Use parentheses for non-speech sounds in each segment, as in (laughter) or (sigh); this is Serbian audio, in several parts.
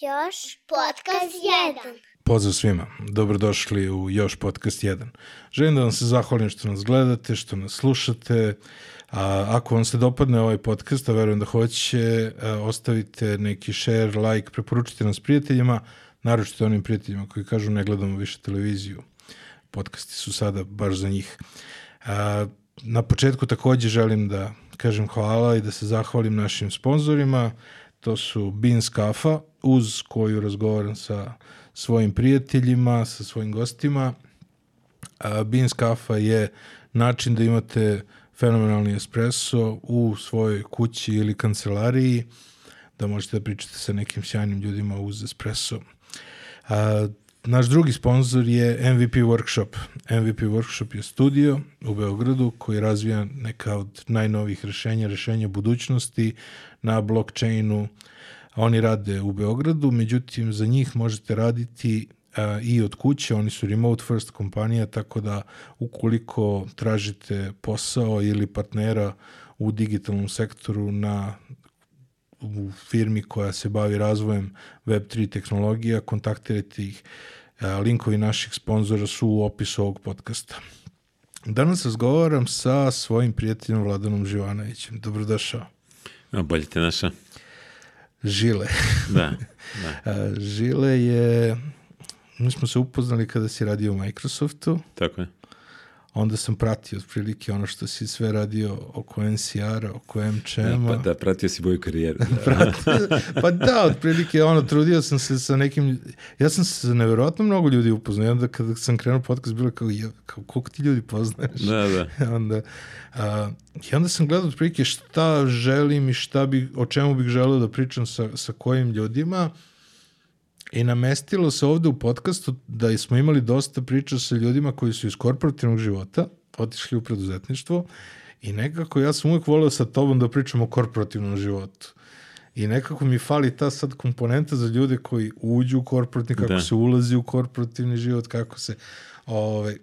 Još podcast 1. Pozdrav svima, dobrodošli u Još podcast 1. Želim da vam se zahvalim što nas gledate, što nas slušate. A, ako vam se dopadne ovaj podcast, a verujem da hoće, a, ostavite neki share, like, preporučite nas prijateljima, naročito onim prijateljima koji kažu ne gledamo više televiziju. Podcasti su sada baš za njih. A, na početku takođe želim da kažem hvala i da se zahvalim našim sponzorima. To su Beans Kafa, uz koju razgovaram sa svojim prijateljima, sa svojim gostima. Beans Kafa je način da imate fenomenalni espresso u svojoj kući ili kancelariji, da možete da pričate sa nekim sjajnim ljudima uz espresso. Naš drugi sponsor je MVP Workshop. MVP Workshop je studio u Beogradu koji razvija neka od najnovih rešenja, rešenja budućnosti na blockchainu. Oni rade u Beogradu, međutim za njih možete raditi a, i od kuće, oni su remote first kompanija, tako da ukoliko tražite posao ili partnera u digitalnom sektoru na u firmi koja se bavi razvojem Web3 tehnologija, kontaktirajte ih. A, Linkovi naših sponzora su u opisu ovog podcasta. Danas razgovaram sa svojim prijateljom Vladanom Živanovićem. Dobrodošao. A bolje te naša. Žile. Da, da, A, (laughs) Žile je, mi smo se upoznali kada si radio u Microsoftu, tako je. Onda sam pratio otprilike ono što si sve radio oko NCR-a, oko MČM-a. pa, da, pratio si moju karijeru. Da. (laughs) Pratio- pa da, otprilike ono, trudio sam se sa nekim, ja sam se sa nevjerojatno mnogo ljudi upoznao onda kada sam krenuo podcast bilo kao, je, kao koliko ti ljudi poznaješ? da, da. (laughs) onda, a, I onda sam gledao otprilike šta želim i šta bi, o čemu bih želeo da pričam sa, sa kojim ljudima i namestilo se ovde u podcastu da smo imali dosta priča sa ljudima koji su iz korporativnog života otišli u preduzetništvo i nekako ja sam uvek voleo sa tobom da pričam o korporativnom životu. I nekako mi fali ta sad komponenta za ljude koji uđu u korporativni, kako Da. se ulazi u korporativni život, kako se ovaj,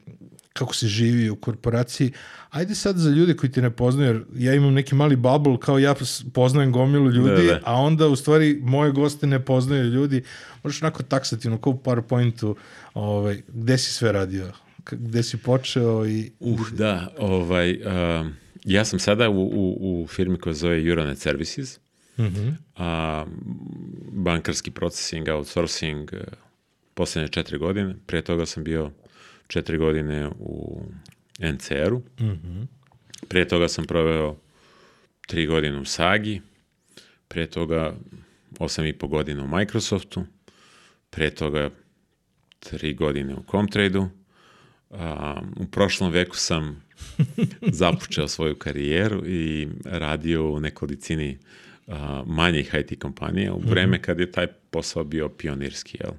kako se živi u korporaciji. Ajde sad za ljude koji te ne poznaju, jer ja imam neki mali bubble, kao ja poznajem gomilu ljudi, Da, da. a onda u stvari moje goste ne poznaju ljudi. Možeš onako taksativno, kao u PowerPointu, ovaj, gde si sve radio, gde si počeo i... Uh, da, ovaj, um, ja sam sada u, u, u firmi koja zove Euronet Services, Mhm. a, bankarski processing, outsourcing, e, poslednje četiri godine. Pre toga sam bio četiri godine u NCR-u. Mhm. Pre toga sam proveo tri godine u Sagi, pre toga osam i po godina u Microsoftu, pre toga tri godine u Comtrade-u. U prošlom veku sam (laughs) započeo svoju karijeru i radio u nekolicini a, manjih IT kompanija u vreme kad je taj posao bio pionirski. Jel?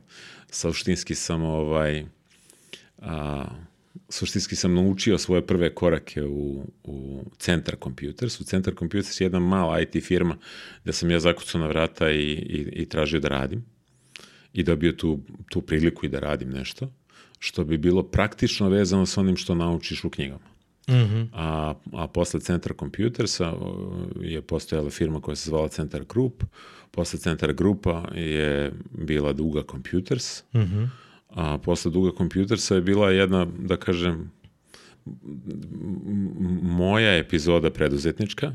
Suštinski sam ovaj, a, suštinski sam naučio svoje prve korake u, u Centar Computers. U Centar Computers je jedna mala IT firma gde sam ja zakucao na vrata i, i, i tražio da radim i dobio tu, tu priliku i da radim nešto, što bi bilo praktično vezano sa onim što naučiš u knjigama. Mhm. A, a posle Centar Computersa je postojala firma koja se zvala Centar Group, posle Centar Grupa je bila Duga Computers, Mhm. A posle Duga Computersa je bila jedna, da kažem, moja epizoda preduzetnička,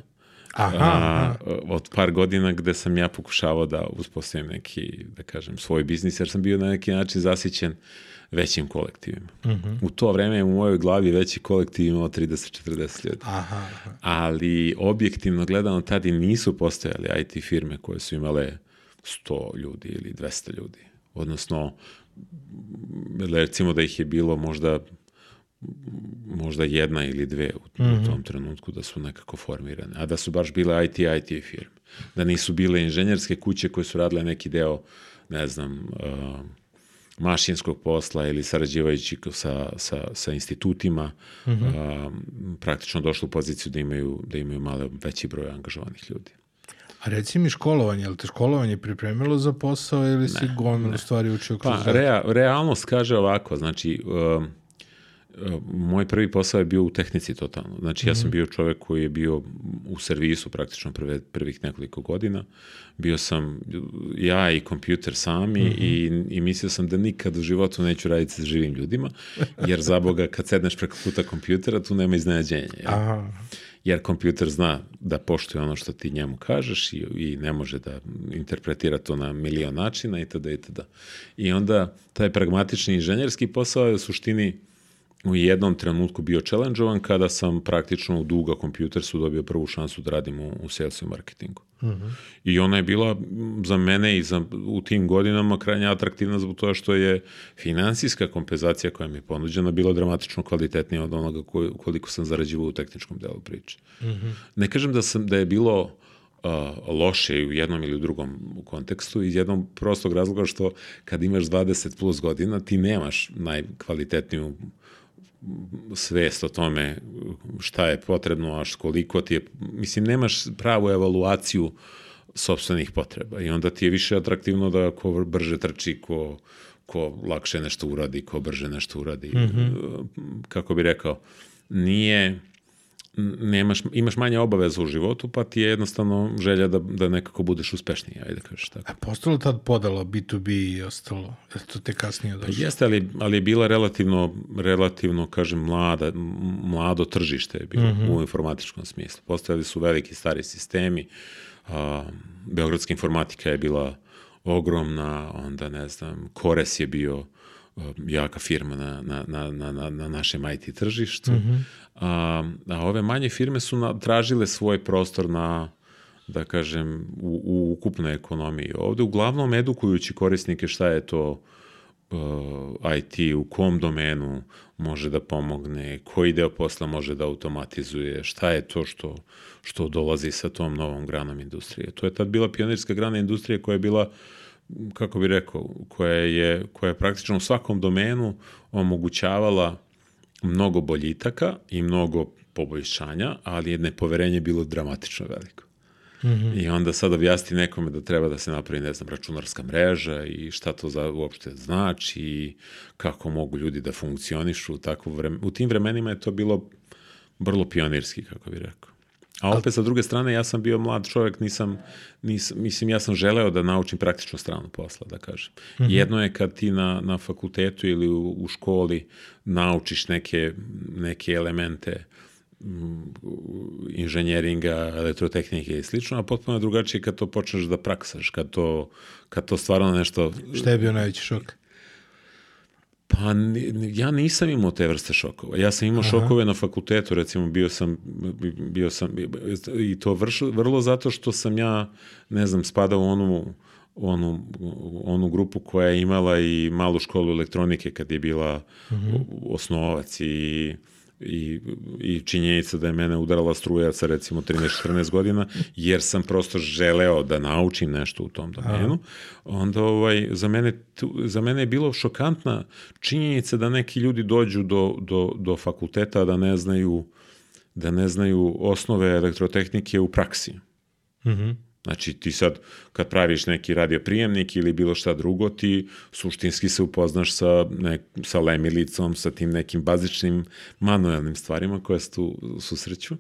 Aha, a, od par godina gde sam ja pokušavao da uspostavim neki, da kažem, svoj biznis, jer sam bio na neki način zasićen većim kolektivima. Mhm. U to vreme je u mojoj glavi veći kolektiv imao 30-40 ljudi. Aha, aha. Ali objektivno gledano tad i nisu postojali IT firme koje su imale 100 ljudi ili 200 ljudi. Odnosno, recimo da ih je bilo možda možda jedna ili dve u, u tom trenutku da su nekako formirane, a da su baš bile IT IT firme. Da nisu bile inženjerske kuće koje su radile neki deo, ne znam, uh, mašinskog posla ili sarađivajući sa, sa, sa institutima, uh, praktično došli u poziciju da imaju, da imaju malo veći broj angažovanih ljudi. A reci mi školovanje, je li te školovanje pripremilo za posao ili si gomilu stvari učio kroz Pa, rad? rea, realnost kaže ovako, znači, um, moj prvi posao je bio u tehnici totalno. Znači, ja sam bio čovek koji je bio u servisu praktično prve, prvih nekoliko godina. Bio sam ja i kompjuter sami i, i mislio sam da nikad u životu neću raditi sa živim ljudima, jer za Boga kad sedneš preko puta kompjutera, tu nema iznenađenja. jel? Aha. Jer kompjuter zna da poštuje ono što ti njemu kažeš i, i ne može da interpretira to na milion načina itd. itd. I onda taj pragmatični inženjerski posao je u suštini u jednom trenutku bio challenge kada sam praktično u Duga Computersu dobio prvu šansu da radim u, u salesu i marketingu. I ona je bila za mene i za, u tim godinama krajnje atraktivna zbog toga što je finansijska kompenzacija koja mi je ponuđena bila dramatično kvalitetnija od onoga ko, koliko sam zarađivao u tehničkom delu priče. Ne kažem da, sam, da je bilo uh, loše u jednom ili u drugom kontekstu iz jednog prostog razloga što kad imaš 20 plus godina ti nemaš najkvalitetniju svest o tome šta je potrebno, a koliko ti je, mislim, nemaš pravu evaluaciju sobstvenih potreba i onda ti je više atraktivno da ko brže trči, ko, ko lakše nešto uradi, ko brže nešto uradi. Kako bi rekao, nije, nemaš, imaš manje obaveza u životu, pa ti je jednostavno želja da, da nekako budeš uspešniji, ajde da kažeš tako. A postalo tad podala B2B i ostalo? Je to te kasnije Pa došlo? jeste, ali, ali je bila relativno, relativno, kažem, mlada, mlado tržište je bilo u informatičkom smislu. Postojali su veliki stari sistemi, a, Beogradska informatika je bila ogromna, onda ne znam, Kores je bio jaka firma na, na, na, na, na, na našem IT tržištu, a, a ove manje firme su na, tražile svoj prostor na, da kažem, u, u ukupnoj ekonomiji. Ovde uglavnom edukujući korisnike šta je to uh, IT, u kom domenu može da pomogne, koji deo posla može da automatizuje, šta je to što, što dolazi sa tom novom granom industrije. To je tad bila pionirska grana industrije koja je bila kako bi rekao, koja je, koja je praktično u svakom domenu omogućavala mnogo boljitaka i mnogo poboljšanja, ali je nepoverenje bilo dramatično veliko. I onda sad objasni nekome da treba da se napravi, ne znam, računarska mreža i šta to za, uopšte znači i kako mogu ljudi da funkcionišu u, takvo vreme. u tim vremenima je to bilo vrlo pionirski, kako bi rekao. A opet sa druge strane, ja sam bio mlad čovjek, nisam, nisam, mislim, ja sam želeo da naučim praktičnu stranu posla, da kažem. Jedno je kad ti na, na fakultetu ili u, u školi naučiš neke, neke elemente mm, inženjeringa, elektrotehnike i slično, a potpuno je drugačije kad to počneš da praksaš, kad to, kad to stvarno nešto Šta je bio najveći šok? Pa ja nisam imao te vrste šokova. Ja sam imao šokove na fakultetu, recimo bio sam, bio sam i to vrš, vrlo zato što sam ja, ne znam, spadao u onu, onu, onu grupu koja je imala i malu školu elektronike kad je bila osnovac i i, i činjenica da je mene udarala struja sa recimo 13-14 godina, jer sam prosto želeo da naučim nešto u tom domenu, onda ovaj, za, mene, za mene je bilo šokantna činjenica da neki ljudi dođu do, do, do fakulteta da ne znaju da ne znaju osnove elektrotehnike u praksi. Znači ti sad kad praviš neki radioprijemnik ili bilo šta drugo, ti suštinski se upoznaš sa, ne, sa lemilicom, sa tim nekim bazičnim manuelnim stvarima koje se tu susreću.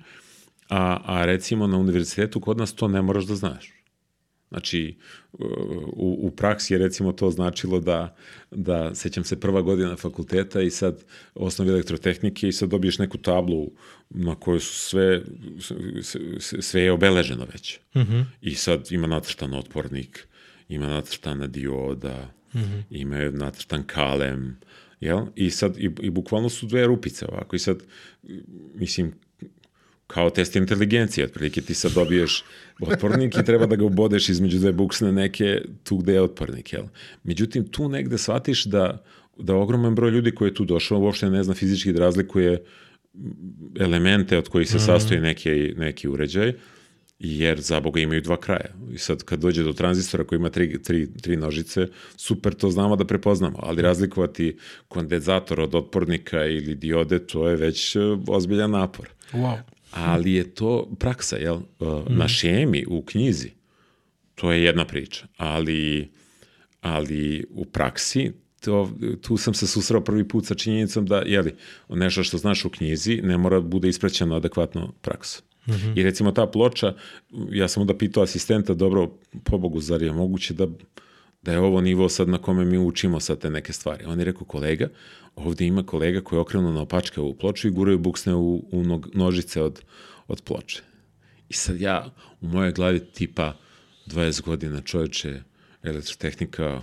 A, a recimo na univerzitetu kod nas to ne moraš da znaš. Znači, u, u praksi je recimo to značilo da, da, sećam se prva godina fakulteta i sad osnovi elektrotehnike i sad dobiješ neku tablu na kojoj su sve, sve, je obeleženo već. I sad ima nacrtan otpornik, ima nacrtana dioda, ima je nacrtan kalem, jel? I sad, i, i bukvalno su dve rupice ovako. I sad, mislim, kao test inteligencije, otprilike ti sad dobiješ otpornik i treba da ga ubodeš između dve buksne neke tu gde je otpornik, jel? Međutim, tu negde shvatiš da, da ogroman broj ljudi koji je tu došao uopšte ne zna fizički da razlikuje elemente od kojih se sastoji neki, neki uređaj, jer za Boga imaju dva kraja. I sad kad dođe do tranzistora koji ima tri, tri, tri nožice, super to znamo da prepoznamo, ali razlikovati kondenzator od otpornika ili diode, to je već e, ozbiljan napor. Wow. Ali je to praksa, jel? Uh, Na šemi, u knjizi, to je jedna priča, ali, ali u praksi to, tu sam se susreo prvi put sa činjenicom da, jeli, nešto što znaš u knjizi ne mora da bude ispraćeno adekvatno praksu. Mm -hmm. I recimo ta ploča, ja sam onda pitao asistenta, dobro, pobogu, zar je moguće da, da je ovo nivo sad na kome mi učimo sad te neke stvari? On je rekao, kolega, ovde ima kolega koji je okrenuo na opačke ovu ploču i guraju buksne u, u nožice od, od ploče. I sad ja u mojoj glavi tipa 20 godina čoveče elektrotehnika,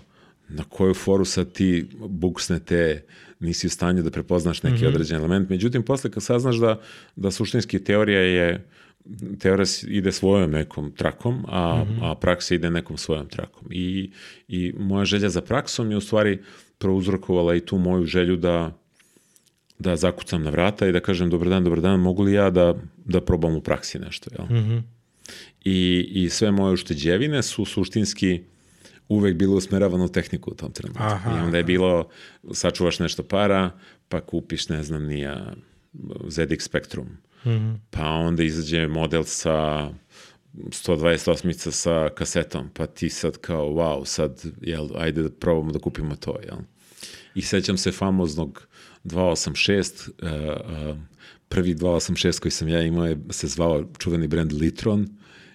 na koju foru sad ti buksne te nisi u stanju da prepoznaš neki mm -hmm. određen element. Međutim, posle kad saznaš da, da suštinski teorija je teorija ide svojom nekom trakom, a, mm -hmm. a praksa ide nekom svojom trakom. I, I moja želja za praksom je u stvari prouzrokovala i tu moju želju da da zakucam na vrata i da kažem dobar dan, dobar dan, mogu li ja da, da probam u praksi nešto, jel? Mm -hmm. I, I sve moje ušteđevine su suštinski uvek bilo usmeravano u tehniku u tom trenutku. Aha, I onda je bilo, sačuvaš nešto para, pa kupiš, ne znam, nija ZX Spectrum. Mm -hmm. Pa onda izađe model sa 128 sa kasetom, pa ti sad kao, wow, sad, jel, ajde da probamo da kupimo to, jel? I sećam se famoznog 286, uh, uh, prvi 286 koji sam ja imao je, se zvao čuveni brand Litron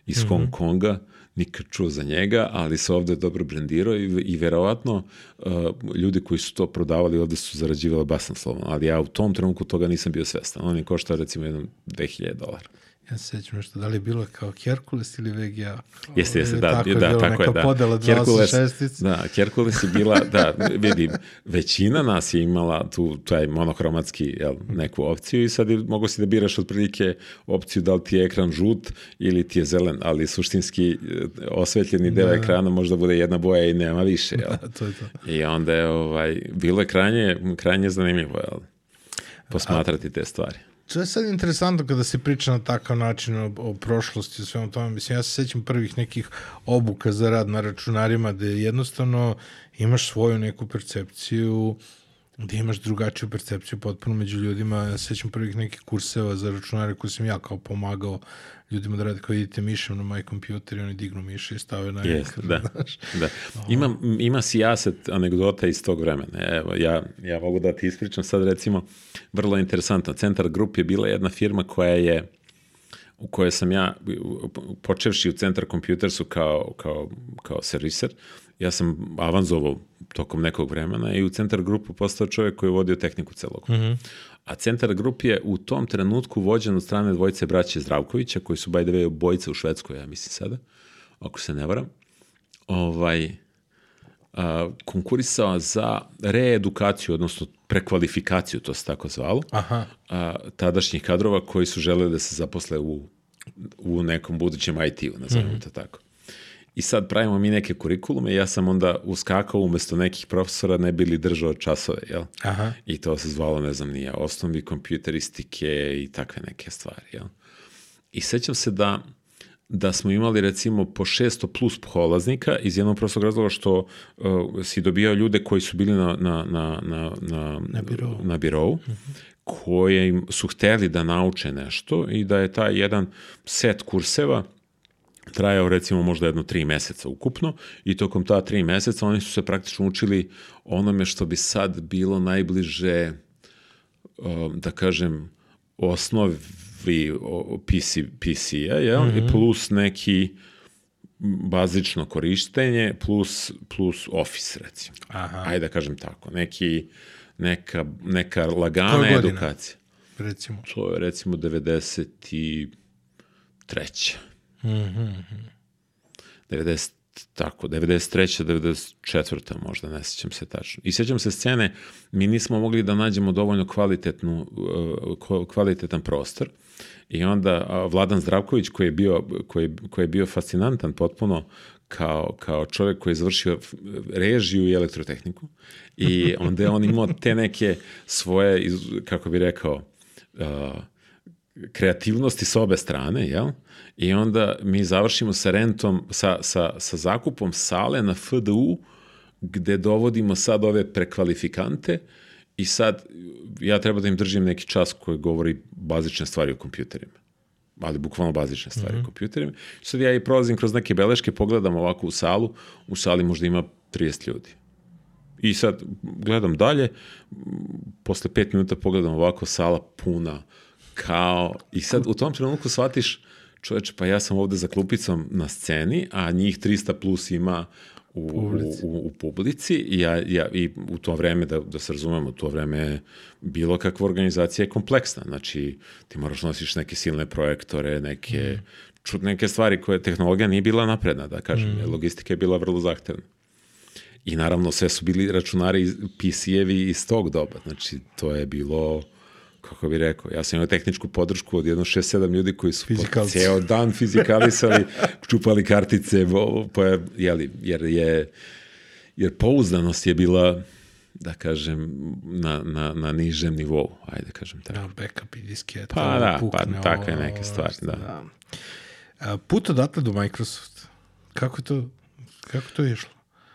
iz mm -hmm. Hong Konga, nikad čuo za njega, ali se ovde dobro brendirao i, i verovatno uh, ljudi koji su to prodavali ovde su zarađivali basnoslovno, ali ja u tom trenutku toga nisam bio svestan. On je koštao recimo jednom 2000 dolara. Ja se sećam nešto, da li je bilo kao Herkules ili VGA? Jeste, jeste, da, tako da, je tako je, da. podela Herkules, da, Herkules je bila, da, vidim, većina nas je imala tu taj monohromatski, jel, neku opciju i sad je, mogo si da biraš otprilike opciju da li ti je ekran žut ili ti je zelen, ali suštinski eh, osvetljeni deo da. ekrana možda bude jedna boja i nema više, jel? (laughs) Da, to je to. I onda je, ovaj, bilo je krajnje, krajnje zanimljivo, jel? Posmatrati te stvari. To je sad interesantno kada se priča na takav način o, o prošlosti i svemu tome. Mislim, ja se sećam prvih nekih obuka za rad na računarima gde jednostavno imaš svoju neku percepciju gde imaš drugačiju percepciju potpuno među ljudima. Ja se sećam prvih nekih kurseva za računare koje sam ja kao pomagao ljudima da rade kao idite mišem na moj kompjuter i oni dignu miše i stave na yes, ekran. Da, znaš. da. Ima, ima sijaset anegdota iz tog vremena. Evo, ja, ja mogu da ti ispričam sad recimo, vrlo interesantno. Centar Group je bila jedna firma koja je u kojoj sam ja, počevši u Centar Computersu kao, kao, kao serviser, ja sam avanzovao tokom nekog vremena i u Centar Grupu postao čovjek koji je vodio tehniku celog. Mm -hmm. A Centar Grup je u tom trenutku vođen od strane dvojice braće Zdravkovića, koji su, by the way, bojice u Švedskoj, ja mislim sada, ako se ne varam. Ovaj, a, konkurisao za reedukaciju, odnosno prekvalifikaciju, to se tako zvalo, Aha. A, tadašnjih kadrova koji su želeli da se zaposle u, u nekom budućem IT-u, nazovimo mm -hmm. to tako. I sad pravimo mi neke kurikulume i ja sam onda uskakao umesto nekih profesora ne bili držao časove, jel? Aha. I to se zvalo, ne znam, nije, osnovi kompjuteristike i takve neke stvari, jel? I sećam se da da smo imali recimo po 600 plus polaznika iz jednog prostog razloga što uh, si dobijao ljude koji su bili na, na, na, na, na, na birovu, na birovu mhm. -huh. koje su hteli da nauče nešto i da je taj jedan set kurseva trajao recimo možda jedno tri meseca ukupno i tokom ta tri meseca oni su se praktično učili onome što bi sad bilo najbliže, um, da kažem, osnovi PC, PC-a, jel? Mm -hmm. plus neki bazično korištenje plus, plus Office, recimo. Aha. Ajde da kažem tako. Neki, neka, neka lagana edukacija. Recimo. To je recimo 93. Mm 90, tako, 93. 94. možda, ne sećam se tačno. I sećam se scene, mi nismo mogli da nađemo dovoljno kvalitetnu, uh, kvalitetan prostor i onda Vladan Zdravković koji je bio, koji, koji je bio fascinantan potpuno kao, kao čovjek koji je završio režiju i elektrotehniku i (laughs) onda je on imao te neke svoje, kako bi rekao, uh, kreativnosti s obe strane, jel? I onda mi završimo sa rentom, sa, sa, sa zakupom sale na FDU, gde dovodimo sad ove prekvalifikante i sad ja treba da im držim neki čas koji govori bazične stvari o kompjuterima ali bukvalno bazične stvari mm -hmm. o kompjuterima. Sad ja i prolazim kroz neke beleške, pogledam ovako u salu, u sali možda ima 30 ljudi. I sad gledam dalje, posle pet minuta pogledam ovako, sala puna, kao, i sad u tom trenutku shvatiš, čoveče, pa ja sam ovde za klupicom na sceni, a njih 300 plus ima u, Publici. u, u, u publici i, ja, ja, i u to vreme, da, da se razumemo, u to vreme bilo kakva organizacija je kompleksna. Znači, ti moraš nosiš neke silne projektore, neke, mm. čud, neke stvari koje tehnologija nije bila napredna, da kažem. Mm. Logistika je bila vrlo zahtevna. I naravno sve su bili računari PC-evi iz tog doba. Znači, to je bilo kako bi rekao, ja sam imao tehničku podršku od jedno 6-7 ljudi koji su ceo dan fizikalisali, (laughs) čupali kartice, pa, je- jeli, jer je jer pouzdanost je bila da kažem, na, na, na nižem nivou, ajde da kažem tako. Da, backup i disketa. Pa da, pukne, pa takve neke stvari, da. A, put odatle do Microsoft. Kako je to, kako je to išlo?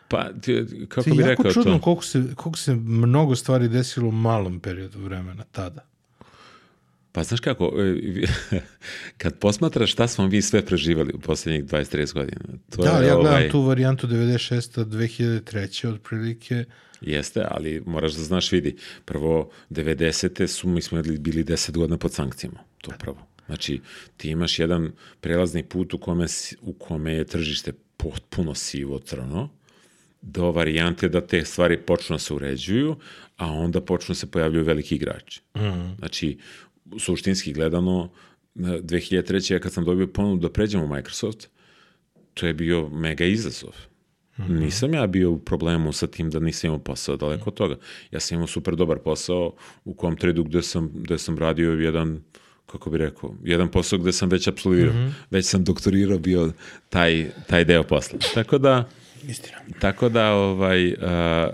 Pa, ti, kako To bi je jako rekao čudno to? koliko se, koliko se mnogo stvari desilo u malom periodu vremena tada. Pa znaš kako, e, (laughs) kad posmatraš šta smo vi sve preživali u poslednjih 20-30 godina, to da, je ja gledam ovaj, tu varijantu 96. 2003. otprilike. Jeste, ali moraš da znaš, vidi, prvo, 90. su, mi smo bili- bili 10 godina pod sankcijama, to prvo. Znači, ti imaš jedan prelazni put u kome, u kome je tržište potpuno sivo crno, do varijante da te stvari počnu da se uređuju, a onda počnu da se pojavljuju veliki igrači. Mm. Znači, suštinski gledano, na 2003. ja kad sam dobio ponudu da pređem u Microsoft, to je bio mega izazov. Nisam ja bio u problemu sa tim da nisam imao posao, daleko od toga. Ja sam imao super dobar posao u kom tradu gde sam, gde sam radio jedan kako bi rekao, jedan posao gde sam već apsolvirao, već sam doktorirao bio taj, taj deo posla. Tako da, Istina. tako da ovaj, uh,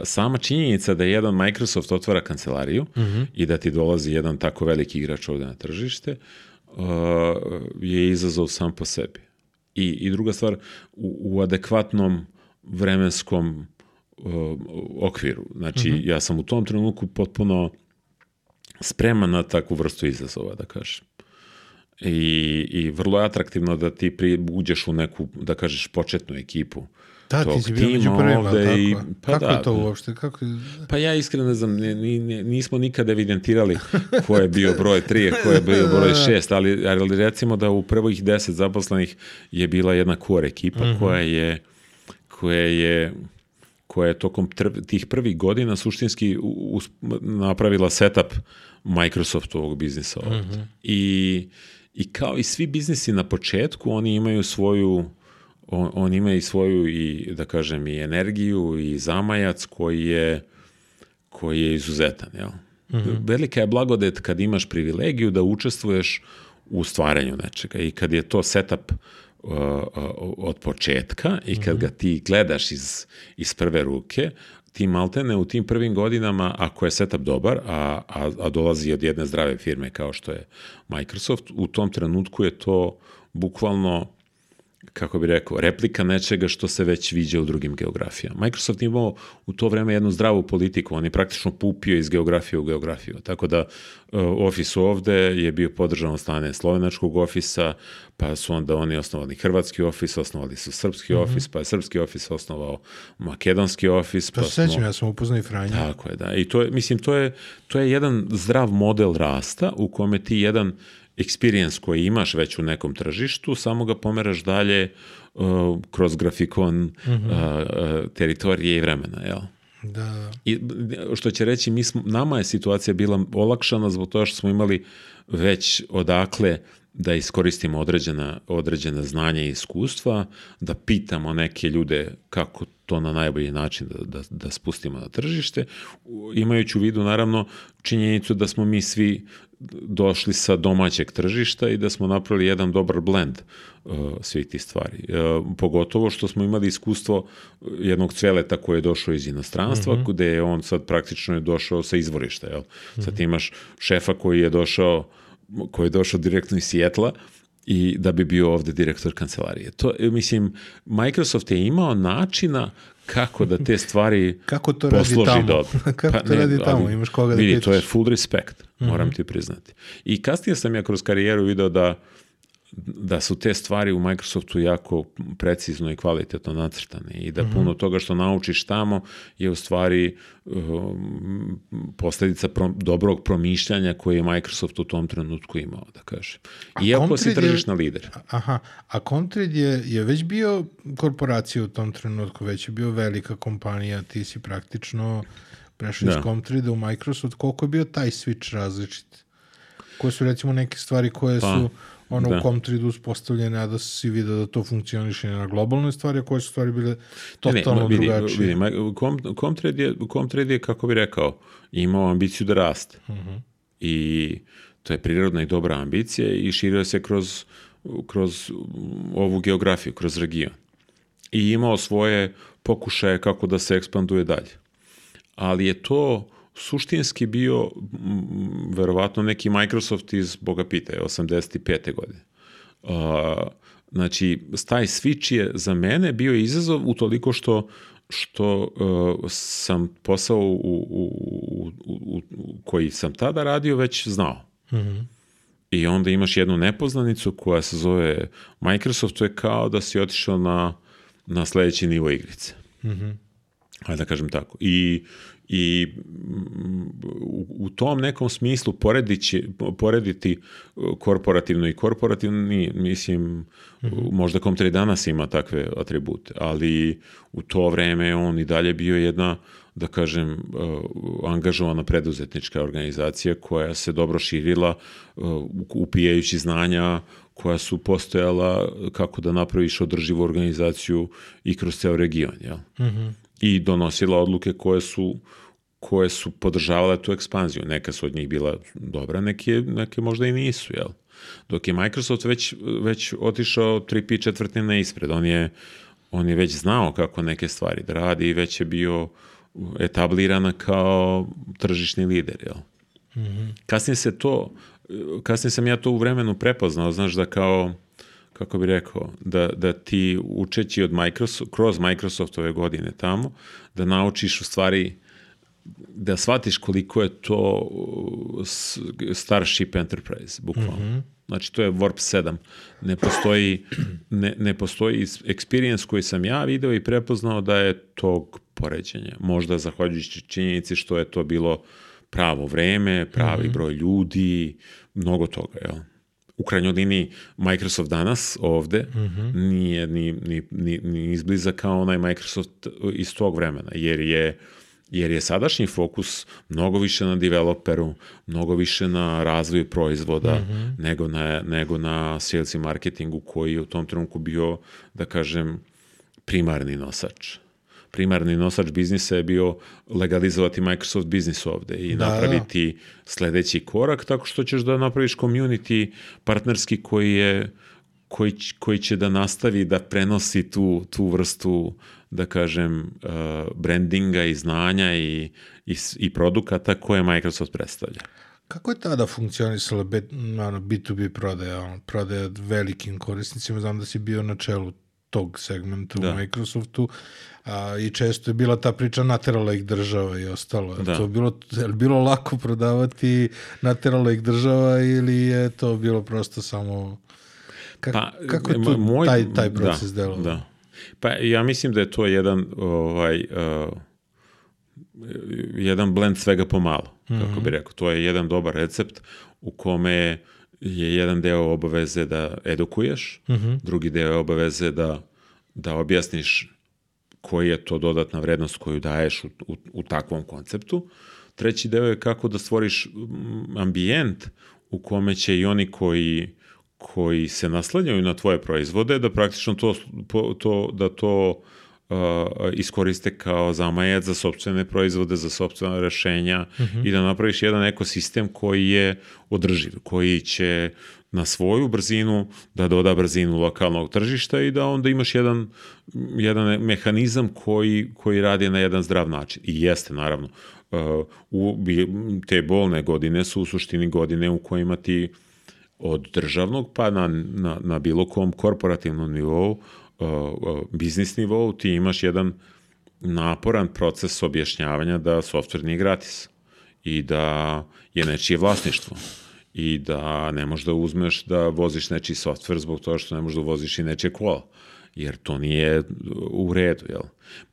sama činjenica da jedan Microsoft otvara kancelariju i da ti dolazi jedan tako veliki igrač ovde na tržište uh, je izazov sam po sebi. I, i druga stvar, u, u adekvatnom vremenskom uh, okviru. Znači, ja sam u tom trenutku potpuno spreman na takvu vrstu izazova, da kažem. I, I vrlo je atraktivno da ti pri, uđeš u neku, da kažeš, početnu ekipu Da, tog ti tima prvima, ovde tako i- pa kako da, je to uopšte? Kako je... Pa ja iskreno ne znam, ni, ni, ni- nismo nikada evidentirali ko je bio broj 3, a ko je bio broj (laughs) 6, ali, ali recimo da u prvih 10 zaposlenih je bila jedna core ekipa koja je koja je koja je tokom tih prvih godina suštinski us- napravila setup Microsoftovog biznisa ovde. I, I kao i svi biznisi na početku, oni imaju svoju on, on ima i svoju i da kažem i energiju i zamajac koji je koji je izuzetan, jel? Velika je blagodet kad imaš privilegiju da učestvuješ u stvaranju nečega i kad je to setup uh, uh, od početka i kad ga ti gledaš iz, iz prve ruke, ti maltene u tim prvim godinama, ako je setup dobar, a, a, a dolazi od jedne zdrave firme kao što je Microsoft, u tom trenutku je to bukvalno kako bi rekao, replika nečega što se već viđa u drugim geografijama. Microsoft je imao u to vreme jednu zdravu politiku, on je praktično pupio iz geografije u geografiju, tako da uh, ofis ovde je bio podržan od strane slovenačkog ofisa, pa su onda oni osnovali hrvatski ofis, osnovali su srpski ofis, pa je srpski ofis osnovao makedonski ofis, Pa pa, se sećam, ja sam upoznao i Franja. Tako je, da. I to je, mislim, to je, to je jedan zdrav model rasta u kome ti jedan experience koji imaš već u nekom tržištu, samo ga pomeraš dalje uh, kroz grafikon uh, uh, teritorije i vremena, jel? Da. I što će reći, mi smo, nama je situacija bila olakšana zbog toga što smo imali već odakle da iskoristimo određena, određena znanja i iskustva, da pitamo neke ljude kako to na najbolji način da, da, da spustimo na tržište, imajući u vidu naravno činjenicu da smo mi svi došli sa domaćeg tržišta i da smo napravili jedan dobar blend uh, svih tih stvari. Uh, pogotovo što smo imali iskustvo jednog cveleta koji je došao iz inostranstva, mm -hmm. gde je on sad praktično je došao sa izvorišta. Jel? Sad ti imaš šefa koji je došao koji je došao direktno iz Sijetla i da bi bio ovde direktor kancelarije. To, e, mislim, Microsoft je imao načina kako da te stvari (laughs) Kako to radi posloži tamo? dobro. (laughs) Kako to radi tamo? Imaš koga da vidi, to pitaš. Mhm. je full respect, moram ti priznati. I kasnije sam ja kroz karijeru video da da su te stvari u Microsoftu jako precizno i kvalitetno nacrtane i da puno toga što naučiš tamo je u stvari um, posljedica pro, dobrog promišljanja koje je Microsoft u tom trenutku imao, da kažem. Iako si je- tržišna lider. Aha, a Comtred je, je već bio korporacija u tom trenutku, već je bio velika kompanija, ti si praktično prešao iz Da. Comtreda u Microsoft, koliko je bio taj switch različit? Koje su recimo neke stvari koje Pa, su ono da. u Comtredu uspostavljene, a da si vidio da to funkcioniše na globalnoj stvari, a koje su stvari bile totalno ma vidi, drugačije. Vidi, Com, Comtrade, je, Comtrade je, kako bi rekao, imao ambiciju da raste. I to je prirodna i dobra ambicija i širio se kroz, kroz ovu geografiju, kroz region. I imao svoje pokušaje kako da se ekspanduje dalje. Ali je to suštinski bio mm, verovatno neki Microsoft iz Boga pita, 85. godine. A, znači, taj switch je za mene bio izazov u toliko što što uh, sam posao u, u, u, u, u, koji sam tada radio već znao. I onda imaš jednu nepoznanicu koja se zove Microsoft, to je kao da si otišao na, na sledeći nivo igrice. Ajde da kažem tako. I, i mm, u, u tom nekom smislu poredići, porediti uh, korporativno i korporativni, mislim, možda Comtre danas ima takve atribute, ali u to vreme on i dalje bio jedna da kažem, uh, angažovana preduzetnička organizacija koja se dobro širila uh, upijajući znanja koja su postojala kako da napraviš održivu organizaciju i kroz ceo region, jel? I donosila odluke koje su koje su podržavale tu ekspanziju. Neka su od njih bila dobra, neke, neke možda i nisu, jel? Dok je Microsoft već, već otišao 3 četvrtine ispred, on je, on je već znao kako neke stvari da radi i već je bio etablirana kao tržišni lider, jel? Kasnije se to, kasnije sam ja to u vremenu prepoznao, znaš da kao, kako bi rekao, da, da ti učeći od Microsoft, kroz Microsoftove godine tamo, da naučiš u stvari da shvatiš koliko je to uh, Starship Enterprise, bukvalno. Znači, to je Warp 7. Ne postoji, ne, ne postoji experience koji sam ja video i prepoznao da je tog poređenja. Možda zahvaljujući činjenici što je to bilo pravo vreme, pravi broj ljudi, mnogo toga, jel? U krajnjoj liniji Microsoft danas ovde nije ni, ni, ni, ni izbliza kao onaj Microsoft iz tog vremena, jer je jer je sadašnji fokus mnogo više na developeru, mnogo više na razvoju proizvoda nego, na, nego na sales i marketingu koji je u tom trenutku bio, da kažem, primarni nosač. Primarni nosač biznisa je bio legalizovati Microsoft biznis ovde i Da, napraviti sledeći korak tako što ćeš da napraviš community partnerski koji je koji, koji će da nastavi da prenosi tu, tu vrstu, da kažem, uh, brandinga i znanja i, i, i produkata koje Microsoft predstavlja. Kako je tada funkcionisala B, ono, B2B prodaja, ono, prodaja velikim korisnicima? Znam da si bio na čelu tog segmenta Da. u Microsoftu a, i često je bila ta priča naterala ih država i ostalo. Je Da. to bilo, je li bilo lako prodavati naterala ih država ili je to bilo prosto samo... Ka, kako je tu moj- taj, taj proces da, delovao? Da. Pa ja mislim da je to jedan ovaj uh, jedan blend svega pomalo, kako bi rekao. To je jedan dobar recept u kome je jedan deo obaveze da edukuješ, drugi deo je obaveze da, da objasniš koji je to dodatna vrednost koju daješ u, u, u takvom konceptu. Treći deo je kako da stvoriš mm, ambijent u kome će i oni koji koji se naslanjaju na tvoje proizvode da praktično to, to da to uh, iskoriste kao zamajac za sopstvene proizvode, za sopstvena rešenja i da napraviš jedan ekosistem koji je održiv, koji će na svoju brzinu da doda brzinu lokalnog tržišta i da onda imaš jedan, jedan mehanizam koji, koji radi na jedan zdrav način. I jeste, naravno. Uh, u, te bolne godine su u suštini godine u kojima ti od državnog pa na, na, na bilo kom korporativnom nivou, uh, uh, biznis nivou, ti imaš jedan naporan proces objašnjavanja da software nije gratis i da je nečije vlasništvo i da ne možeš da uzmeš da voziš nečiji softver zbog toga što ne možeš da voziš i nečije kola jer to nije u redu, jel?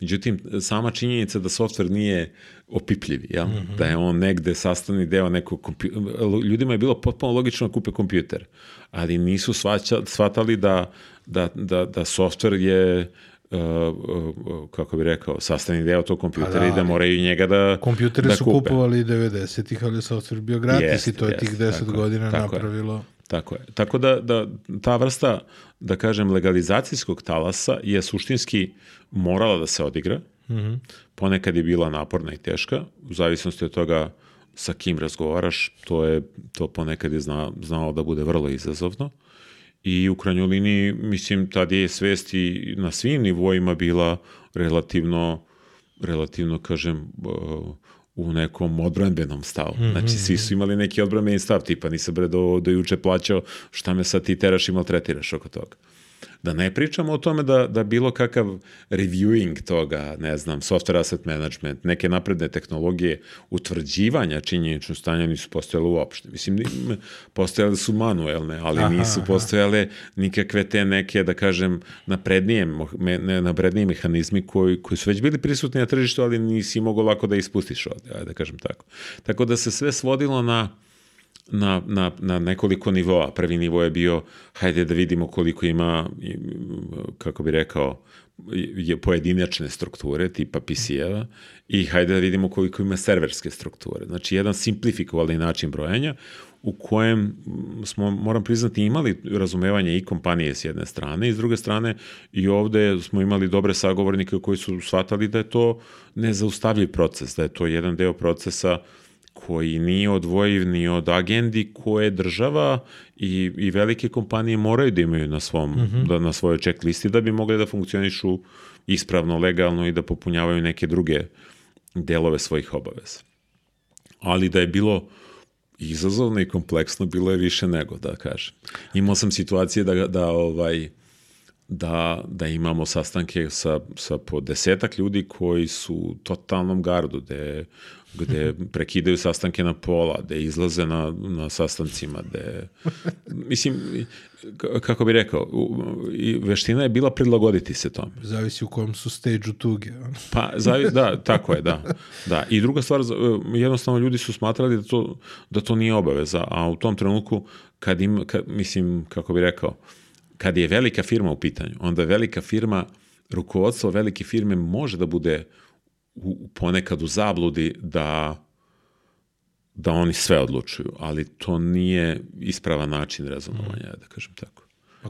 Međutim, sama činjenica da softver nije opipljiv, jel? Mm -hmm. Da je on negde sastavni deo nekog kompjutera. Ljudima je bilo potpuno logično da kupe kompjuter, ali nisu svaća, shvatali da, da, da, da softver je Uh, uh, kako bi rekao, sastavni deo tog kompjutera da, i da moraju njega da Kompjutere da su kupe. kupovali 90-ih, ali software bio gratis Jest, i to je tih jest, 10 tako je, godina tako je. napravilo. Tako je. Tako da, da ta vrsta, da kažem, legalizacijskog talasa je suštinski morala da se odigra. Mm -hmm. Ponekad je bila naporna i teška, u zavisnosti od toga sa kim razgovaraš, to je to ponekad je zna, znalo da bude vrlo izazovno. I u krajnjoj liniji, mislim, tad je svest i na svim nivoima bila relativno, relativno, kažem, uh, u nekom odbranbenom stavu. Mm -hmm. Znači, svi su imali neki odbranbeni stav, tipa nisam bre do, do juče plaćao, šta me sad ti teraš i maltretiraš oko toga. Da ne pričamo o tome da, da bilo kakav reviewing toga, ne znam, software asset management, neke napredne tehnologije, utvrđivanja činjeničnog stanja nisu postojale uopšte. Mislim, postojale su manuelne, ali aha, nisu postojale nikakve te neke, da kažem, naprednije, ne, naprednije mehanizmi koji, koji su već bili prisutni na tržištu, ali nisi mogo lako da ispustiš ovde, da kažem tako. Tako da se sve svodilo na na, na, na nekoliko nivoa. Prvi nivo je bio, hajde da vidimo koliko ima, kako bi rekao, je pojedinačne strukture tipa PC-eva i hajde da vidimo koliko ima serverske strukture. Znači, jedan simplifikovali način brojenja u kojem smo, moram priznati, imali razumevanje i kompanije s jedne strane i s druge strane i ovde smo imali dobre sagovornike koji su shvatali da je to nezaustavljiv proces, da je to jedan deo procesa uh, koji nije odvojiv ni od agendi koje država i, i velike kompanije moraju da imaju na, svom, mm -hmm. da, na svojoj check listi da bi mogli da funkcionišu ispravno, legalno i da popunjavaju neke druge delove svojih obaveza. Ali da je bilo izazovno i kompleksno, bilo je više nego, da kažem. Imao sam situacije da, da ovaj, da, da imamo sastanke sa, sa po desetak ljudi koji su u totalnom gardu, gde gde (laughs) prekidaju sastanke na pola, gde izlaze na, na sastancima, gde... Mislim, kako bi rekao, i veština je bila prilagoditi se tome. Zavisi u kom su stage-u tuge. pa, zavi, da, tako je, da. da. I druga stvar, jednostavno ljudi su smatrali da to, da to nije obaveza, a u tom trenutku, kad im, kad, mislim, kako bi rekao, kad je velika firma u pitanju, onda velika firma, rukovodstvo velike firme može da bude u, ponekad u zabludi da da oni sve odlučuju, ali to nije ispravan način rezonovanja, da kažem tako.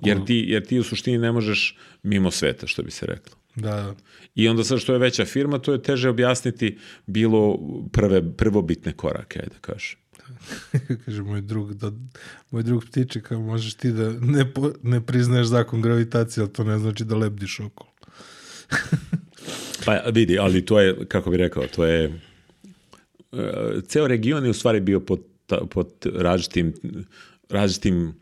Jer ti, jer ti u suštini ne možeš mimo sveta, što bi se reklo. Da. I onda sad što je veća firma, to je teže objasniti bilo prve, prvobitne korake, da kažem. (laughs) Kaže moj drug, da, moj drug ptiče, kao možeš ti da ne, po, ne priznaješ zakon gravitacije, ali to ne znači da lebdiš okolo. (laughs) Pa vidi, ali to je, kako bi rekao, to je, uh, ceo region je u stvari bio pod, pod različitim, različitim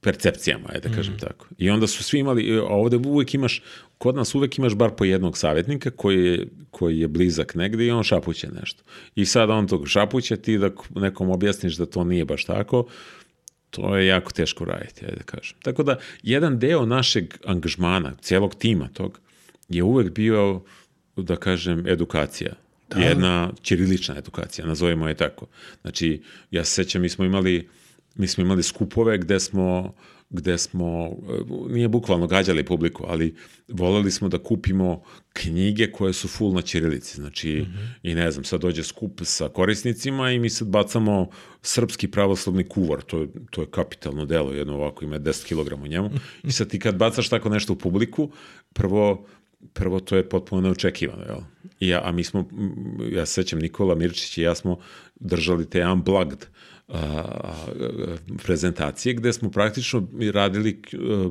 percepcijama, ajde da kažem mm. tako. I onda su svi imali, a ovde uvek imaš, kod nas uvek imaš bar po jednog savjetnika koji je, koji je blizak negde i on šapuće nešto. I sad on tog šapuće ti da nekom objasniš da to nije baš tako, to je jako teško raditi, ajde da kažem. Tako da, jedan deo našeg angažmana, celog tima tog, je uvek bio, da kažem, edukacija. Da. Jedna ćirilična edukacija, nazovemo je tako. Znači, ja se sećam, mi smo imali, mi smo imali skupove gde smo, gde smo, nije bukvalno gađali publiku, ali voleli smo da kupimo knjige koje su full na ćirilici. Znači, mm -hmm. i ne znam, sad dođe skup sa korisnicima i mi sad bacamo srpski pravoslavni kuvar, to, to je kapitalno delo, jedno ovako ima 10 kg u njemu. I sad ti kad bacaš tako nešto u publiku, prvo prvo to je potpuno neočekivano, jel? I ja, a mi smo, ja se sećam, Nikola Mirčić i ja smo držali te unplugged a, prezentacije gde smo praktično radili a,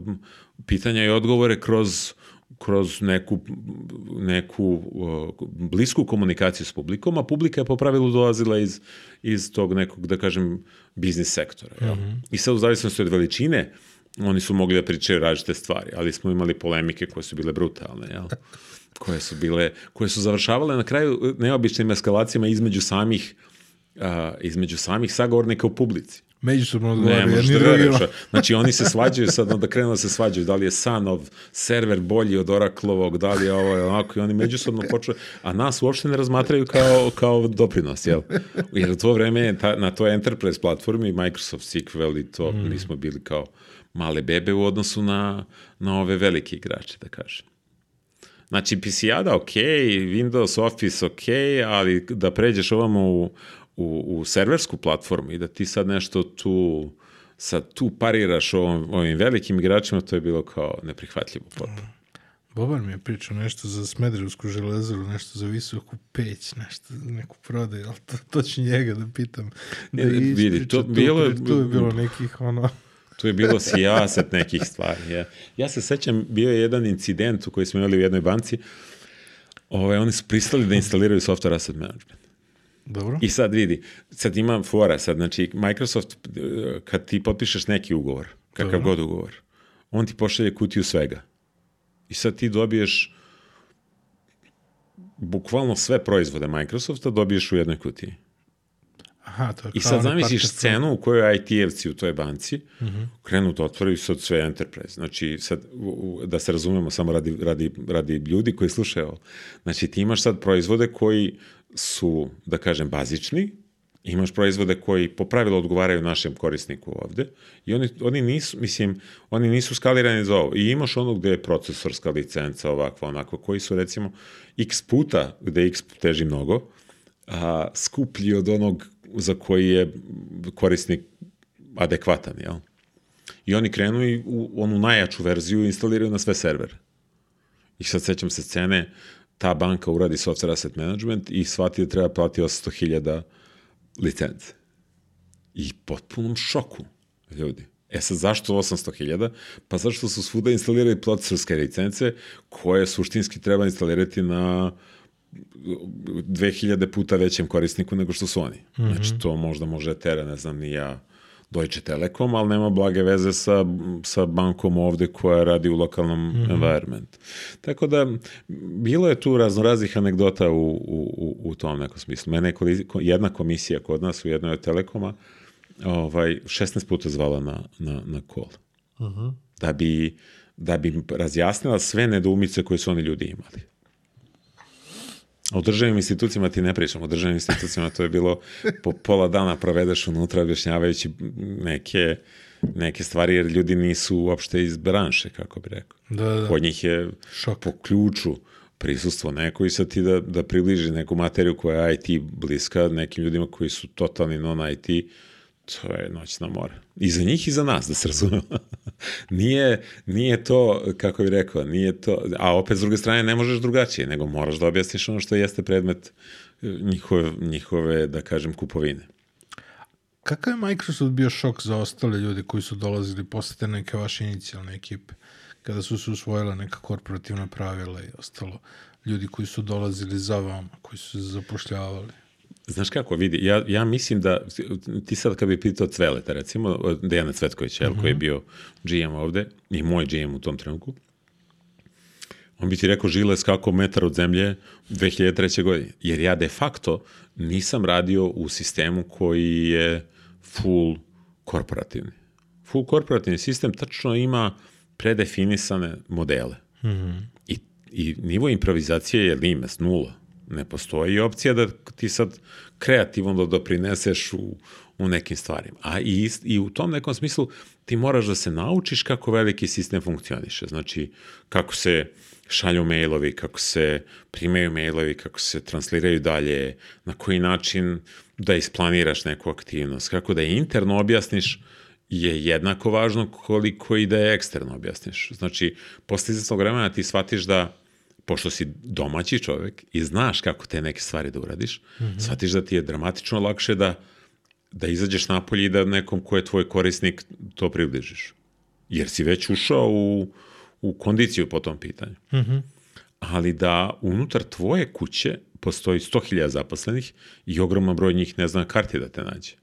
pitanja i odgovore kroz kroz neku, neku uh, blisku komunikaciju s publikom, a publika je po pravilu dolazila iz, iz tog nekog, da kažem, biznis sektora. Jel? Mm -hmm. I sad u zavisnosti od veličine uh, oni su mogli da pričaju različite stvari, ali smo imali polemike koje su bile brutalne, jel? (laughs) koje su bile, koje su završavale na kraju neobičnim eskalacijama između samih a, između samih sagovornika u publici. Međusobno Ne, odgovaraju možeš jedni da veruješ. Znači, oni se svađaju sad, onda krenu da se svađaju, da li je Sanov server bolji od Oraclovog, da li je ovo onako, i oni međusobno počnu, a nas uopšte ne razmatraju kao, kao doprinos, jel? Jer u to vreme ta, na toj enterprise platformi Microsoft SQL i to, mi smo bili kao male bebe u odnosu na, na ove velike igrače, da kažem. Znači, PC-ada ok, Windows, Office ok, ali da pređeš ovamo u, u, u serversku platformu i da ti sad nešto tu sad tu pariraš ovom, ovim velikim igračima, to je bilo kao neprihvatljivo potpuno. Boban mi je pričao nešto za Smedrevsku železaru, nešto za visoku peć, nešto za neku prodaju, ali to, to ću njega da pitam. Da E, vidi, to tu bilo priču. Tu je bilo nekih, ono... (laughs) Tu je bilo sijaset nekih stvari. Ja, ja se sećam, bio je jedan incident u koji smo imali u jednoj banci, Ove, oni su pristali da instaliraju software asset management. Dobro. I sad vidi, sad ima fora, sad, znači Microsoft, eh, kad ti potpišeš neki ugovor, kakav Dobro. god ugovor, on ti pošalje kutiju svega. I sad ti dobiješ bukvalno sve proizvode Microsofta dobiješ u jednoj kutiji. Aha, to je I sad zamisliš scenu u kojoj IT-evci u toj banci krenu da otvaraju sad sve enterprise. Znači, sad, u- u- da se razumemo samo radi, radi, radi ljudi koji slušaju ovo. Znači, ti imaš sad proizvode koji su, da kažem, bazični, imaš proizvode koji po pravilu odgovaraju našem korisniku ovde i oni, oni nisu, mislim, oni nisu skalirani za ovo. I imaš ono gde je procesorska licenca ovakva, onako, koji su recimo x puta, gde x teži mnogo, a, skuplji od onog za koji je korisnik adekvatan, jel? I oni krenu i u onu najjaču verziju instaliraju na sve servere. I sad sećam se scene, ta banka uradi software asset management i shvati da treba plati 800.000 licence. I potpunom šoku, ljudi. E sad, zašto 800.000? Pa zašto su svuda instalirali procesorske licence koje suštinski treba instalirati na 2000 puta većem korisniku nego što su oni. Mm -hmm. Znači, to možda može tera, ne znam, ni ja, Deutsche Telekom, ali nema blage veze sa, sa bankom ovde koja radi u lokalnom mm -hmm. environment. Tako da, bilo je tu raznoraznih anegdota u, u, u, u tom nekom smislu. Mene je jedna komisija kod nas u jednoj od Telekoma ovaj, 16 puta zvala na, na, na call. Uh -huh. da, bi, da bi razjasnila sve nedoumice koje su oni ljudi imali. O državnim institucijama ti ne pričam, o državnim institucijama to je bilo po pola dana provedeš unutra objašnjavajući neke, neke stvari jer ljudi nisu uopšte iz branše, kako bi rekao. Da, da. Kod njih je Šok. po ključu prisustvo neko i sad ti da, da približi neku materiju koja je IT bliska nekim ljudima koji su totalni non-IT, to je noćna mora. I za njih i za nas, da se razumemo. (laughs) nije, nije to, kako bih rekao, nije to, a opet s druge strane ne možeš drugačije, nego moraš da objasniš ono što jeste predmet eh, njihove, njihove da kažem, kupovine. Kakav je Microsoft bio šok za ostale ljude koji su dolazili posle te neke vaše inicijalne ekipe? Kada su se usvojila neka korporativna pravila i ostalo. Ljudi koji su dolazili za vama, koji su se zapošljavali. Znaš kako, vidi, ja, ja mislim da, ti sad kad bi pitao Cveleta, recimo, Dejana Cvetkovića, uh -huh. koji je bio GM ovde, i moj GM u tom trenutku, on bi ti rekao žile skako metar od zemlje 2003. godine. Jer ja de facto nisam radio u sistemu koji je full korporativni. Full korporativni sistem tačno ima predefinisane modele. Mm -hmm. I, I nivo improvizacije je limes, nula. Ne postoji opcija da ti sad kreativno da doprineseš u, u nekim stvarima. A i, i u tom nekom smislu ti moraš da se naučiš kako veliki sistem funkcioniše. Znači, kako se šalju mailovi, kako se primaju mailovi, kako se transliraju dalje, na koji način da isplaniraš neku aktivnost, kako da je interno objasniš je jednako važno koliko i da je eksterno objasniš. Znači, posle izvestnog vremena ti shvatiš da pošto si domaći čovek i znaš kako te neke stvari da uradiš, mm -hmm. shvatiš da ti je dramatično lakše da, da izađeš napolje i da nekom ko je tvoj korisnik to približiš. Jer si već ušao u, u kondiciju po tom pitanju. Mm -hmm. Ali da unutar tvoje kuće postoji 100.000 zaposlenih i ogroman broj njih ne zna karti da te nađe.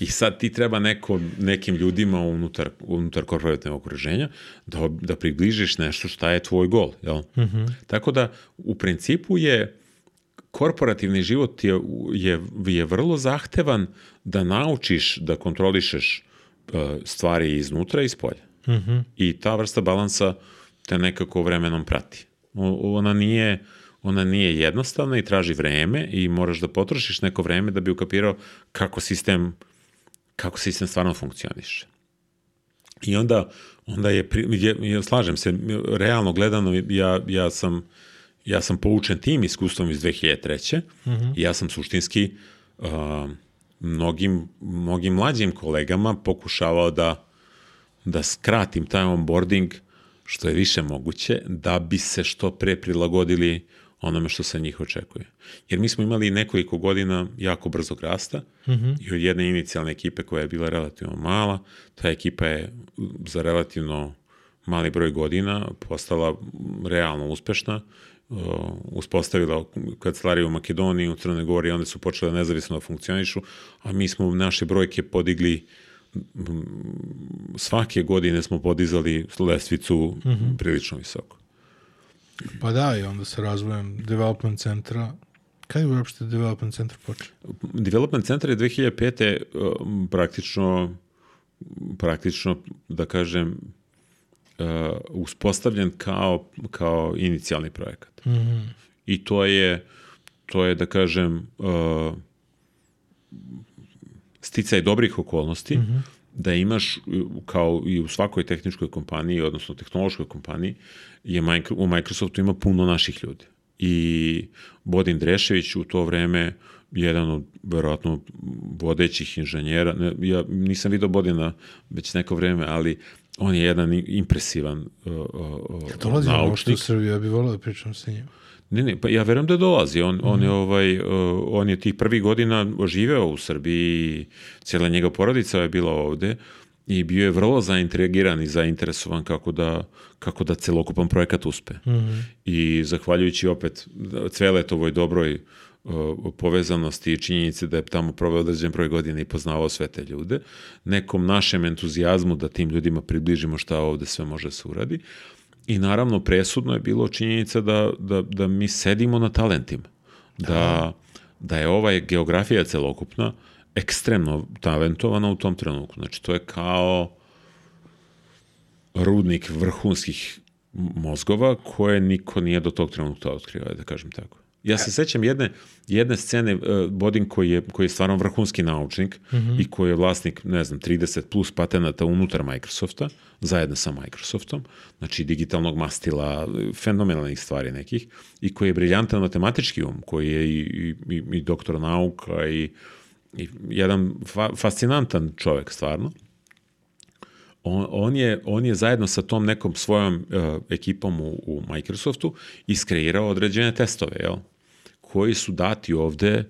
I sad ti treba neko, nekim ljudima unutar, unutar korporativnog okruženja da, da približiš nešto šta je tvoj gol. Jel? Mm -hmm. Tako da u principu je korporativni život je, je, je vrlo zahtevan da naučiš da kontrolišeš uh, stvari iznutra i iz polja. Mm -hmm. I ta vrsta balansa te nekako vremenom prati. O, ona nije ona nije jednostavna i traži vreme i moraš da potrošiš neko vreme da bi ukapirao kako sistem kako sistem stvarno funkcioniše. I onda onda je, je slažem se realno gledano ja ja sam ja sam poučen tim iskustvom iz 2003. Mm -hmm. i ja sam suštinski uh, mnogim, mnogim mlađim kolegama pokušavao da, da skratim taj onboarding što je više moguće, da bi se što pre prilagodili onome što se njih očekuje. Jer mi smo imali nekoliko godina jako brzog rasta mm -hmm. i od jedne inicijalne ekipe koja je bila relativno mala, ta ekipa je za relativno mali broj godina postala realno uspešna Uh, uspostavila kancelariju u Makedoniji, u Crnoj Gori, onda su počele nezavisno da funkcionišu, a mi smo naše brojke podigli svake godine smo podizali lestvicu mm -hmm. prilično visoko. Pa da, i onda sa razvojem development centra Kada je uopšte development centar počeo? Development centar je 2005. Uh, praktično praktično, da kažem, uh, uspostavljen kao, kao inicijalni projekat. Mm -hmm. I to je, to je da kažem, uh, sticaj dobrih okolnosti, mm -hmm. Da imaš, kao i u svakoj tehničkoj kompaniji, odnosno tehnološkoj kompaniji, je u Microsoftu ima puno naših ljudi. I Bodin Drešević u to vreme jedan od verovatno vodećih inženjera, ne, ja nisam vidio Bodina već neko vreme, ali on je jedan impresivan uh, uh, dolazi naučnik. u Srbiju, ja bih volao da pričam sa njim. Ne, ne, pa ja verujem da dolazi. On, mm. on, je, mhm. ovaj, uh, on je tih prvih godina oživeo u Srbiji, cijela njega porodica je bila ovde i bio je vrlo zaintrigiran i zainteresovan kako da, kako da celokupan projekat uspe. Mm -hmm. I zahvaljujući opet Cveletovoj dobroj uh, povezanosti i činjenice da je tamo proveo određen broj godina i poznavao sve te ljude, nekom našem entuzijazmu da tim ljudima približimo šta ovde sve može se uradi. I naravno presudno je bilo činjenica da, da, da mi sedimo na talentima. Da, da je ovaj geografija celokupna ekstremno talentovana u tom trenutku. Znači to je kao rudnik vrhunskih mozgova koje niko nije do tog trenutka otkrio, da kažem tako. Ja se sećam jedne, jedne scene, uh, Bodin koji je, koji je stvarno vrhunski naučnik mm -hmm. i koji je vlasnik, ne znam, 30 plus patenata unutar Microsofta, zajedno sa Microsoftom, znači digitalnog mastila, fenomenalnih stvari nekih, i koji je briljantan matematički um, koji je i, i, i, doktor nauka i, i jedan fa, fascinantan čovek stvarno. On, on, je, on je zajedno sa tom nekom svojom uh, ekipom u, u Microsoftu iskreirao određene testove, jel? koji su dati ovde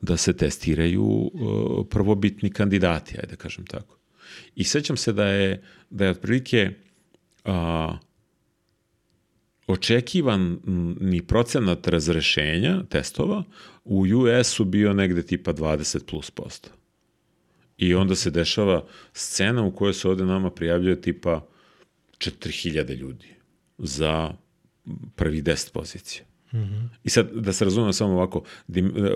da se testiraju uh, prvobitni kandidati, ajde da kažem tako. I sećam se da je, da je otprilike uh, očekivan ni procenat razrešenja testova u US-u bio negde tipa 20 plus posto. I onda se dešava scena u kojoj se ovde nama prijavljuje tipa 4000 ljudi za prvi 10 pozicija. Mm -hmm. I sad, da se razumemo samo ovako,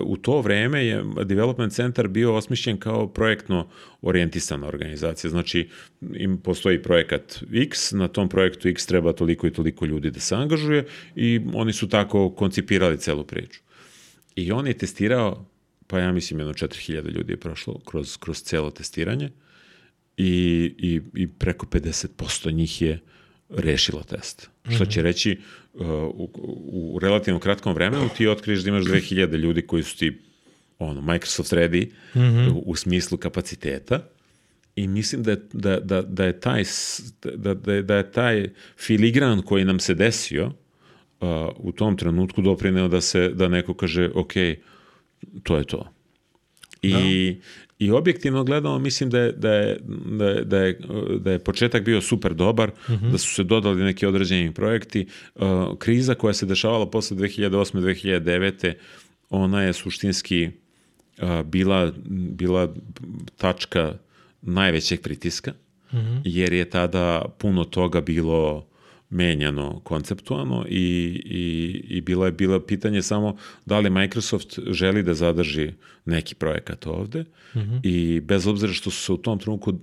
u to vreme je Development Center bio osmišljen kao projektno orijentisana organizacija. Znači, im postoji projekat X, na tom projektu X treba toliko i toliko ljudi da se angažuje i oni su tako koncipirali celu priču. I on je testirao, pa ja mislim jedno 4000 ljudi je prošlo kroz, kroz celo testiranje i, i, i preko 50% njih je rešilo test. Mm -hmm. Što će reći, uh, u, u relativno kratkom vremenu ti otkriješ da imaš 2000 ljudi koji su ti ono, Microsoft ready mm -hmm. u, u smislu kapaciteta i mislim da je, da, da, da je taj da, da, je, da je taj filigran koji nam se desio uh, u tom trenutku doprineo da se da neko kaže ok, to je to. I, da. I objektivno gledano mislim da je, da je, da je, da je, da je početak bio super dobar, uh mhm. -huh. da su se dodali neki određeni projekti. Uh, kriza koja se dešavala posle 2008. 2009. ona je suštinski uh, bila, bila tačka najvećeg pritiska, uh mhm. -huh. jer je tada puno toga bilo menjano konceptualno i, i, i bila je bila pitanje samo da li Microsoft želi da zadrži neki projekat ovde mm -hmm. i bez obzira što su se u tom trenutku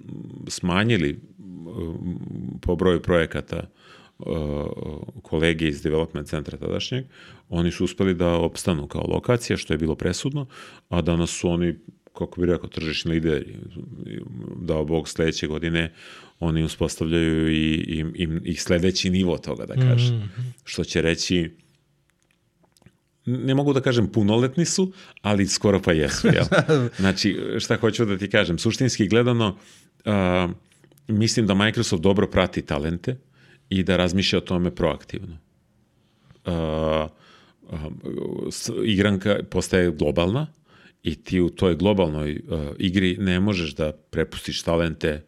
smanjili po broju projekata uh, kolege iz development centra tadašnjeg, oni su uspeli da opstanu kao lokacija, što je bilo presudno, a danas su oni kako bi rekao, tržišni lideri, dao Bog sledeće godine, oni uspostavljaju i, i, i, i sledeći nivo toga, da kažem. Mm -hmm. Što će reći, ne mogu da kažem punoletni su, ali skoro pa jesu, jel? (laughs) Znači, šta hoću da ti kažem, suštinski gledano, uh, mislim da Microsoft dobro prati talente i da razmišlja o tome proaktivno. Uh, uh, igranka postaje globalna, i ti u toj globalnoj uh, igri ne možeš da prepustiš talente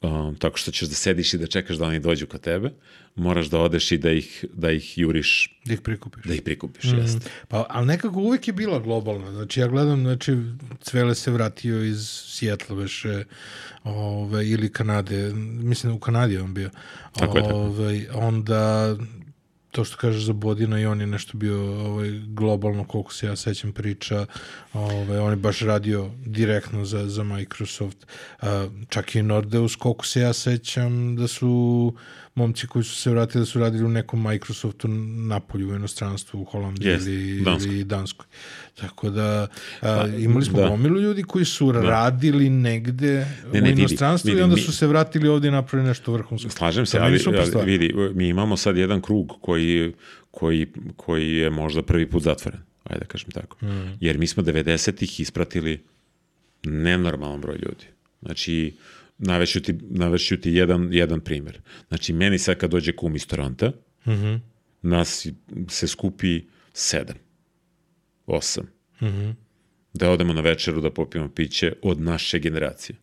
um, tako što ćeš da sediš i da čekaš da oni dođu ka tebe, moraš da odeš i da ih, da ih juriš. Da ih prikupiš. Da ih prikupiš, mm. jeste. Pa, ali nekako uvijek je bila globalna. Znači, ja gledam, znači, Cvele se vratio iz Sjetla, veše, ove, ili Kanade, mislim, u Kanadi on bio. Tako je, tako. Ove, onda to što kažeš za Bodina i on je nešto bio ovaj, globalno, koliko se ja sećam priča, ovaj, on je baš radio direktno za, za Microsoft. Uh, čak i Nordeus, koliko se ja sećam, da su momci koji su se vratili, da su radili u nekom Microsoftu napolju u inostranstvu, u Holandiji yes, ili, Danskoj. ili Danskoj. Tako da a, pa, imali smo da. gomilu ljudi koji su da. radili negde ne, ne, u inostranstvu vidi, vidi, i onda mi, su se vratili ovde i napravili nešto vrhunsko. Slažem se, ali, ali vidi, mi imamo sad jedan krug koji, koji, koji je možda prvi put zatvoren, ajde da kažem tako. Mm. Jer mi smo 90-ih ispratili nenormalan broj ljudi. Znači, navešću ti, navešću ti jedan, jedan primer. Znači, meni sad kad dođe kum iz Toronta, mm -hmm. nas se skupi sedam, osam. Mm -hmm. Da odemo na večeru da popijemo piće od naše generacije.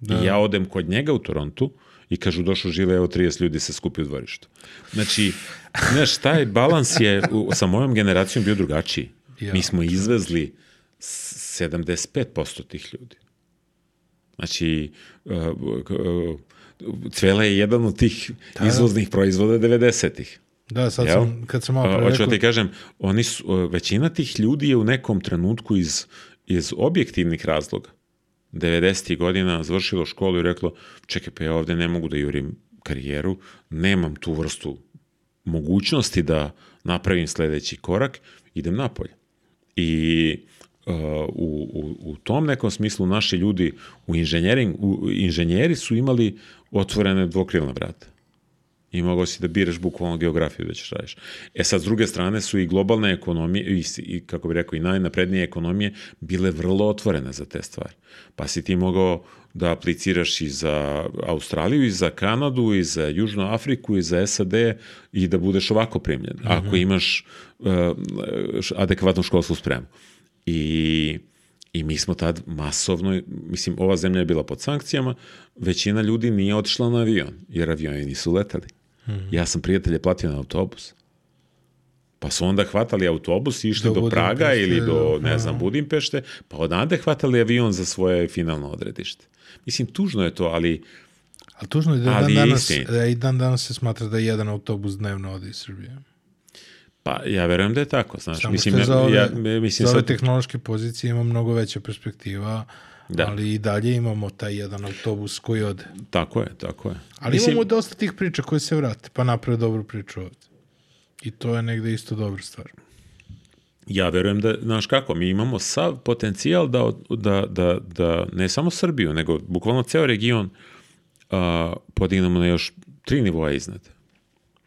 Da. I ja odem kod njega u Torontu i kažu došao žive, evo 30 ljudi se skupi u dvorištu. Znači, (laughs) znaš, taj balans je u, sa mojom generacijom bio drugačiji. Ja, Mi smo izvezli 75% tih ljudi. Znači, uh, uh, Cvela je jedan od tih da, da. izvoznih proizvoda 90-ih. Da, sad Jel? sam, kad sam malo pre Hoću da ti kažem, oni su, većina tih ljudi je u nekom trenutku iz, iz objektivnih razloga 90. godina završilo školu i reklo, čekaj, pa ja ovde ne mogu da jurim karijeru, nemam tu vrstu mogućnosti da napravim sledeći korak, idem napolje. I u, u, u tom nekom smislu naši ljudi u, inženjering, u inženjeri su imali otvorene dvokrilne vrata i mogao si da biraš bukvalno geografiju da ćeš radiš. E sad, s druge strane su i globalne ekonomije, i, i kako bih rekao, i najnaprednije ekonomije bile vrlo otvorene za te stvari. Pa si ti mogao da apliciraš i za Australiju, i za Kanadu, i za Južnu Afriku, i za SAD i da budeš ovako primljen, mm -hmm. ako imaš uh, adekvatnu školsku spremu. I I mi smo tad masovno, mislim, ova zemlja je bila pod sankcijama, većina ljudi nije otišla na avion, jer avioni nisu letali. -hmm. Ja sam prijatelje platio na autobus. Pa su onda hvatali autobus i išli do, do Praga ili do, ne znam, Budimpešte, pa odande hvatali avion za svoje finalno odredište. Mislim, tužno je to, ali... Ali tužno je da dan danas, da i dan danas se smatra da jedan autobus dnevno ode iz Srbije. Pa ja verujem da je tako, znaš. Samo mislim, ja, za ove, ja, mislim, za ove sad... tehnološke pozicije ima mnogo veća perspektiva Da. Ali i dalje imamo taj jedan autobus koji ode. Tako je, tako je. Ali Mislim... imamo dosta tih priča koje se vrate, pa naprave dobru priču ovde. I to je negde isto dobra stvar. Ja verujem da, znaš kako, mi imamo sav potencijal da, da, da, da ne samo Srbiju, nego bukvalno ceo region a, podignemo na još tri nivoa iznad.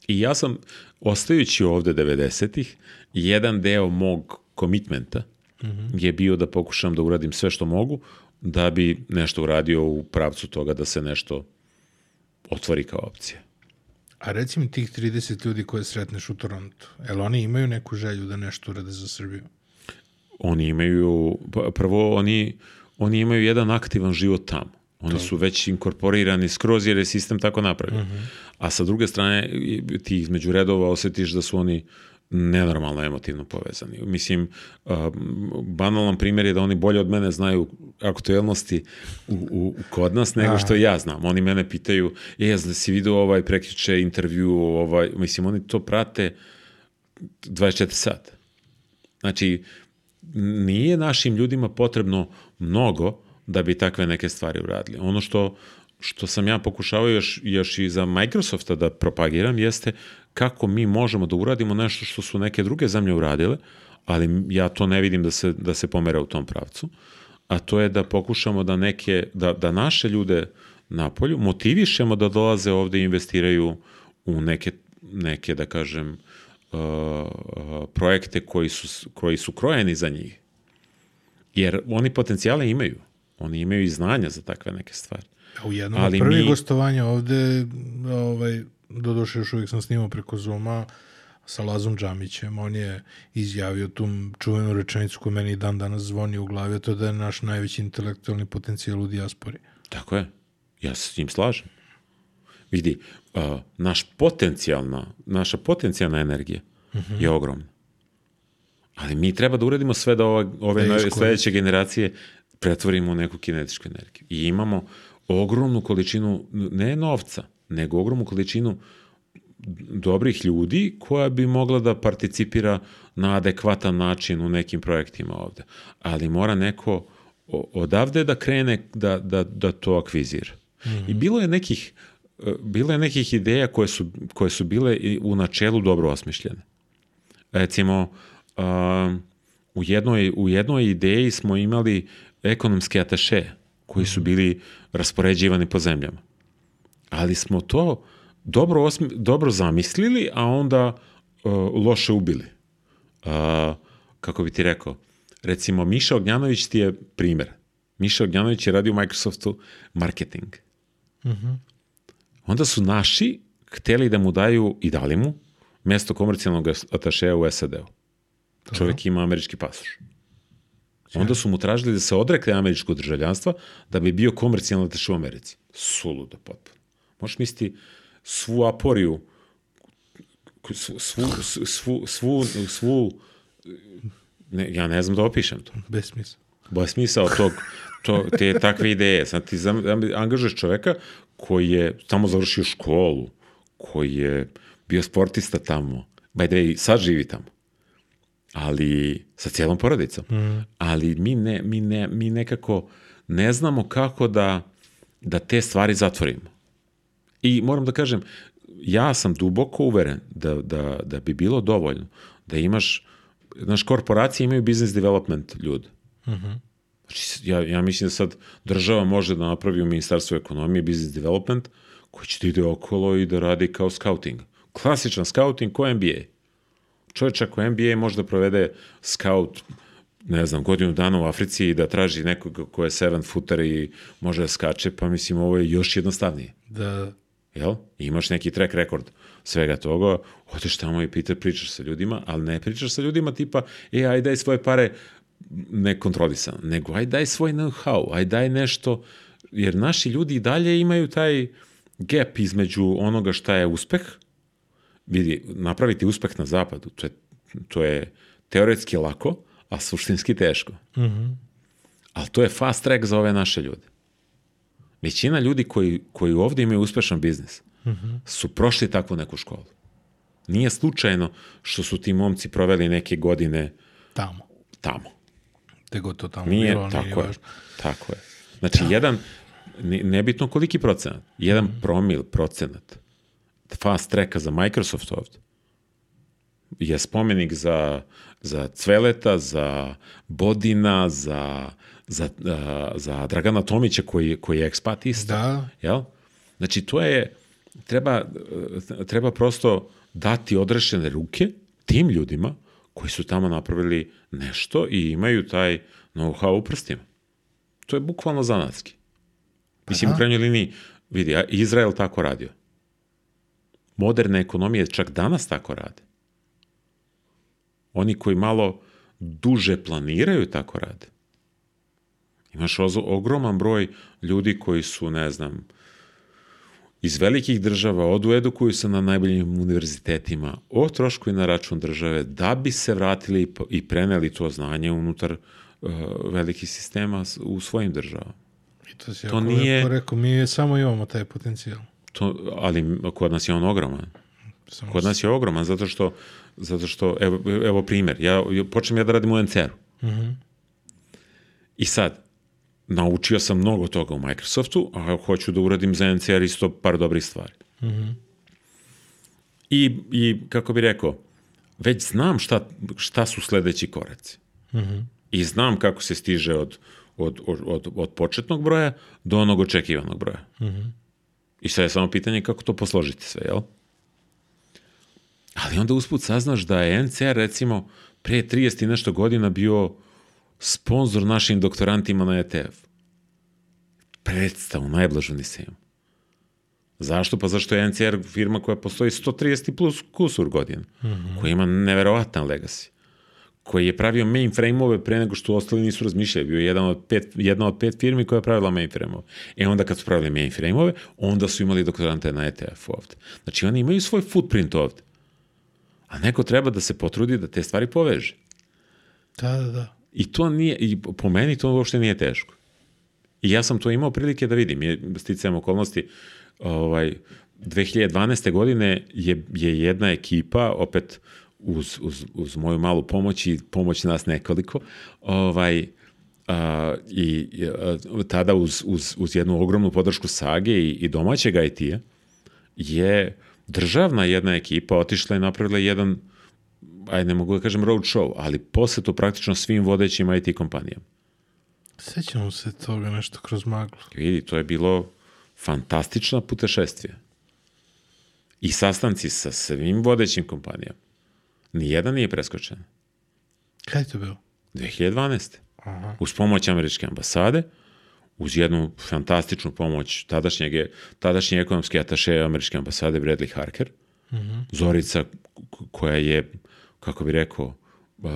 I ja sam, ostajući ovde 90-ih, jedan deo mog komitmenta mm -hmm. je bio da pokušam da uradim sve što mogu da bi nešto uradio u pravcu toga da se nešto otvori kao opcija. A reci mi tih 30 ljudi koje sretneš u Torontu, jel oni imaju neku želju da nešto urade za Srbiju? Oni imaju, pa, prvo oni, oni imaju jedan aktivan život tamo. Oni to. su već inkorporirani skroz jer je sistem tako napravljen. Uh mhm. -huh. A sa druge strane ti između redova osetiš da su oni nenormalno emotivno povezani. Mislim, uh, banalan primjer je da oni bolje od mene znaju aktuelnosti u, u, kod nas nego što ja znam. Oni mene pitaju, e, jaz da si vidio ovaj prekriče intervju, ovaj, mislim, oni to prate 24 sata. Znači, nije našim ljudima potrebno mnogo da bi takve neke stvari uradili. Ono što, što sam ja pokušavao još, još i za Microsofta da propagiram jeste kako mi možemo da uradimo nešto što su neke druge zemlje uradile, ali ja to ne vidim da se, da se pomera u tom pravcu, a to je da pokušamo da, neke, da, da naše ljude na polju motivišemo da dolaze ovde i investiraju u neke, neke da kažem, uh, uh, projekte koji su, koji su krojeni za njih. Jer oni potencijale imaju. Oni imaju i znanja za takve neke stvari. U jednom Ali od prvih mi... gostovanja ovde, ovaj, doduše još uvijek sam snimao preko Zuma, sa Lazom Džamićem, on je izjavio tu čuvenu rečenicu koja meni dan danas zvoni u glavi, to da je naš najveći intelektualni potencijal u dijaspori. Tako je. Ja se s njim slažem. Vidi, uh, naš potencijalna, naša potencijalna energija uh mhm. -huh. je ogromna. Ali mi treba da uradimo sve da ova, ove nove, sledeće generacije pretvorimo u neku kinetičku energiju. I imamo ogromnu količinu, ne novca, nego ogromnu količinu dobrih ljudi koja bi mogla da participira na adekvatan način u nekim projektima ovde. Ali mora neko odavde da krene da, da, da to akvizira. Mm -hmm. I bilo je nekih e, bilo je nekih ideja koje su, koje su bile u načelu dobro osmišljene. Recimo, uh, u, jednoj, u jednoj ideji smo imali ekonomske ataše koji su bili raspoređivani po zemljama. Ali smo to dobro, osmi, dobro zamislili, a onda uh, loše ubili. Uh, kako bi ti rekao, recimo Miša Ognjanović ti je primer. Miša Ognjanović je radio u Microsoftu marketing. Uh mhm. -huh. Onda su naši hteli da mu daju i dali mu mesto komercijalnog atašeja u SAD-u. Čovjek ima američki pasoš. Onda su mu tražili da se odrekne američkog državljanstva da bi bio komercijalno ataše u Americi. Suludo potpuno. Možeš misliti svu aporiju, svu, svu, svu, svu, svu ne, ja ne znam da opišem to. Bez smisla. Bez smisla tog, to, te takve ideje. Sad ti angažuješ čoveka koji je tamo završio školu, koji je bio sportista tamo, by the way, sad živi tamo ali sa cijelom porodicom. Mm. Ali mi, ne, mi, ne, mi nekako ne znamo kako da, da te stvari zatvorimo. I moram da kažem, ja sam duboko uveren da, da, da bi bilo dovoljno da imaš, znaš, korporacije imaju business development ljudi. Mm -hmm. Znači, ja, ja mislim da sad država može da napravi u Ministarstvu ekonomije business development koji će da ide okolo i da radi kao scouting. Klasičan scouting ko NBA. Čovječ ako NBA može da provede scout ne znam, godinu dana u Africi i da traži nekog ko je seven footer i može da skače, pa mislim ovo je još jednostavnije. Da. Jel? I imaš neki track record svega toga, odeš tamo i pita, pričaš sa ljudima, ali ne pričaš sa ljudima tipa, e, aj daj svoje pare nekontrolisano, nego aj daj svoj know-how, aj daj nešto, jer naši ljudi i dalje imaju taj gap između onoga šta je uspeh vidi, napraviti uspeh na zapadu, to je, to je teoretski lako, a suštinski teško. Mm -hmm. Ali to je fast track za ove naše ljude. Većina ljudi koji, koji ovde imaju uspešan biznis mm -hmm. su prošli takvu neku školu. Nije slučajno što su ti momci proveli neke godine tamo. Tamo. Te to tamo nije, bilo, tako nije je, važno. Tako je. Znači, da. jedan, nebitno koliki procenat, jedan mm -hmm. promil, procenat, fast tracka za Microsoft ovde je spomenik za, za Cveleta, za Bodina, za, za, za Dragana Tomića koji, koji je ekspat isto. Da. Jel? Znači, to je, treba, treba prosto dati odrešene ruke tim ljudima koji su tamo napravili nešto i imaju taj know-how u prstima. To je bukvalno zanatski. Mislim, u krajnjoj liniji, vidi, Izrael tako radio moderne ekonomije čak danas tako rade. Oni koji malo duže planiraju tako rade. Imaš ogroman broj ljudi koji su, ne znam, iz velikih država odu edukuju se na najboljim univerzitetima o trošku i na račun države da bi se vratili i preneli to znanje unutar uh, velikih sistema u svojim državama. I to si To nije- rekao, mi samo imamo taj potencijal. To, ali kod nas je on ogroman. Samo Kod nas je ogroman zato što, zato što evo, evo primjer, ja, počnem ja da radim u NCR-u. I sad, naučio sam mnogo toga u Microsoftu, a hoću da uradim za NCR isto par dobrih stvari. I, I, kako bi rekao, već znam šta, šta su sledeći koraci. I znam kako se stiže od, od, od, od, od početnog broja do onog očekivanog broja. I sad je samo pitanje kako to posložiti sve, jel? Ali onda usput saznaš da je NCR recimo pre 30 i nešto godina bio sponsor našim doktorantima na ETF. Predstavu, najblažu nisam. Zašto? Pa zašto je NCR firma koja postoji 130 i plus kusur godina, koja ima neverovatan legacy, koji je pravio mainframe-ove pre nego što ostali nisu razmišljali. Bio je jedan od pet, jedna od pet firmi koja je pravila mainframe-ove. E onda kad su pravili mainframe-ove, onda su imali doktorante na ETF ovde. Znači oni imaju svoj footprint ovde. A neko treba da se potrudi da te stvari poveže. Da, da, da. I to nije, i po meni to uopšte nije teško. I ja sam to imao prilike da vidim. Je, sticajem okolnosti, ovaj, 2012. godine je, je jedna ekipa, opet uz, uz, uz moju malu pomoć i pomoć nas nekoliko, ovaj, a, i a, tada uz, uz, uz jednu ogromnu podršku Sage i, i domaćeg IT-a je državna jedna ekipa otišla i napravila jedan aj ne mogu da kažem road show, ali posetu praktično svim vodećim IT kompanijama. Sećamo se toga nešto kroz maglu. Vidi, to je bilo fantastično putešestvije. I sastanci sa svim vodećim kompanijama. Nijedan nije preskočen. Kada je to bilo? 2012. Aha. Uz pomoć američke ambasade, uz jednu fantastičnu pomoć tadašnjeg, tadašnje ekonomske ataše američke ambasade Bradley Harker, Zorica k- koja je, kako bi rekao, uh,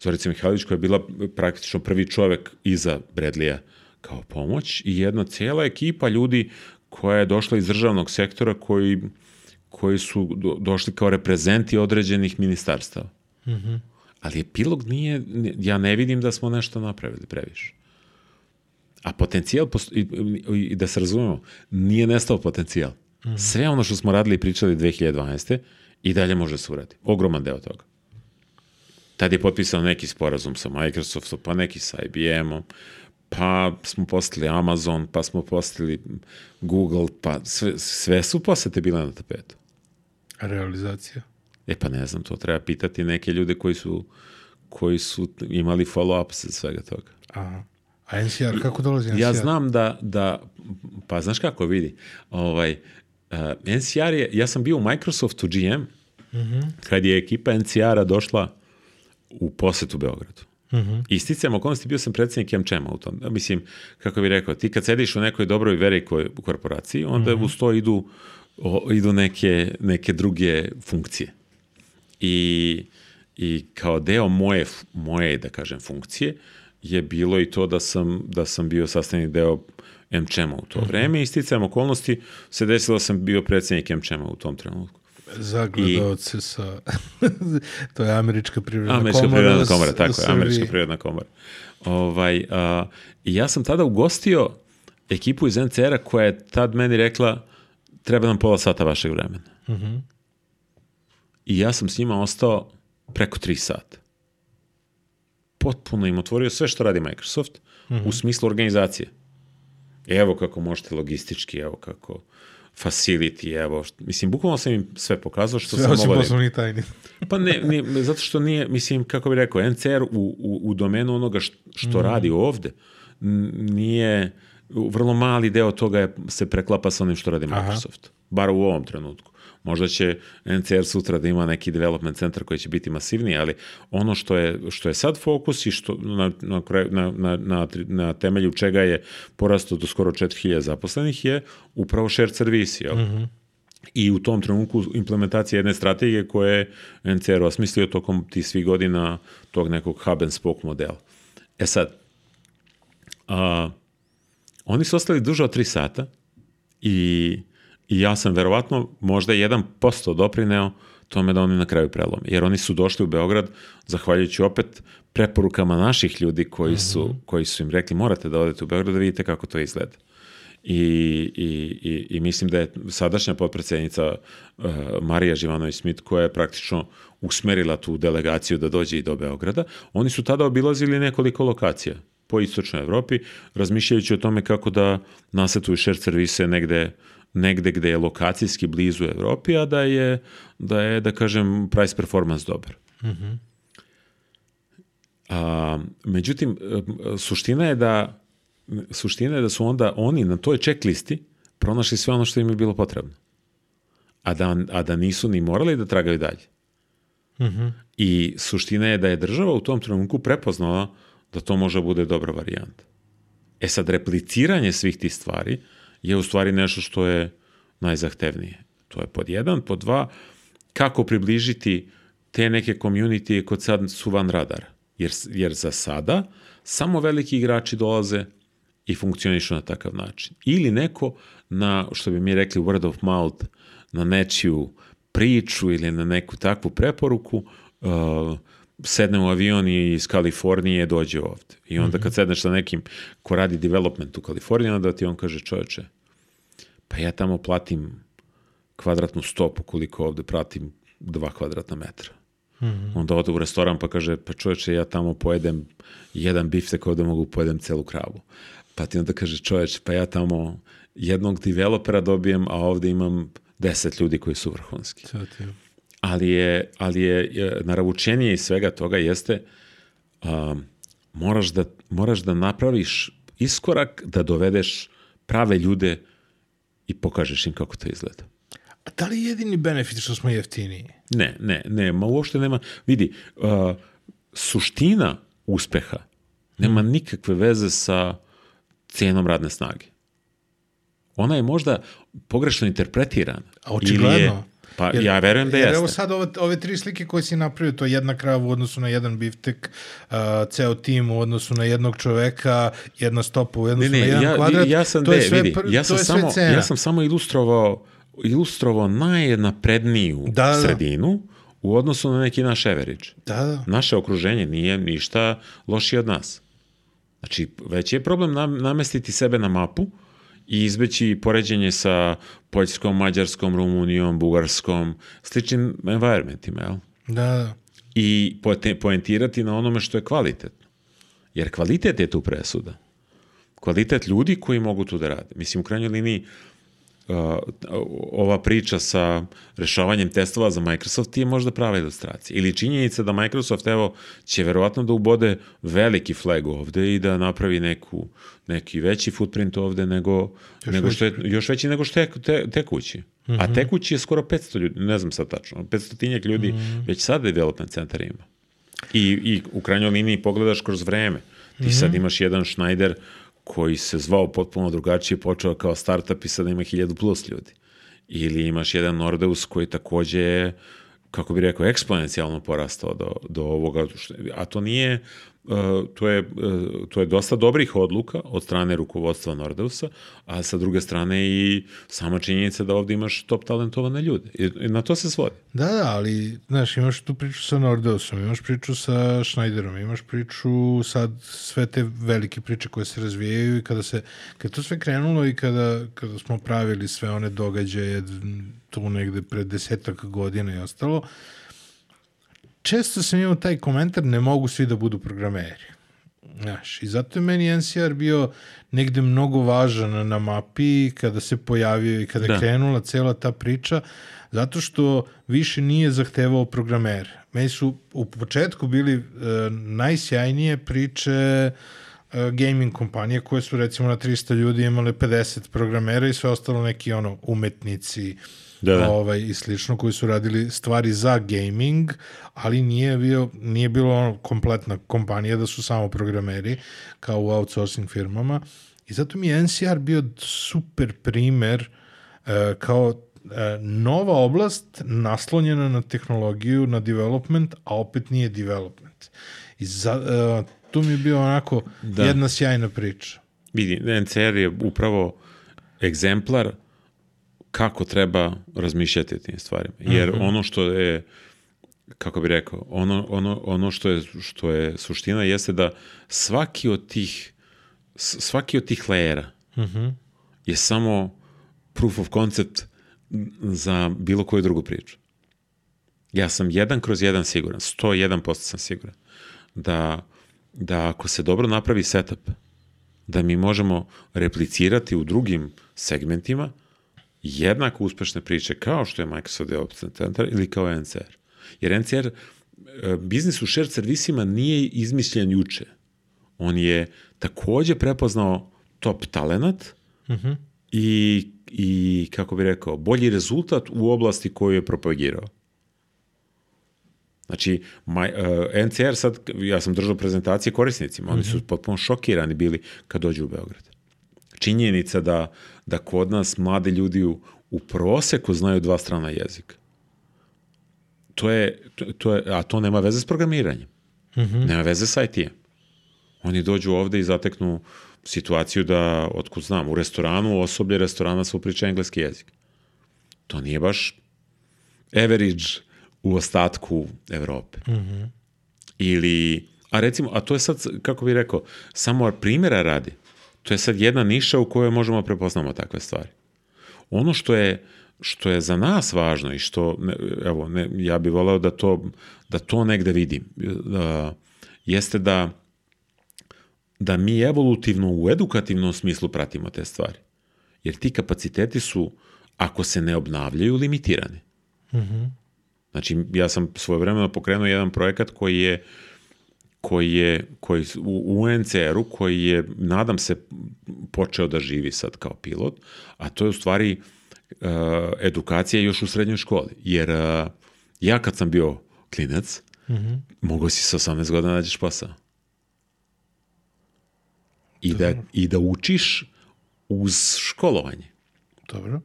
Zorica Mihajlović koja je bila praktično prvi čovek iza Bradleya kao pomoć i jedna cijela ekipa ljudi koja je došla iz državnog sektora koji, koji su do, došli kao reprezenti određenih ministarstava. Ali epilog nije, ja ne vidim da smo nešto napravili previše. A potencijal, posto- i, i, i da se razumemo, nije nestao potencijal. Sve ono što smo radili i pričali 2012. i dalje može se uradi. Ogroman deo toga. Tad je potpisan neki sporazum sa Microsoftom, pa neki sa IBM-om, pa smo postali Amazon, pa smo postali Google, pa sve, sve su posete bile na tapetu. Realizacija? E pa ne znam, to treba pitati neke ljude koji su, koji su imali follow-up sa svega toga. Aha. A NCR, kako dolazi NCR? Ja znam da, da pa znaš kako vidi, ovaj, uh, NCR je, ja sam bio u Microsoftu GM, kad je ekipa NCR-a došla u posetu Beogradu. I sticajem okolnosti bio sam predsjednik MČM-a u tom. Mislim, kako bih rekao, ti kad sediš u nekoj dobroj velikoj korporaciji, onda uz to idu, o, idu neke, neke druge funkcije. I, i kao deo moje, moje, da kažem, funkcije je bilo i to da sam, da sam bio sastavni deo MČM-a u to vreme i sticajem okolnosti se desilo da sam bio predsjednik MČM-a u tom trenutku. Za gledalce sa... (laughs) to je Američka privredna Američka komora. privredna s- komora, tako je. Američka privredna komora. Ovaj, a, I ja sam tada ugostio ekipu iz NCR-a koja je tad meni rekla treba nam pola sata vašeg vremena. I ja sam s njima ostao preko tri sata. Potpuno im otvorio sve što radi Microsoft u smislu organizacije. Evo kako možete logistički, evo kako facility, evo, mislim, bukvalno sam im sve pokazao što Sve sam mogao da im- poslovnih tajni. (laughs) pa ne, ne, zato što nije, mislim, kako bih rekao, NCR u, u, u domenu onoga što, što radi ovde, nije, vrlo mali deo toga je, se preklapa sa onim što radi Microsoft. Bar u ovom trenutku. Možda će NCR sutra da ima neki development centar koji će biti masivniji, ali ono što je, što je sad fokus i što na, na, na, na, na, na temelju čega je porastao do skoro 4000 zaposlenih je upravo shared servisi. Jel? I u tom trenutku implementacija jedne strategije koje je NCR osmislio tokom tih svih godina tog nekog hub and spoke modela. E sad, a, oni su ostali duže od tri sata i I ja sam verovatno možda 1% doprineo tome da oni na kraju prelome. Jer oni su došli u Beograd zahvaljujući opet preporukama naših ljudi koji su, koji su im rekli morate da odete u Beograd da vidite kako to izgleda. I, i, i, i mislim da je sadašnja potpredsednica uh, Marija Živanović-Smit koja je praktično usmerila tu delegaciju da dođe i do Beograda, oni su tada obilazili nekoliko lokacija po istočnoj Evropi, razmišljajući o tome kako da nasetuju shared servise negde negde gde je lokacijski blizu Evropi, a da je, da je, da kažem, price performance dobar. A, međutim, suština je da suština je da su onda oni na toj checklisti pronašli sve ono što im je bilo potrebno. A da, a da nisu ni morali da tragaju dalje. I suština je da je država u tom trenutku prepoznala da to može da bude dobra varijanta. E sad, repliciranje svih tih stvari je u stvari nešto što je najzahtevnije. To je pod jedan. Pod dva, kako približiti te neke community kod sad su van radara. Jer, jer za sada samo veliki igrači dolaze i funkcionišu na takav način. Ili neko na, što bi mi rekli word of mouth, na nečiju priču ili na neku takvu preporuku, uh, sedne u avion i iz Kalifornije dođe ovde. I onda kad sedneš sa nekim ko radi development u Kaliforniji, onda ti on kaže čoveče, pa ja tamo platim kvadratnu stopu koliko ovde pratim dva kvadratna metra. Onda ode u restoran pa kaže, pa čoveče, ja tamo pojedem jedan biftek, ovde mogu pojedem celu kravu. Pa ti onda kaže, čoveče, pa ja tamo jednog developera dobijem, a ovde imam deset ljudi koji su vrhunski ti je. Ali je, ali je, je naravučenije iz svega toga jeste um, moraš, da, moraš da napraviš iskorak da dovedeš prave ljude i pokažeš im kako to izgleda. A da li je jedini benefit što smo jeftiniji? Ne, ne, ne, ma uopšte nema, vidi, uh, suština uspeha nema nikakve veze sa cenom radne snage. Ona je možda pogrešno interpretirana. A Ili očigledno. Je, pa ja verujem da jer jeste. evo sad ove, ove tri slike koje si napravio, to je jedna krava u odnosu na jedan biftek, uh, ceo tim u odnosu na jednog čoveka, jedna stopa u odnosu Ne, na ne, jedan ja, kvadrat. ja sam, to je de, sve, vidi, ja to sam, je sve samo, cena. ja sam samo ilustrovao, ilustrovao najnapredniju Da, da. sredinu u odnosu na neki naš average. Da, da. Naše okruženje nije ništa lošije od nas. Znači, već je problem nam, namestiti sebe na mapu i izbeći poređenje sa Poljskom, Mađarskom, Rumunijom, Bugarskom, sličnim environmentima, jel? Da, da. i poentirati na onome što je kvalitetno. Jer kvalitet je tu presuda. Kvalitet ljudi koji mogu tu da rade. Mislim, u krajnjoj liniji, uh, ova priča sa rešavanjem testova za Microsoft je možda prava ilustracija. Ili činjenica da Microsoft, evo, će verovatno da ubode veliki flag ovde i da napravi neku, neki veći footprint ovde nego, nego što je, još veći nego što je te, tekući. A tekući je skoro 500 ljudi, ne znam sad tačno, 500 tinjak ljudi već sad development centar ima. I, I u krajnjoj liniji pogledaš kroz vreme. Ti sad imaš jedan Schneider koji se zvao potpuno drugačije, počeo kao startup i sada ima 1000 plus ljudi. Ili imaš jedan Nordeus koji takođe je, kako bi rekao, eksponencijalno porastao do, do ovoga, a to nije, to je, uh, to je dosta dobrih odluka od strane rukovodstva Nordeusa, a sa druge strane i sama činjenica da ovde imaš top talentovane ljude. I, na to se svodi. Da, da, ali, znaš, imaš tu priču sa Nordeusom, imaš priču sa Schneiderom, imaš priču sad sve te velike priče koje se razvijaju i kada se, kada to sve krenulo i kada, kada smo pravili sve one događaje tu negde pred desetak godina i ostalo, često sam imao taj komentar, ne mogu svi da budu programeri. Znaš, i zato je meni NCR bio negde mnogo važan na mapi kada se pojavio i kada Da. krenula cela ta priča, zato što više nije zahtevao programere. Meni su u početku bili e, najsjajnije priče e, gaming kompanije koje su recimo na 300 ljudi imale 50 programera i sve ostalo neki ono umetnici Da, da. ovaj i slično koji su radili stvari za gaming, ali nije bio nije bilo ono kompletna kompanija da su samo programeri kao u outsourcing firmama. I zato mi je NCR bio super primer e, kao e, nova oblast naslonjena na tehnologiju, na development, a opet nije development. I za, e, tu mi je bio onako Da. jedna sjajna priča. Vidi, NCR je upravo egzemplar kako treba razmišljati o tim stvarima. Jer ono što je, kako bi rekao, ono, ono, ono što, je, što je suština jeste da svaki od tih svaki od tih lejera je samo proof of concept za bilo koju drugu priču. Ja sam jedan kroz jedan siguran, 101% sam siguran, da, da ako se dobro napravi setup, da mi možemo replicirati u drugim segmentima jednako uspešne priče kao što je Microsoft Development Center ili kao NCR. Jer NCR, e, biznis u shared servisima nije izmišljen juče. On je takođe prepoznao top talenat i, i, kako bi rekao, bolji rezultat u oblasti koju je propagirao. Znači, my, uh, NCR sad, ja sam držao prezentacije korisnicima, oni su potpuno šokirani bili kad dođu u Beograd. Činjenica da, da kod nas mlade ljudi u, u proseku znaju dva strana jezika. To je, to, to je, a to nema veze s programiranjem. Nema veze sa IT-em. Oni dođu ovde i zateknu situaciju da, otkud znam, u restoranu osoblje restorana su priča engleski jezik. To nije baš average u ostatku Evrope. Ili, a recimo, a to je sad, kako bih rekao, samo primjera radi. To je sad jedna niša u kojoj možemo prepoznamo takve stvari. Ono što je što je za nas važno i što ne, evo ne, ja bih voleo da to da to negde vidim da, jeste da da mi evolutivno u edukativnom smislu pratimo te stvari. Jer ti kapaciteti su, ako se ne obnavljaju, limitirani. Znači, ja sam svojevremeno pokrenuo jedan projekat koji je koji je koji, u, u NCR-u koji je, nadam se, počeo da živi sad kao pilot, a to je u stvari uh, edukacija još u srednjoj školi. Jer uh, ja kad sam bio klinac, mogao si sa 18 godina da nađeš posao. I da, I da učiš uz školovanje. Dobro.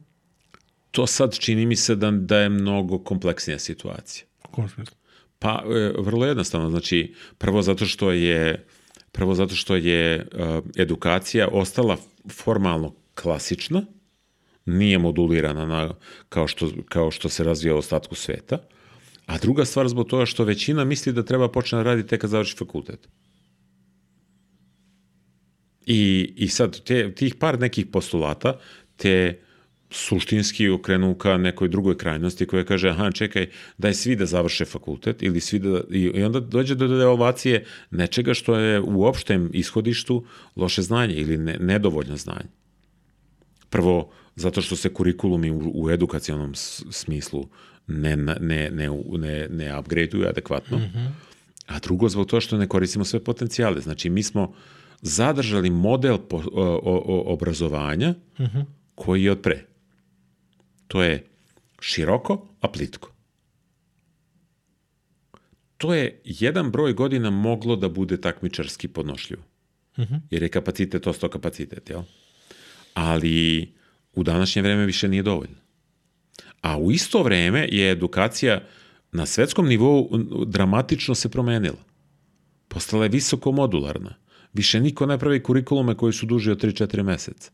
To sad čini mi se da, da je mnogo kompleksnija situacija. U kom smislu? Pa e, vrlo jednostavno, znači prvo zato što je prvo zato što je e, edukacija ostala formalno klasična, nije modulirana na, kao, što, kao što se razvija u ostatku sveta, a druga stvar zbog toga što većina misli da treba počne da radi tek kad završi fakultet. I, i sad te, tih par nekih postulata te suštinski okrenu ka nekoj drugoj krajnosti koja kaže, aha, čekaj, daj svi da završe fakultet ili svi da, i, onda dođe do devalvacije nečega što je u opštem ishodištu loše znanje ili ne, nedovoljno znanje. Prvo, zato što se kurikulumi u, u edukacionom smislu ne, ne, ne, ne, ne upgradeuju adekvatno, a drugo zbog toga što ne koristimo sve potencijale. Znači, mi smo zadržali model po, o, o, obrazovanja koji je od pre. To je široko, a plitko. To je jedan broj godina moglo da bude takmičarski podnošljivo. Jer je kapacitet osto kapacitet, jel? Ali u današnje vreme više nije dovoljno. A u isto vreme je edukacija na svetskom nivou dramatično se promenila. Postala je visoko modularna. Više niko ne pravi kurikulume koji su duži od 3-4 meseca.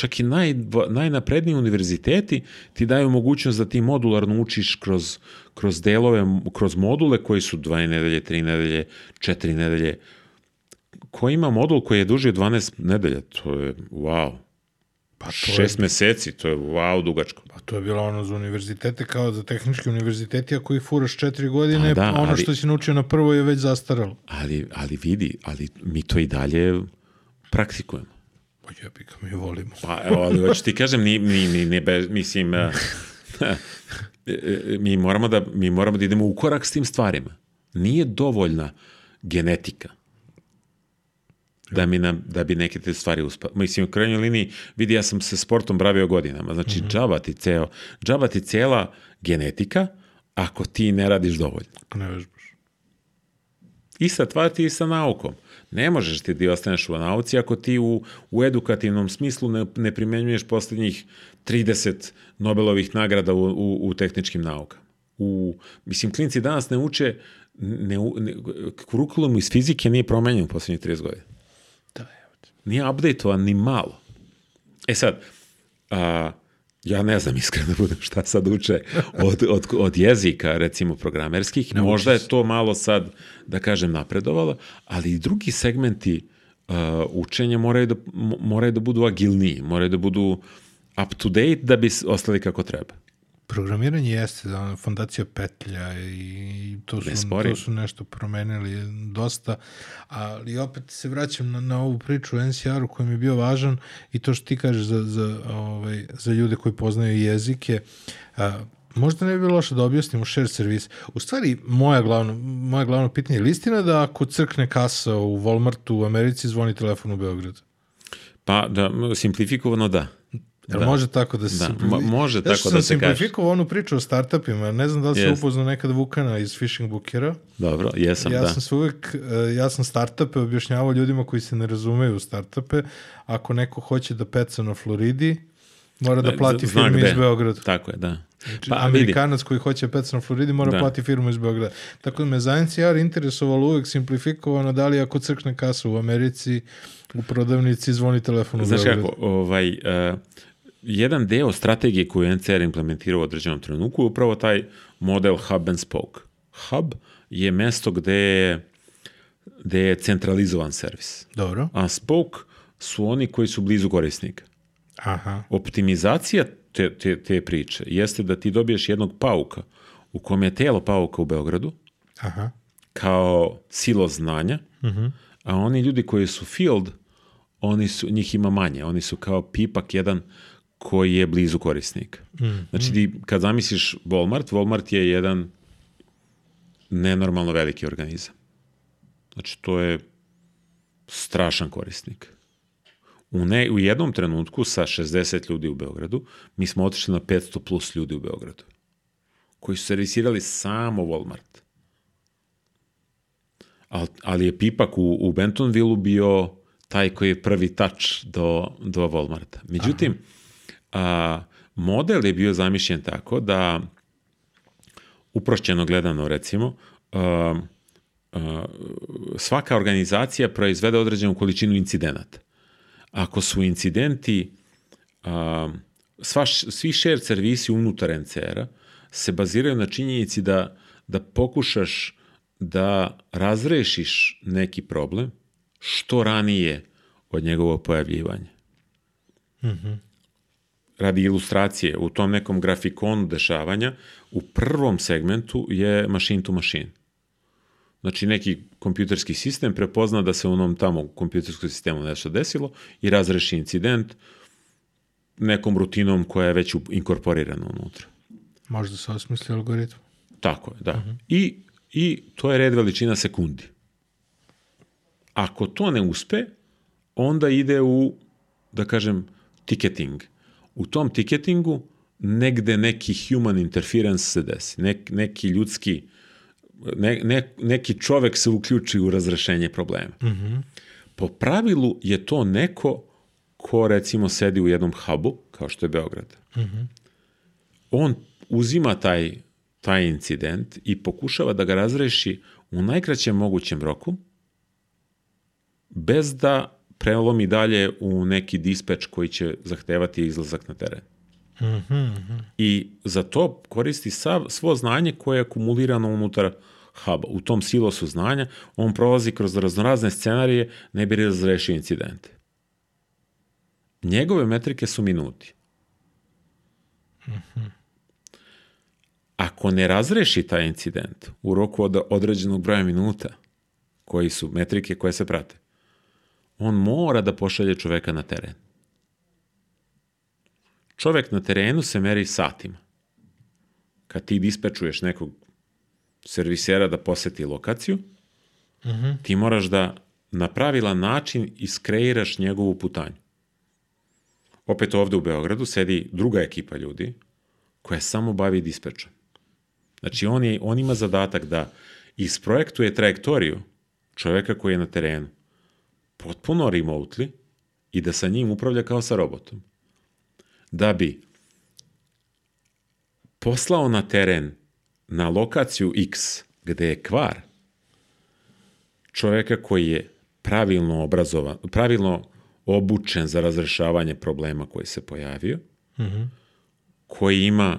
Čak i naj, najnapredniji univerziteti ti daju mogućnost da ti modularno učiš kroz, kroz delove, kroz module koji su dve nedelje, tri nedelje, četiri nedelje. Ko ima modul koji je duži od 12 nedelja, to je wow. Pa to Šest je, meseci, to je wow dugačko. pa to je bilo ono za univerzitete kao za tehnički univerziteti, ako ih furaš četiri godine, A da, ono ali- što si naučio na prvo je već zastaralo. Ali, ali vidi, ali mi to i dalje praktikujemo. Pa jebi ga, mi volimo. Pa, evo, ali hoću ti kažem, ni, ni, ni, ni bez, mislim, eh, mi, moramo da, mi moramo da idemo u korak s tim stvarima. Nije dovoljna genetika da, mi nam, da bi neke te stvari uspela. Mislim, u krajnjoj liniji, vidi, ja sam se sportom bravio godinama. Znači, mm -hmm. džaba, ti ceo, džaba ti cela genetika ako ti ne radiš dovoljno. Ako ne vežbaš. Ista stvar ti i sa naukom. Ne možeš ti da ostaneš u nauci ako ti u, u edukativnom smislu ne, ne primenjuješ poslednjih 30 Nobelovih nagrada u, u, u tehničkim naukama. U, mislim, klinci danas ne uče, ne, ne, kurikulum iz fizike nije promenjen u poslednjih 30 godina. Da, evo. Nije updateo ni malo. E sad, a, Ja ne znam iskreno da budem šta sad uče od, od, od jezika, recimo programerskih. Ne Možda je to malo sad, da kažem, napredovalo, ali i drugi segmenti uh, učenja moraju da, mo- moraju da budu agilniji, moraju da budu up to date da bi ostali kako treba. Programiranje jeste da fondacija petlja i to su, to su nešto promenili dosta, ali opet se vraćam na, na ovu priču o NCR-u koji mi je bio važan i to što ti kažeš za, za, ovaj, za ljude koji poznaju jezike. A, možda ne bi bilo loše da objasnimo share servis. U stvari, moja glavno, moja glavno pitanje je li istina da ako crkne kasa u Walmartu u Americi zvoni telefon u Beogradu? Pa, da, simplifikovano da. Jel može tako da se Da, mo- može tako da sam se kaže. simplifikovao onu priču o startupima. Ne znam da li se Jest. upoznao nekad Vukana iz Fishing Bookera. Dobro, jesam, ja da. sam se uvek, e, ja sam startupe objašnjavao ljudima koji se ne razumeju u startupe. Ako neko hoće da peca na Floridi, mora da plati Zna firmu gde. iz Beograda. Tako je, da. Znači, Pa, vidi, Amerikanac koji hoće peca na Floridi mora Da. plati firmu iz Beograda. Tako da me za NCR interesovalo uvek simplifikovano da li ako crkne kasa u Americi, u prodavnici zvoni telefon u Znaš Beogradu. kako, ovaj, uh, jedan deo strategije koju je NCR implementirao u određenom trenutku je upravo taj model hub and spoke. Hub je mesto gde je, gde je centralizovan servis, Dobro. a spoke su oni koji su blizu korisnika. Aha. Optimizacija te, te, te priče jeste da ti dobiješ jednog pauka u kom je telo pauka u Beogradu, Aha. kao silo znanja, a oni ljudi koji su field, oni su, njih ima manje. Oni su kao pipak jedan koji je blizu korisnika. Znači, ti, kad zamisliš Walmart, Walmart je jedan nenormalno veliki organizam. Znači, to je strašan korisnik. U, ne, u jednom trenutku sa 60 ljudi u Beogradu, mi smo otišli na 500 plus ljudi u Beogradu, koji su servisirali samo Walmart. Al, ali je Pipak u, u Bentonville bio taj koji je prvi touch do, do Walmarta. Međutim, a, model je bio zamišljen tako da uprošćeno gledano recimo, a, a, svaka organizacija proizvede određenu količinu incidenata. Ako su incidenti, a, sva, svi shared servisi unutar NCR-a se baziraju na činjenici da, da pokušaš da razrešiš neki problem što ranije od njegovog pojavljivanja. Radi ilustracije, u tom nekom grafikonu dešavanja, u prvom segmentu je machine to machine. Znači neki kompjuterski sistem prepozna da se u onom tamo kompjuterskom sistemu nešto desilo i razreši incident nekom rutinom koja je već inkorporirana unutra. Možda se osmisli algoritm. Tako je, da. I, I to je red veličina sekundi. Ako to ne uspe, onda ide u, da kažem, ticketing. U tom ticketingu negde neki human interference se desi, nek, neki ljudski, ne, ne, neki čovek se uključi u razrešenje problema. Po pravilu je to neko ko recimo sedi u jednom hubu, kao što je Beograd. On uzima taj, taj incident i pokušava da ga razreši u najkraćem mogućem roku, bez da prelomi dalje u neki dispeč koji će zahtevati izlazak na teren. I za to koristi sav, svo znanje koje je akumulirano unutar huba. U tom silosu znanja on prolazi kroz raznorazne scenarije ne bi razrešio incidente. Njegove metrike su minuti. Ako ne razreši taj incident u roku od određenog broja minuta, koji su metrike koje se prate, on mora da pošalje čoveka na teren. Čovek na terenu se meri satima. Kad ti dispečuješ nekog servisera da poseti lokaciju, ti moraš da na pravilan način iskreiraš njegovu putanju. Opet ovde u Beogradu sedi druga ekipa ljudi koja samo bavi dispečom. Znači, on, je, on ima zadatak da isprojektuje trajektoriju čoveka koji je na terenu potpuno remotely i da sa njim upravlja kao sa robotom. Da bi poslao na teren na lokaciju X gde je kvar čoveka koji je pravilno obrazovan, pravilno obučen za razrešavanje problema koji se pojavio, koji ima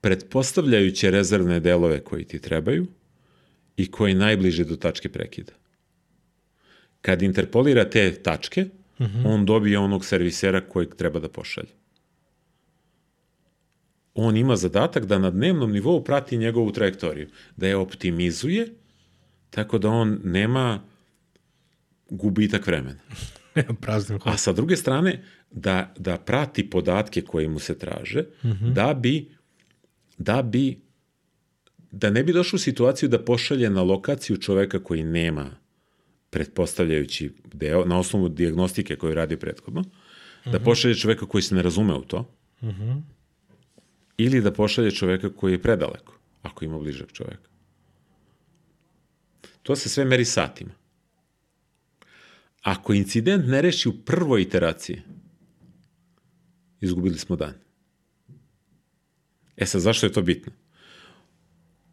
pretpostavljajuće rezervne delove koji ti trebaju i koji najbliže do tačke prekida. Kad interpolira te tačke, uh -huh. on dobije onog servisera kojeg treba da pošalje. On ima zadatak da na dnevnom nivou prati njegovu trajektoriju, da je optimizuje, tako da on nema gubitak vremena. (laughs) Praznim A sa druge strane, da, da prati podatke koje mu se traže, uh -huh. da bi da bi da ne bi došao u situaciju da pošalje na lokaciju čoveka koji nema pretpostavljajući deo, na osnovu diagnostike koju radi prethodno, uh -huh. da pošalje čoveka koji se ne razume u to, uh -huh. ili da pošalje čoveka koji je predaleko, ako ima bližak čoveka. To se sve meri satima. Ako incident ne reši u prvoj iteraciji, izgubili smo dan. E sad, zašto je to bitno?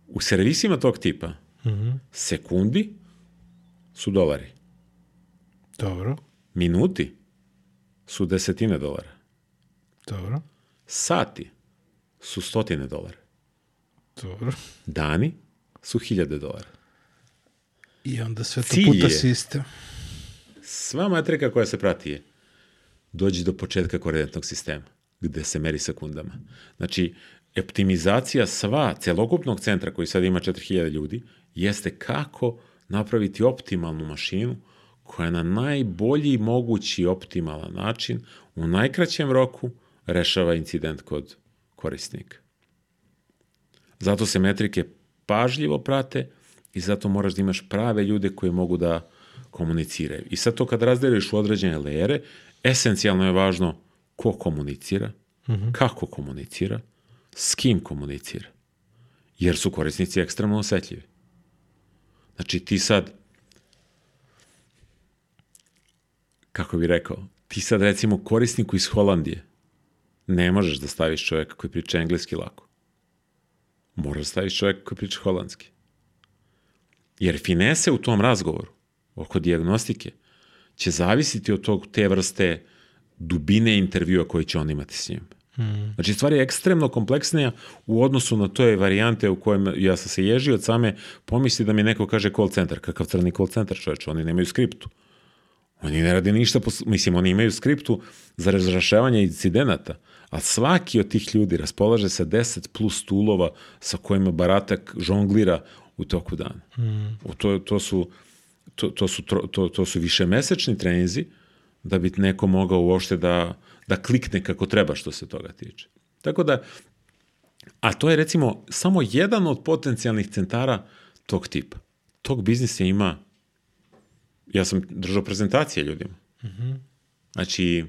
U servisima tog tipa mm -hmm. sekundi su dolari. Dobro. Minuti su desetine dolara. Dobro. Sati su stotine dolara. Dobro. Dani su hiljade dolara. I onda sve to Cilj puta sistem. Sva matrika koja se prati je dođi do početka koordinatnog sistema, gde se meri sekundama. Znači, optimizacija sva celokupnog centra koji sad ima 4000 ljudi jeste kako napraviti optimalnu mašinu koja na najbolji mogući optimalan način u najkraćem roku rešava incident kod korisnika. Zato se metrike pažljivo prate i zato moraš da imaš prave ljude koji mogu da komuniciraju. I sad to kad razdeliš u određene lejere, esencijalno je važno ko komunicira, mm -hmm. kako komunicira, s kim komunicira. Jer su korisnici ekstremno osetljivi. Znači ti sad, kako bi rekao, ti sad recimo korisniku iz Holandije ne možeš da staviš čovjeka koji priča engleski lako. Moraš da staviš čovjeka koji priča holandski. Jer finese u tom razgovoru oko diagnostike će zavisiti od tog, te vrste dubine intervjua koji će on imati s njim. Mm. Znači, stvar je ekstremno kompleksnija u odnosu na toj varijante u kojem ja sam se ježio od same pomisli da mi neko kaže call center. Kakav crni call center, čoveč, oni nemaju skriptu. Oni ne rade ništa, mislim, oni imaju skriptu za razrašavanje incidenata, a svaki od tih ljudi raspolaže sa 10 plus tulova sa kojima baratak žonglira u toku dana. Mm. To, to su to, to, su, to, to su više mesečni treninzi da bi neko mogao uopšte da, da klikne kako treba što se toga tiče. Tako da, a to je recimo samo jedan od potencijalnih centara tog tipa. Tog biznisa ima, ja sam držao prezentacije ljudima. Mm -hmm. Znači,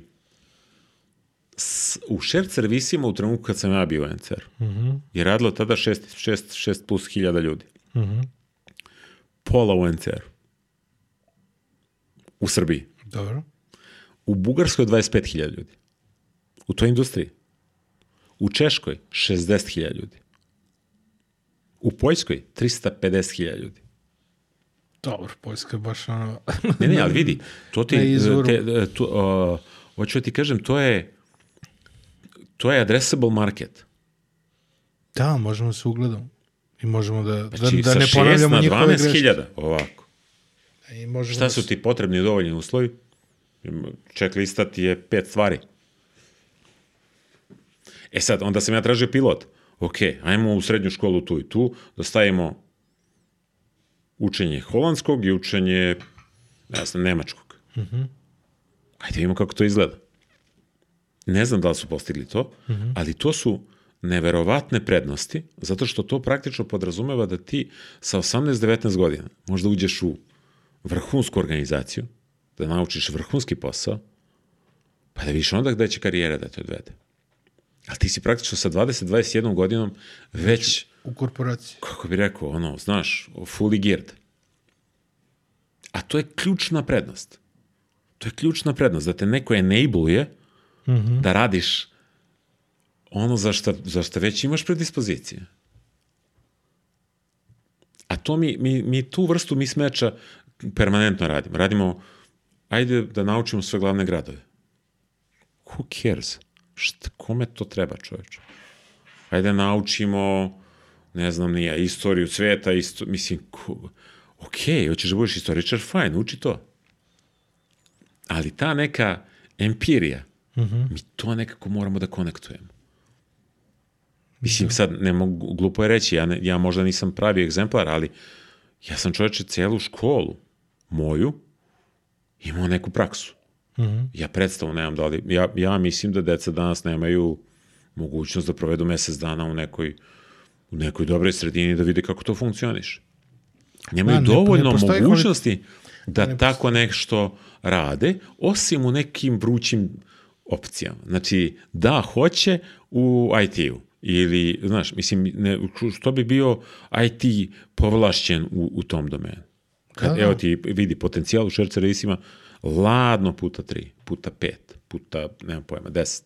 s, u shared servisima u trenutku kad sam ja bio NCR, mm -hmm. je radilo tada 6, 6, 6 plus hiljada ljudi. Mm -hmm. Pola u NCR-u u Srbiji. Dobro. U Bugarskoj 25.000 ljudi. U toj industriji. U Češkoj 60.000 ljudi. U Poljskoj 350.000 ljudi. Dobro, Poljska je baš ono... ne, ne, ali vidi, to ti... (laughs) Te, to, uh, hoću da ti kažem, to je to je addressable market. Da, možemo se ugledamo. I možemo da, znači, da, da ne ponavljamo njihove greške. Znači, sa 6 na 12.000, ovako. I možemo Šta su da ti potrebni dovoljni uslovi? Checklista ti je pet stvari. E sad, onda sam ja tražio pilot. Ok, ajmo u srednju školu tu i tu, da stavimo učenje holandskog i učenje, ne znam, nemačkog. Mm -hmm. Ajde vidimo kako to izgleda. Ne znam da li su postigli to, mm -hmm. ali to su neverovatne prednosti, zato što to praktično podrazumeva da ti sa 18-19 godina možda uđeš u vrhunsku organizaciju, da naučiš vrhunski posao, pa da vidiš onda gde će karijera da te odvede. Ali ti si praktično sa 20-21 godinom već... U korporaciji. Kako bi rekao, ono, znaš, fully geared. A to je ključna prednost. To je ključna prednost, da te neko enabluje mm -hmm. da radiš ono za što, za što već imaš predispozicije. A to mi, mi, mi tu vrstu mi smeča permanentno radimo. Radimo, ajde da naučimo sve glavne gradove. Who cares? Šta, kome to treba, čoveče? Hajde naučimo, ne znam nija, istoriju sveta, isto, mislim, ko, ok, hoćeš da budeš istoričar, fajn, uči to. Ali ta neka empirija, mm -hmm. mi to nekako moramo da konektujemo. Mislim, sad, ne mogu, glupo je reći, ja, ne, ja možda nisam pravi egzemplar, ali ja sam čoveče celu školu moju imao neku praksu. Mm -hmm. Ja predstavu nemam da li, ja, ja mislim da deca danas nemaju mogućnost da provedu mesec dana u nekoj, u nekoj dobroj sredini da vide kako to funkcioniše. Nemaju Da, ne- dovoljno ne mogućnosti da ne tako nešto rade, osim u nekim vrućim opcijama. Znači, da, hoće u IT-u. Ili, znaš, mislim, ne, što bi bio IT povlašćen u, u tom domenu? Kad, Da, da. Evo ti vidi potencijal u share servisima, ladno puta 3, puta 5, puta, nemam pojma, 10.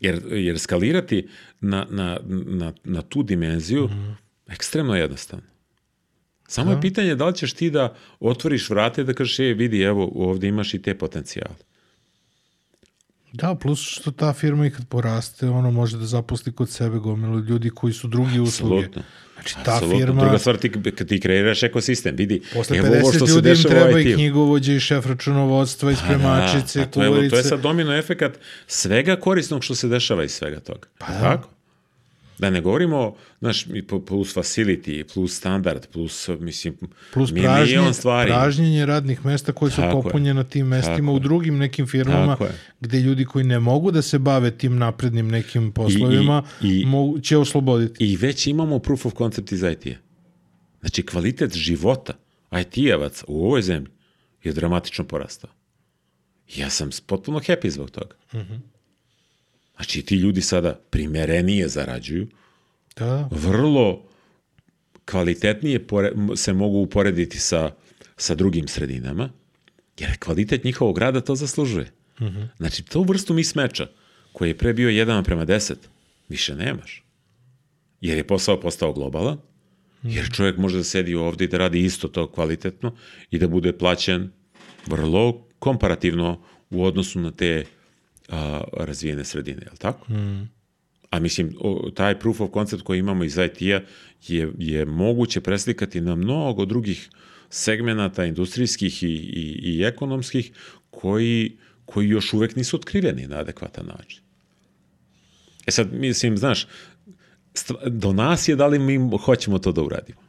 Jer, jer skalirati na, na, na, na tu dimenziju Mhm. ekstremno jednostavno. Samo je pitanje da li ćeš ti da otvoriš vrate i da kažeš, e, vidi, evo, ovde imaš i te potencijale. Da, plus što ta firma i kad poraste, ono može da zaposli kod sebe gomilu ljudi koji su drugi usluge. Apsolutno. Znači, ta Apsolutno. firma, Druga stvar, ti, kad ti kreiraš ekosistem, vidi, posle evo ovo 50 što se ljudi im treba i knjigovođe i šef računovodstva i spremačice, Pa da, a to, je, kuvarice. to je sad domino efekat svega korisnog što se dešava iz svega toga. Pa da. Tako? Da ne govorimo, znaš, i plus facility, plus standard, plus, mislim, Plus pražnje, stvari. pražnjenje radnih mesta koje su popunjena tim mestima u drugim nekim firmama gde ljudi koji ne mogu da se bave tim naprednim nekim poslovima i- mogu, će osloboditi. I već imamo proof of concept iz IT-a. Znači, kvalitet života IT-evaca u ovoj zemlji je dramatično porastao. Ja sam potpuno happy zbog toga. Znači, ti ljudi sada primerenije zarađuju, Da, vrlo kvalitetnije se mogu uporediti sa, sa drugim sredinama, jer kvalitet njihovog rada to zaslužuje. Znači, tu vrstu mismeča, koji je pre bio 1 prema 10, više nemaš. Jer je posao postao globalan, jer čovjek može da sedi ovde i da radi isto to kvalitetno i da bude plaćen vrlo komparativno u odnosu na te a, razvijene sredine, je li tako? A mislim, o, taj proof of concept koji imamo iz IT-a je, je moguće preslikati na mnogo drugih segmenata industrijskih i, i, i ekonomskih koji, koji još uvek nisu otkriveni na adekvatan način. E sad, mislim, znaš, do nas je da li mi hoćemo to da uradimo.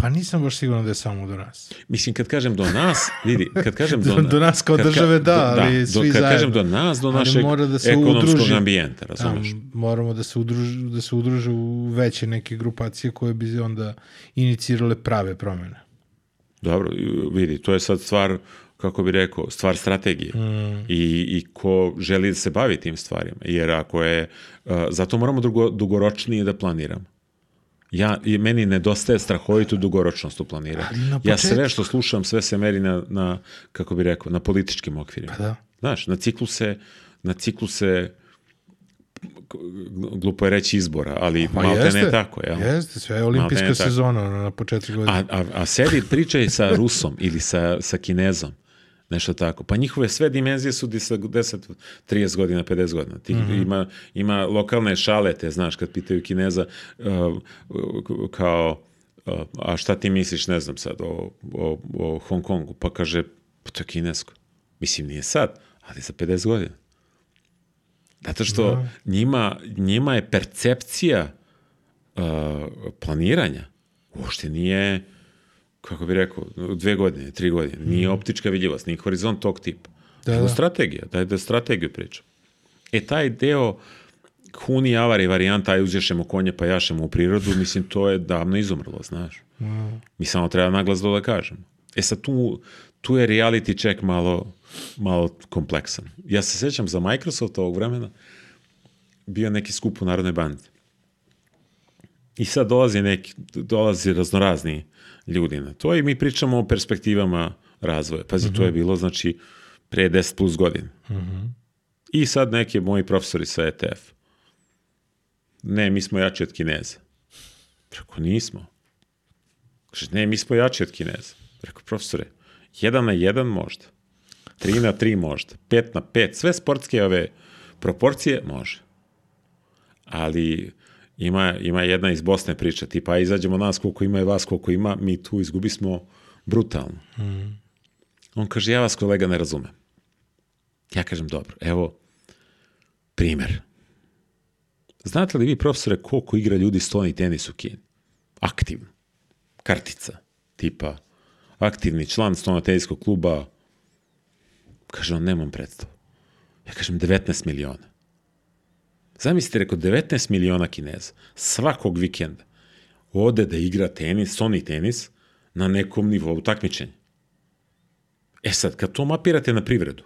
Pa nisam baš siguran da je samo do nas. Mislim, kad kažem do nas, vidi, kad kažem (laughs) do, Do- do nas kao kad ka- države, da, ali do, svi Kad kažem zajedno. do nas, do Ali našeg mora da se ekonomskog udruži. ambijenta, Da, razumeš? moramo da se, udruže, da se udruže u veće neke grupacije koje bi onda inicirale prave promene. Dobro, vidi, to je sad stvar, kako bi rekao, stvar strategije. Mm. I, I ko želi da se bavi tim stvarima. Jer ako je, uh, zato moramo dugo, dugoročnije da planiramo. Ja, i meni nedostaje strahovitu dugoročnost u planiranju. Ja sve što slušam, sve se meri na, na kako bi rekao, na političkim okvirima. Pa da. Znaš, na cikluse, na cikluse glupo je reći izbora, ali Pa jeste, ne tako. Jel? Jeste, sve je olimpijska sezona na početku godine. A, a, a sedi pričaj sa Rusom ili sa, sa Kinezom, nešto tako. Pa njihove sve dimenzije su di sa 10, 30 godina, 50 godina. Ti, ima, ima lokalne šalete, znaš, kad pitaju Kineza uh, kao, uh, a šta ti misliš, ne znam sad, o, o, o Hong Kongu? Pa kaže, pa to je kinesko. Mislim, nije sad, ali za 50 godina. Zato što njima, njima je percepcija uh, planiranja uopšte nije, kako bi rekao, dve godine, tri godine, nije optička vidljivost, nije horizont tog tipa. Da, da. strategija, daj da strategiju pričam. E, taj deo huni avari varijanta, aj uzješemo konje pa jašemo u prirodu, mislim, to je davno izumrlo, znaš. Mi samo treba naglas dole kažemo. E sad, tu, tu je reality check malo, malo kompleksan. Ja se sećam za Microsoft ovog vremena, bio neki skup u Narodnoj banci. I sad dolazi neki, dolazi raznorazni ljudi na to i mi pričamo o perspektivama razvoja. Pazi, to je bilo, znači, pre 10 plus godina. I sad neki moji profesori sa ETF. Ne, mi smo jači od Kineza. Preko nismo. Kaže, ne, mi smo jači od Kineza. Preko profesore, jedan na jedan možda. Tri na tri možda. Pet na pet. Sve sportske ove Proporcije može. Ali ima, ima jedna iz Bosne priča, tipa, aj izađemo nas koliko ima i vas koliko ima, mi tu izgubismo brutalno. On kaže, ja vas kolega ne razumem. Ja kažem, dobro, evo, primer. Znate li vi, profesore, koliko igra ljudi stoni tenis u Kini? Aktivno. Kartica. Tipa, aktivni član stonoteniskog kluba. Kaže on, nemam predstavu. Ja kažem, 19 miliona. Zamislite, rekao, 19 miliona kineza svakog vikenda ode da igra tenis, stoni tenis, na nekom nivou takmičenja. E sad, kad to mapirate na privredu,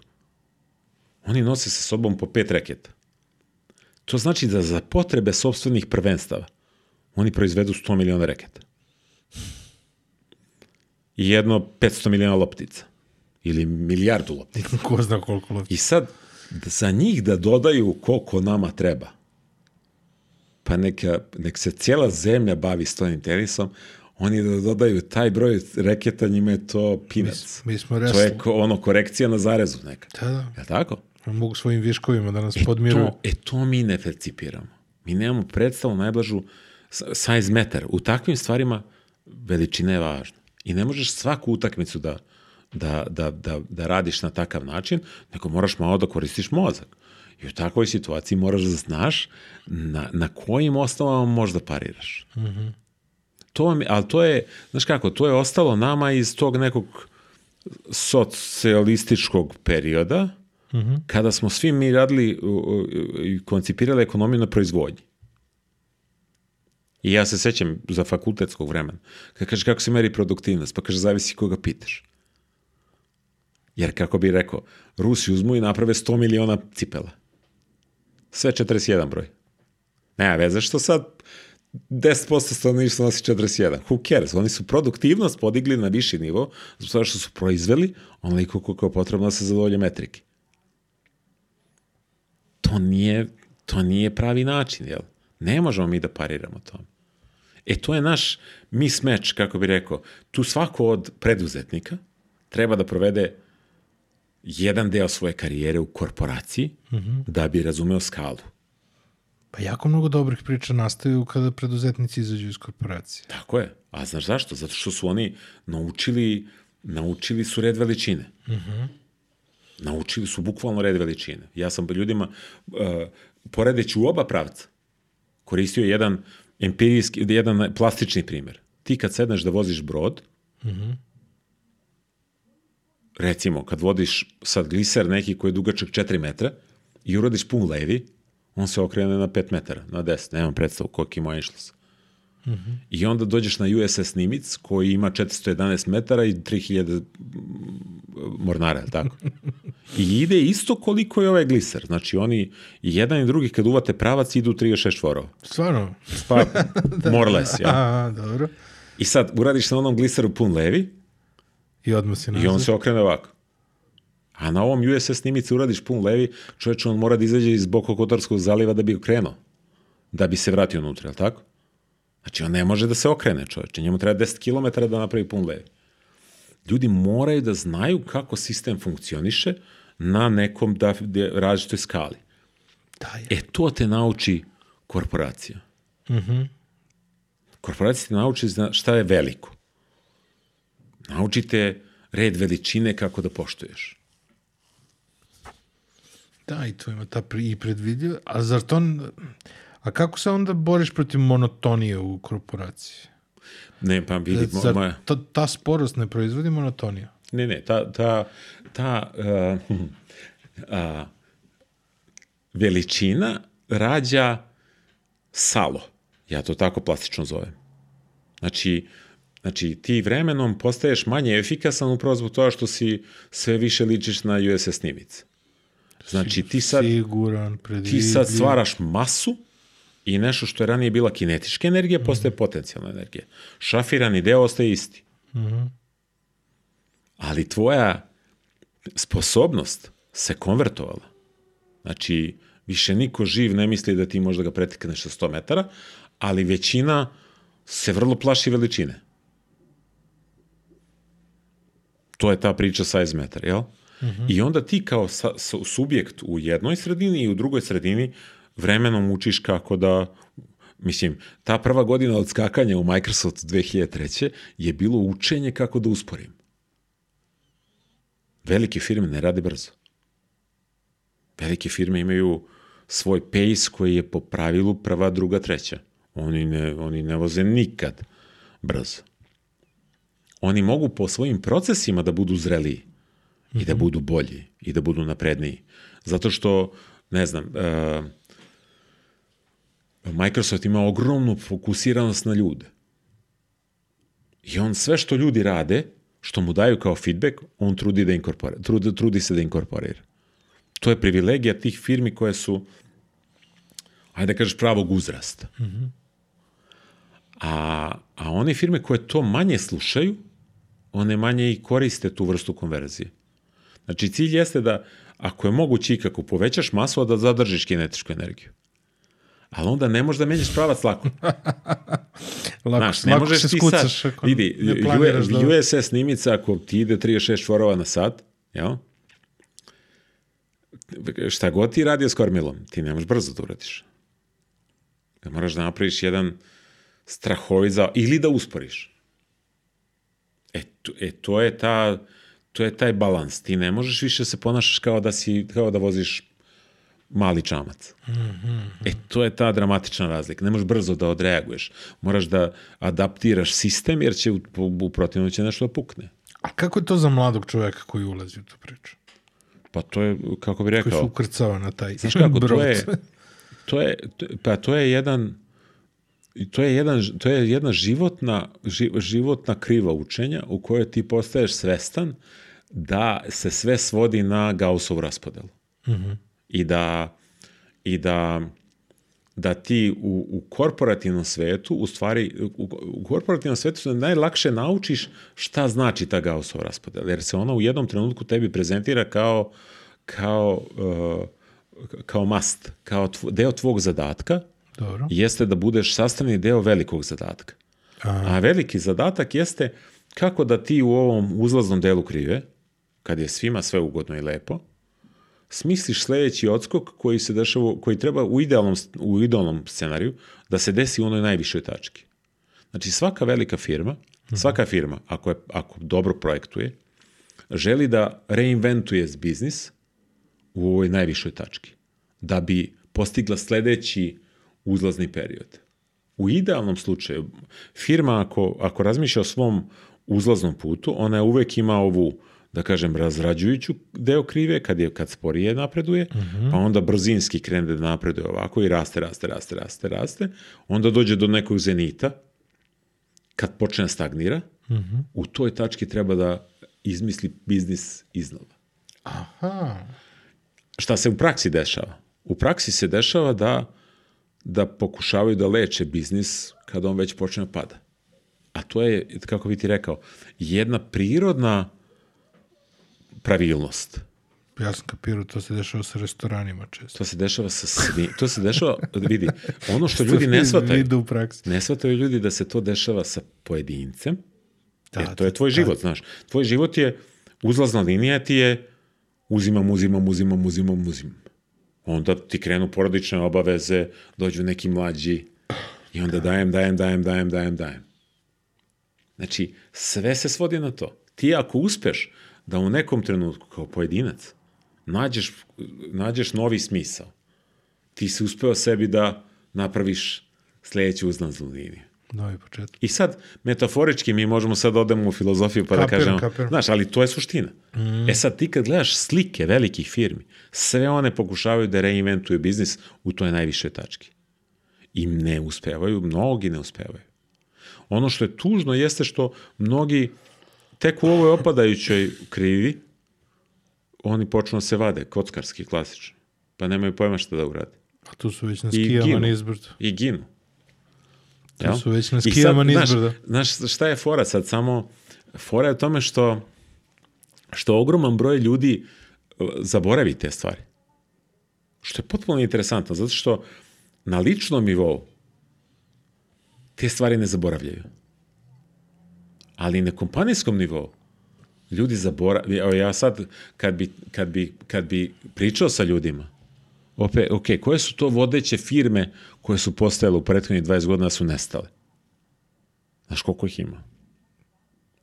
oni nose sa sobom po pet reketa. To znači da za potrebe sobstvenih prvenstava oni proizvedu 100 miliona reketa. I jedno 500 miliona loptica. Ili milijardu loptica. Ko zna koliko lopti. I sad, za njih da dodaju koliko nama treba, pa neka, nek se cijela zemlja bavi stojnim tenisom, oni da dodaju taj broj reketa, njima je to pinac. Mi- mi smo To je ko, ono korekcija na zarezu neka. Da, da. Je tako? Mogu svojim viškovima da nas podmiruju. To, e, to mi ne percipiramo. Mi nemamo predstavu najblažu size metar. U takvim stvarima veličina je važna. I ne možeš svaku utakmicu da, da, da, da, da radiš na takav način, nego moraš malo da koristiš mozak. I u takvoj situaciji moraš da znaš na, na kojim osnovama možeš da pariraš. To vam je, ali to je, znaš kako, to je ostalo nama iz tog nekog socijalističkog perioda, kada smo svi mi radili i koncipirali ekonomiju na proizvodnji. I ja se sećam za fakultetskog vremena. Kad kaže kako se meri produktivnost, pa kaže zavisi koga pitaš. Jer kako bi rekao, Rusi uzmu i naprave 100 miliona cipela. Sve 41 broj. Nema veze što sad 10% stanovništva nosi 41. Who cares? Oni su produktivnost podigli na viši nivo, zbog toga što su proizveli onoliko koliko je potrebno da se zadovolje metrike. To nije, to nije pravi način, jel? Ne možemo mi da pariramo tome. E, to je naš mismatch, kako bi rekao. Tu svako od preduzetnika treba da provede jedan deo svoje karijere u korporaciji da bi razumeo skalu. Pa jako mnogo dobrih priča nastaju kada preduzetnici izađu iz korporacije. Tako je. A znaš zašto? Zato što su oni naučili, naučili su red veličine. Naučili su bukvalno red veličine. Ja sam ljudima, uh, poredeći u oba pravca, koristio jedan empirijski, jedan plastični primer. Ti kad sedneš da voziš brod, recimo, kad vodiš sad gliser neki koji je dugačak 4 metra i uradiš pun levi, on se okrene na 5 metara, na 10, nemam predstavu koliko ima išlos. I onda dođeš na USS Nimitz koji ima 411 metara i 3000 mornara, je tako? I ide isto koliko je ovaj gliser. Znači oni i jedan i drugi kad uvate pravac idu 36 čvorova. Stvarno? Pa, (laughs) more or less, ja. A, dobro. I sad uradiš na onom gliseru pun levi I odmah si i nazad. on se okrene ovako. A na ovom USS snimici uradiš pun levi, čovječ on mora da izađe iz Bokokotorskog zaliva da bi okrenuo. Da bi se vratio unutra, je li tako? Znači on ne može da se okrene čovječe, njemu treba 10 km da napravi pun levi. Ljudi moraju da znaju kako sistem funkcioniše na nekom da, da, različitoj skali. Da, je. E, to te nauči korporacija. Korporacija te nauči šta je veliko. Naučite red veličine kako da poštuješ. Da, i tu ima ta pri, i predvidljiva. A zar to... A kako se onda boriš protiv monotonije u korporaciji? Ne, pa vidi, Zar moja... ta, ta sporost ne proizvodi monotoniju? Ne, ne, ta, ta, ta uh, uh, veličina rađa salo. Ja to tako plastično zovem. Znači, znači ti vremenom postaješ manje efikasan upravo zbog toga što si sve više ličiš na USS Nimitz. Znači ti sad, Siguran, ti sad stvaraš masu i nešto što je ranije bila kinetička energija postaje potencijalna energija. Šafirani deo ostaje isti. Ali tvoja sposobnost se konvertovala. Znači, više niko živ ne misli da ti možda ga pretekneš sa 100 metara, ali većina se vrlo plaši veličine. To je ta priča size meter, jel? I onda ti kao sa, su- subjekt u jednoj sredini i u drugoj sredini vremenom učiš kako da Mislim, ta prva godina od skakanja u Microsoft 2003. je bilo učenje kako da usporim. Velike firme ne rade brzo. Velike firme imaju svoj pace koji je po pravilu prva, druga, treća. Oni ne, oni ne voze nikad brzo. Oni mogu po svojim procesima da budu zreliji i da budu bolji i da budu napredniji. Zato što, ne znam, uh, Microsoft ima ogromnu fokusiranost na ljude. I on sve što ljudi rade, što mu daju kao feedback, on trudi, da inkorporira, trudi, trudi se da inkorporira. To je privilegija tih firmi koje su, ajde da kažeš, pravog uzrasta. A, a one firme koje to manje slušaju, one manje i koriste tu vrstu konverzije. Znači, cilj jeste da, ako je moguće ikako, povećaš masu, a da zadržiš kinetičku energiju. Ali onda ne možeš da menjaš pravac lako. (laughs) Lako, Znaš, ne lako možeš se ti skucaš sad, vidi, ne planiraš da... USS snimica, ako ti ide 36 čvorova na sat, jel? Šta god ti radi s kormilom, ti ne možeš brzo da uradiš. Da moraš da napraviš jedan strahovit za... ili da usporiš. E, to, to je ta to je taj balans. Ti ne možeš više da se ponašaš kao da si kao da voziš mali čamac. E, to je ta dramatična razlika. Ne možeš brzo da odreaguješ. Moraš da adaptiraš sistem, jer će u, u protivnom će nešto da pukne. A kako je to za mladog čoveka koji ulazi u tu priču? Pa to je, kako bi Koji se rekao, ukrcava na taj znaš kako, to brod. (laughs) je, to je, to- pa to je jedan, to je, jedan, to je jedna životna, ži- životna kriva učenja u kojoj ti postaješ svestan da se sve svodi na Gaussov raspodelu. I da, i da, da ti u, u korporativnom svetu, u stvari, u, u korporativnom svetu se najlakše naučiš šta znači ta Gaussov raspodela, jer se ona u jednom trenutku tebi prezentira kao, kao, uh, kao must, kao tvo, deo tvog zadatka, Dobro. jeste da budeš sastavni deo velikog zadatka. A veliki zadatak jeste kako da ti u ovom uzlaznom delu krive, kad je svima sve ugodno i lepo, smisliš sledeći odskok koji se dešava, koji treba u idealnom, u idealnom scenariju da se desi u onoj najvišoj tački. Znači svaka velika firma, svaka firma, ako, je, ako dobro projektuje, želi da reinventuje biznis u ovoj najvišoj tački, da bi postigla sledeći uzlazni period. U idealnom slučaju, firma ako, ako razmišlja o svom uzlaznom putu, ona je uvek ima ovu, da kažem, razrađujuću deo krive, kad, je, kad sporije napreduje, pa onda brzinski krene da napreduje ovako i raste, raste, raste, raste, raste, onda dođe do nekog zenita, kad počne da stagnira, u toj tački treba da izmisli biznis iznova Aha. šta se u praksi dešava? U praksi se dešava da, da pokušavaju da leče biznis kada on već počne da pada. A to je, kako bi ti rekao, jedna prirodna pravilnost. Ja sam kapirao, to se dešava sa restoranima često. To se dešava sa svi, to se dešava, vidi, ono što (laughs) ljudi ne shvataju, ne shvataju ljudi da se to dešava sa pojedincem, Da, jer to je tvoj život, znaš. Tvoj život je, uzlazna linija ti je uzimam, uzimam, uzimam, uzimam, uzimam. Onda ti krenu porodične obaveze, dođu neki mlađi i onda dajem, dajem, dajem, dajem, dajem, dajem. Znači, sve se svodi na to. Ti ako uspeš da u nekom trenutku kao pojedinac nađeš, nađeš novi smisao, ti si uspeo sebi da napraviš sledeću uzlaznu liniju. Novi početak. I sad, metaforički, mi možemo sad da odemo u filozofiju pa da Kapiram, kažemo, kapiram. znaš, ali to je suština. Mm. E sad, ti kad gledaš slike velikih firmi, sve one pokušavaju da reinventuju biznis u toj najviše tački. I ne uspevaju, mnogi ne uspevaju. Ono što je tužno jeste što mnogi tek u ovoj opadajućoj krivi oni počnu da se vade, kockarski, klasično. Pa nemaju pojma šta da urade. A tu su već na skijama ginu. nizbrdo. I ginu. Jel? su već na skijama znaš, nizbrdo. Znaš šta je fora sad? Samo fora je u tome što što ogroman broj ljudi uh, zaboravi te stvari. Što je potpuno interesantno, zato što na ličnom nivou te stvari ne zaboravljaju. Ali na kompanijskom nivou Ljudi zaboravljaju, evo ja sad kad bi, kad bi, kad bi pričao sa ljudima, opet, ok, koje su to vodeće firme koje su postojale u prethodnih 20 godina da su nestale? Znaš koliko ih ima?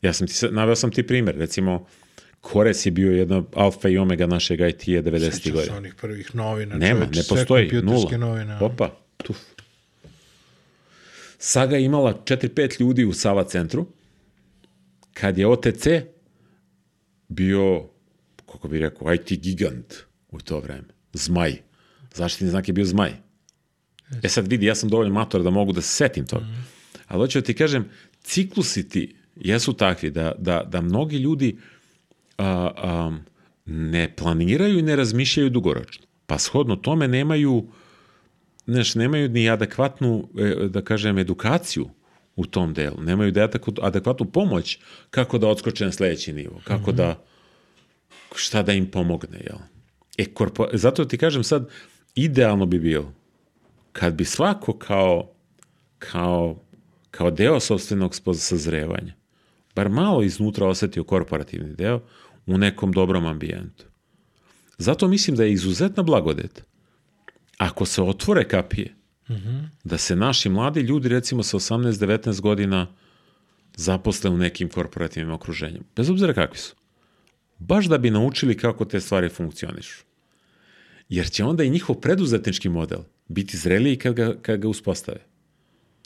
Ja sam ti, naveo sam ti primjer, recimo, Kores je bio jedna alfa i omega našeg IT-a 90. Sećam se godina. onih prvih novina. Nema, čovječe, ne postoji, nula. Novine, Opa, tuf. Saga je imala 4-5 ljudi u Sava centru, kad je OTC bio, kako bi rekao, IT gigant u to vreme. Zmaj. Zaštitni znak je bio zmaj. E sad vidi, ja sam dovoljno mator da mogu da se setim toga. Ali hoću da ti kažem, ciklusi ti jesu takvi da, da, da mnogi ljudi a, a, ne planiraju i ne razmišljaju dugoročno. Pa shodno tome nemaju znaš, nemaju ni adekvatnu, e, da kažem, edukaciju u tom delu. Nemaju da adekvatnu, pomoć kako da odskoče na sledeći nivo, kako da, šta da im pomogne, jel? E, korpo, zato ti kažem sad, idealno bi bilo kad bi svako kao, kao, kao deo sobstvenog sazrevanja, bar malo iznutra osetio korporativni deo u nekom dobrom ambijentu. Zato mislim da je izuzetna blagodet ako se otvore kapije, da se naši mladi ljudi, recimo sa 18-19 godina, zaposle u nekim korporativnim okruženjima, bez obzira kakvi su. Baš da bi naučili kako te stvari funkcionišu. Jer će onda i njihov preduzetnički model biti zreliji kad ga, kad ga uspostave.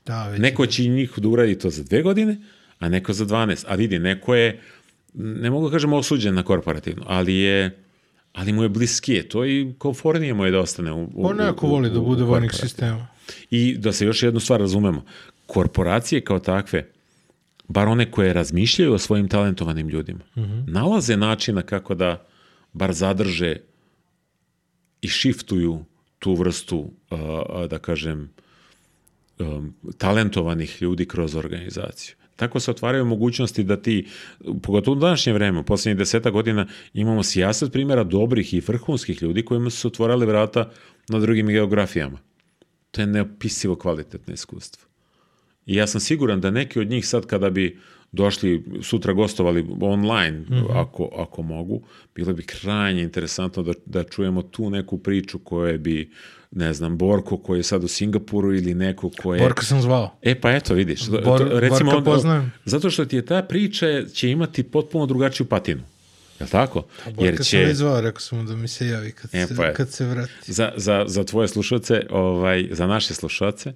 Da, već Neko će i njih da uradi to za dve godine, a neko za 12. A vidi, neko je, ne mogu da kažem osuđen na korporativno, ali je ali mu je bliskije, to i komfornije mu je da ostane u, u, On neko voli da bude vojnik sistema. I da se još jednu stvar razumemo, korporacije kao takve, bar one koje razmišljaju o svojim talentovanim ljudima, nalaze načina kako da bar zadrže i shiftuju tu vrstu, da kažem, um, talentovanih ljudi kroz organizaciju. Tako se otvaraju mogućnosti da ti, pogotovo u današnje vreme, u poslednjih deseta godina, imamo sijasat primjera dobrih i vrhunskih ljudi kojima su se otvorale vrata na drugim geografijama. To je neopisivo kvalitetno iskustvo. I ja sam siguran da neki od njih sad kada bi došli, sutra gostovali online, ako, ako mogu, bilo bi krajnje interesantno da, da čujemo tu neku priču koje bi, ne znam, Borko koji je sad u Singapuru ili neko ko je... Borka sam zvao. E pa eto, vidiš. Bor- to- recimo, Borka poznajem. Zato što ti je ta priča će imati potpuno drugačiju patinu. Je tako? Borka sam već zvao, rekao sam mu da mi se javi kad, E, se, pa kad se vrati. Za, za, za tvoje slušalce, ovaj, za naše slušalce,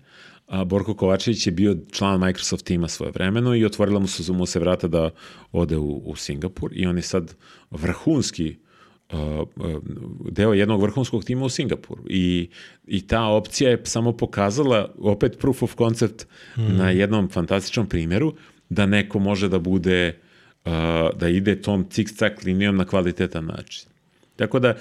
Borko Kovačević je bio član Microsoft tima svoje vremeno i otvorila mu se, mu se vrata da ode u, u Singapur i on je sad vrhunski uh, uh, deo jednog vrhunskog tima u Singapuru. I, I ta opcija je samo pokazala, opet proof of concept, na jednom fantastičnom primjeru, da neko može da bude, uh, da ide tom cik-cak linijom na kvalitetan način. Tako da,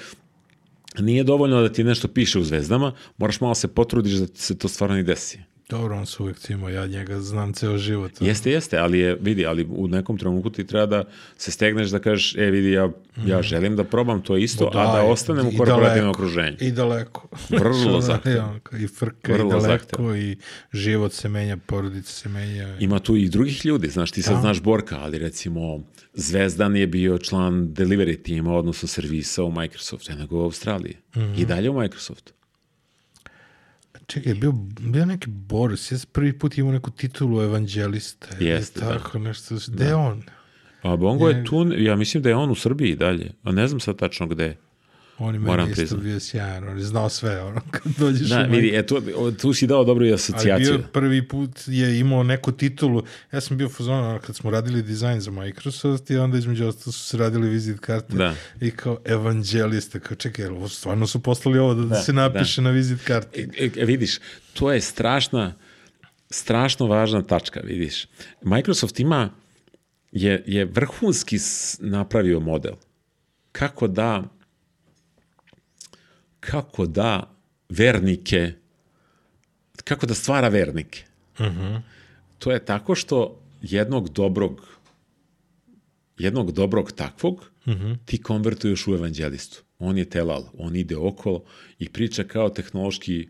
nije dovoljno da ti nešto piše u zvezdama, moraš malo se potrudiš da se to stvarno i desi. Dobro, on se uvijek cimo, ja njega znam ceo život. Jeste, jeste, ali je, vidi, ali u nekom trenutku ti treba da se stegneš da kažeš, e vidi, ja, ja želim da probam to isto, a da ostanem u korporativnom okruženju. I daleko. Vrlo (laughs) Znači, zahtevno. I frka, Vrlo i daleko, zahtevno. i život se menja, porodica se menja. Ima tu i drugih ljudi, znaš, ti sad Da. znaš Borka, ali recimo Zvezdan je bio član delivery tima, odnosno servisa u Microsoftu, nego u Australiji. I dalje u Microsoftu. Čekaj, bio, bio neki Boris, ja sam prvi put imao neku titulu evanđelista. Jeste, da. tako, nešto. Gde je on? A Bongo je tu, ja mislim da je on u Srbiji dalje, a ne znam sad tačno gde je. On je Moram meni isto bio sjajan, on je znao sve, ono, (laughs) kad dođeš Da, vidi, e, tu, tu si dao dobru i Ali asocijaciju. bio prvi put je imao neku titulu. Ja sam bio ono, kad smo radili dizajn za Microsoft i onda između ostalo su se radili vizit karte Da. i kao evanđelista. Kao čekaj, jel stvarno su poslali ovo da, da, Da, se napiše na vizit karti. E, e, vidiš, to je strašna, strašno važna tačka, vidiš. Microsoft ima, je, je vrhunski napravio model. Kako da, kako da vernike, kako da stvara vernike. To je tako što jednog dobrog jednog dobrog takvog ti konvertuješ u evanđelistu. On je telal, on ide okolo i priča kao tehnološki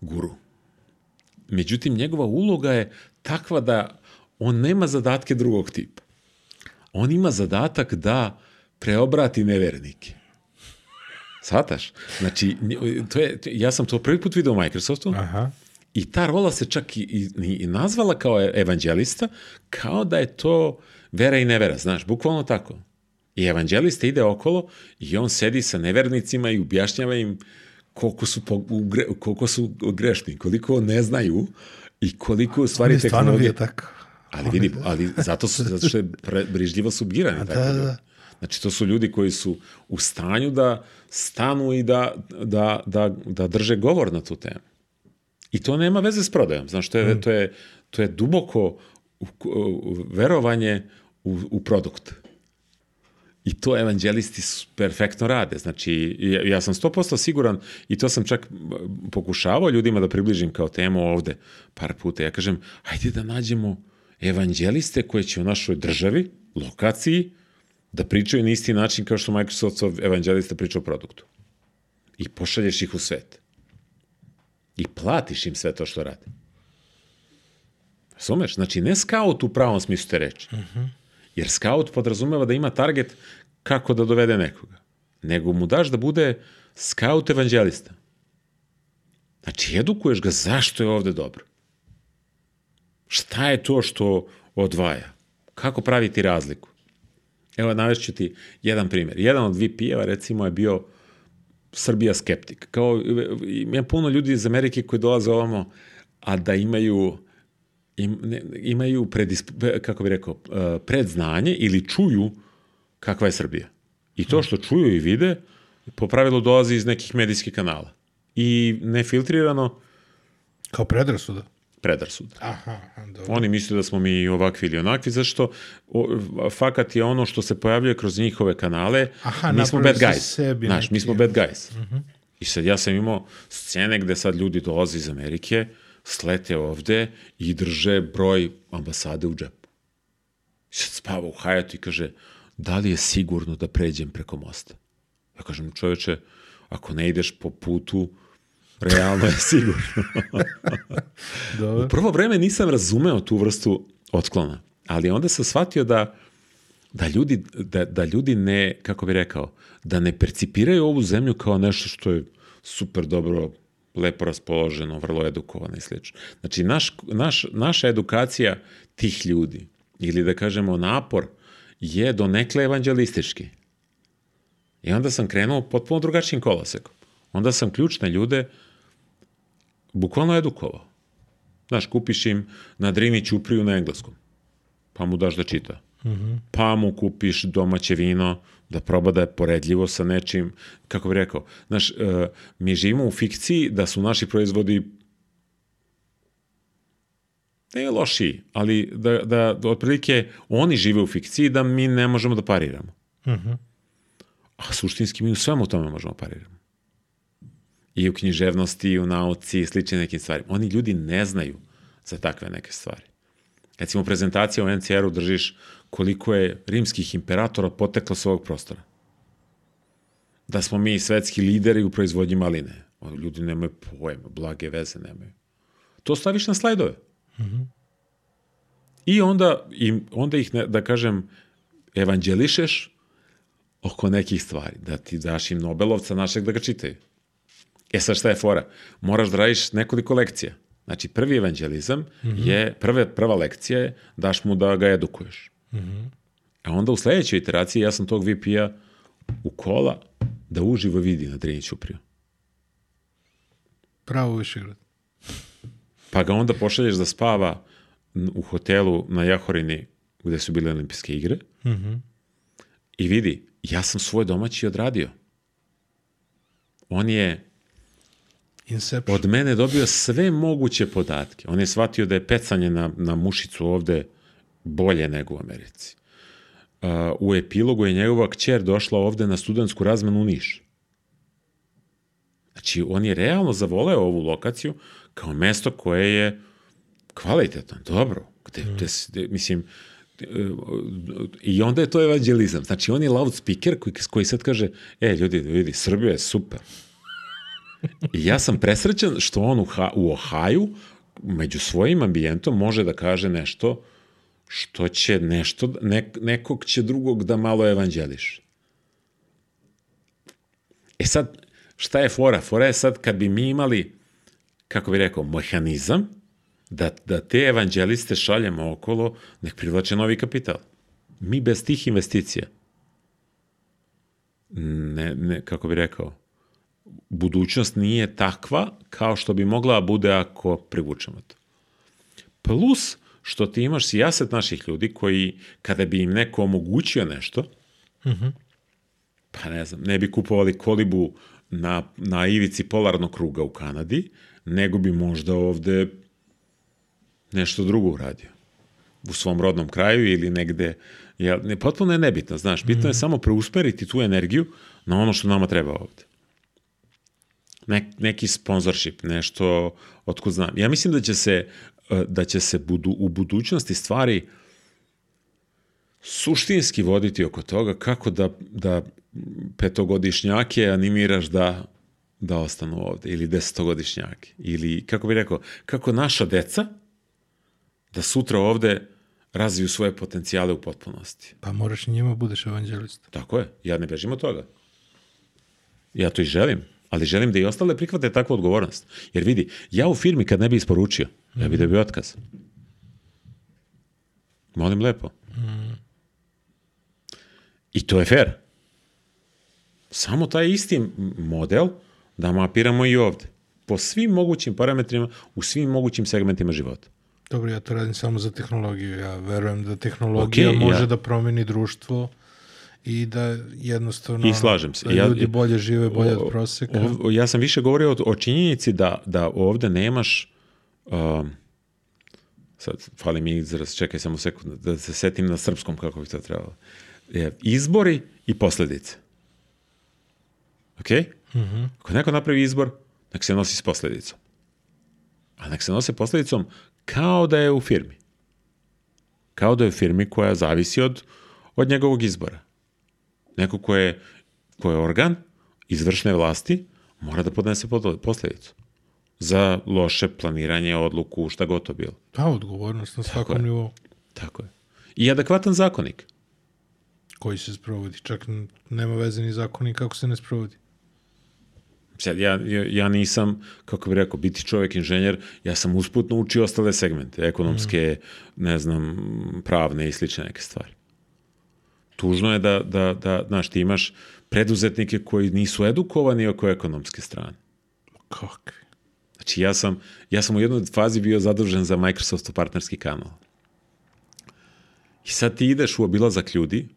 guru. Međutim, njegova uloga je takva da on nema zadatke drugog tipa. on ima zadatak da preobrati nevernike. Svataš? Znači, to je, ja sam to prvi put vidio u Microsoftu Aha. i ta rola se čak i, i, i nazvala kao evanđelista, kao da je to vera i nevera, znaš, bukvalno tako. I evanđelista ide okolo i on sedi sa nevernicima i objašnjava im koliko su, koliko su grešni, koliko ne znaju i koliko u stvari On je stvarno bio tako. Ali vidi, ali zato, su, zato što je pre, brižljivo su birani. da, tako da. Znači, to su ljudi koji su u stanju da stanu i da, da, da, da drže govor na tu temu. I to nema veze s prodajom. Znaš, to je, Mm. to je, to je duboko u, u, verovanje u, u produkt. I to evanđelisti perfektno rade. Znači, ja, ja sam 100% siguran i to sam čak pokušavao ljudima da približim kao temu ovde par puta. Ja kažem, ajde da nađemo evanđeliste koje će u našoj državi, lokaciji, da pričaju na isti način kao što Microsoftov evanđelista priča o produktu. I pošalješ ih u svet. I platiš im sve to što rade. Razumeš? Znači, ne scout u pravom smislu te reči. Jer scout podrazumeva da ima target kako da dovede nekoga. Nego mu daš da bude scout evanđelista. Znači, edukuješ ga zašto je ovde dobro. Šta je to što odvaja? Kako praviti razliku? Evo, navešću ti jedan primjer. Jedan od VP-eva, recimo, je bio Srbija skeptik. Kao, ima puno ljudi iz Amerike koji dolaze ovamo, a da imaju im, ne, imaju predisp, kako bi rekao, eh, predznanje ili čuju kakva je Srbija. I to što čuju i vide, po pravilu dolazi iz nekih medijskih kanala. I nefiltrirano Kao predrasuda. Predrasud. Aha, dobro. Oni misle da smo mi ovakvi ili onakvi, zašto o, fakat je ono što se pojavljuje kroz njihove kanale, Aha, mi smo bad guys. sebi Znaš, mi smo bad guys. I sad ja sam imao scene gde sad ljudi dolaze iz Amerike, slete ovde i drže broj ambasade u džepu. I sad spava u hajatu i kaže, da li je sigurno da pređem preko mosta? Ja kažem, čoveče, ako ne ideš po putu, realno je (laughs) sigurno. Dobro. U prvo vreme nisam razumeo tu vrstu otklona, ali onda sam shvatio da, da, ljudi, da, da ljudi ne, kako bi rekao, da ne percipiraju ovu zemlju kao nešto što je super dobro, lepo raspoloženo, vrlo edukovano i slično. Znači, naš, naš, naša edukacija tih ljudi, ili da kažemo napor, je do nekle evanđelistički. I onda sam krenuo potpuno drugačijim kolosekom. Onda sam ključne ljude bukvalno edukovao. Znaš, kupiš im na Drini Ćupriju na engleskom, pa mu daš da čita. Mm -hmm. Pa mu kupiš domaće vino, da proba da je poredljivo sa nečim, kako bi rekao, znaš, uh, mi živimo u fikciji da su naši proizvodi ne lošiji, ali da, da, da otprilike oni žive u fikciji da mi ne možemo da pariramo. Mm -hmm. A suštinski mi u svemu tome možemo da pariramo i u književnosti, i u nauci, i sličnim nekim stvarima. Oni ljudi ne znaju za takve neke stvari. Recimo, prezentacija u NCR-u držiš koliko je rimskih imperatora poteklo s ovog prostora. Da smo mi svetski lideri u proizvodnji maline. Ljudi nemaju pojma, blage veze nemaju. To staviš na slajdove. Mm -hmm. I onda, im, onda ih, ne, da kažem, evanđelišeš oko nekih stvari. Da ti daš im Nobelovca našeg da ga čitaju. E sad šta je fora? Moraš da radiš nekoliko lekcija. Znači, prvi evanđelizam mm -hmm. je, prve, prva lekcija je daš mu da ga edukuješ. Mm -hmm. A onda u sledećoj iteraciji ja sam tog VP-a u kola da uživo vidi na Drini Ćupriju. Pravo Višegrad. Pa ga onda pošalješ da spava u hotelu na Jahorini gde su bile olimpijske igre mm -hmm. i vidi, ja sam svoj domaći odradio. On je Inception. od mene dobio sve moguće podatke. On je shvatio da je pecanje na, na mušicu ovde bolje nego u Americi. Uh, u epilogu je njegova kćer došla ovde na studentsku razmenu u Niš. Znači, on je realno zavoleo ovu lokaciju kao mesto koje je kvalitetno, dobro. Gde, gde, gde, mislim, i onda je to evanđelizam. Znači, on je loudspeaker koji, koji sad kaže, e, ljudi, vidi, Srbija je super. I ja sam presrećan što on u, ha, u Ohaju među svojim ambijentom može da kaže nešto što će nešto, nek, nekog će drugog da malo evanđeliš. E sad, šta je fora? Fora je sad kad bi mi imali, kako bi rekao, mehanizam, da, da te evanđeliste šaljemo okolo, nek privlače novi kapital. Mi bez tih investicija, ne, ne, kako bi rekao, budućnost nije takva kao što bi mogla da bude ako privučemo to. Plus, što ti imaš sijaset naših ljudi koji, kada bi im neko omogućio nešto, mm -hmm. pa ne znam, ne bi kupovali kolibu na, na ivici polarnog kruga u Kanadi, nego bi možda ovde nešto drugo uradio u svom rodnom kraju ili negde, ja, ne, potpuno je nebitno, znaš, bitno mm. je samo preusmeriti tu energiju na ono što nama treba ovde. Ne, neki sponsorship, nešto otkud znam. Ja mislim da će se, da će se budu, u budućnosti stvari suštinski voditi oko toga kako da, da petogodišnjake animiraš da da ostanu ovde, ili desetogodišnjake, ili, kako bih rekao, kako naša deca da sutra ovde razviju svoje potencijale u potpunosti. Pa moraš njima budeš evanđelista. Tako je, ja ne bežim od toga. Ja to i želim, ali želim da i ostale prihvate takvu odgovornost. Jer vidi, ja u firmi kad ne bi isporučio, mm. ja bi dobio otkaz. Molim lepo. Mm. I to je fair. Samo taj isti model da mapiramo i ovde. Po svim mogućim parametrima, u svim mogućim segmentima života. Dobro, ja to radim samo za tehnologiju. Ja verujem da tehnologija okay, može ja. da promeni društvo i da jednostavno I slažem se. da ljudi ja, bolje žive, bolje od proseka. O, ja sam više govorio o, o činjenici da, da ovde nemaš um, sad fali mi izraz, čekaj samo sekund, da se setim na srpskom kako bi to trebalo. Izbori i posledice. Ok? Mm -hmm. Ako neko napravi izbor, nek se nosi s posledicom. A nek se nose posledicom kao da je u firmi. Kao da je u firmi koja zavisi od, od njegovog izbora. Neko ko je, ko je organ izvršne vlasti mora da podnese posledicu za loše planiranje, odluku, šta god to bilo. Pa, odgovornost na svakom nivou. Tako je. I adekvatan zakonik. Koji se sprovodi. Čak nema veze ni zakonik kako se ne sprovodi. Sad, ja, ja nisam, kako bih rekao, biti čovjek inženjer, ja sam usputno učio ostale segmente, ekonomske, mm. ne znam, pravne i slične neke stvari. Tužno je da, da, da, znaš, ti imaš preduzetnike koji nisu edukovani oko ekonomske strane. Kakvi? Znači, ja sam, ja sam u jednoj fazi bio zadužen za Microsoftov partnerski kanal. I sad ti ideš u obilazak ljudi,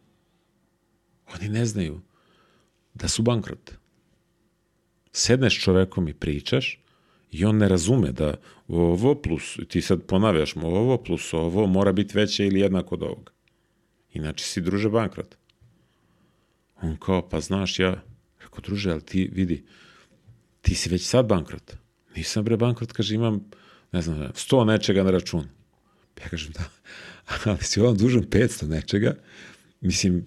oni ne znaju da su bankrot sedneš čovekom i pričaš i on ne razume da ovo plus, ti sad ponavljaš mu ovo plus ovo mora biti veće ili jednako od ovoga. Inače si druže bankrot. On kao, pa znaš, ja, rekao, druže, ali ti vidi, ti si već sad bankrot. Nisam bre bankrot, kaže, imam, ne znam, sto nečega na račun. Ja kažem, da, (laughs) ali si ovom dužan 500 nečega, mislim,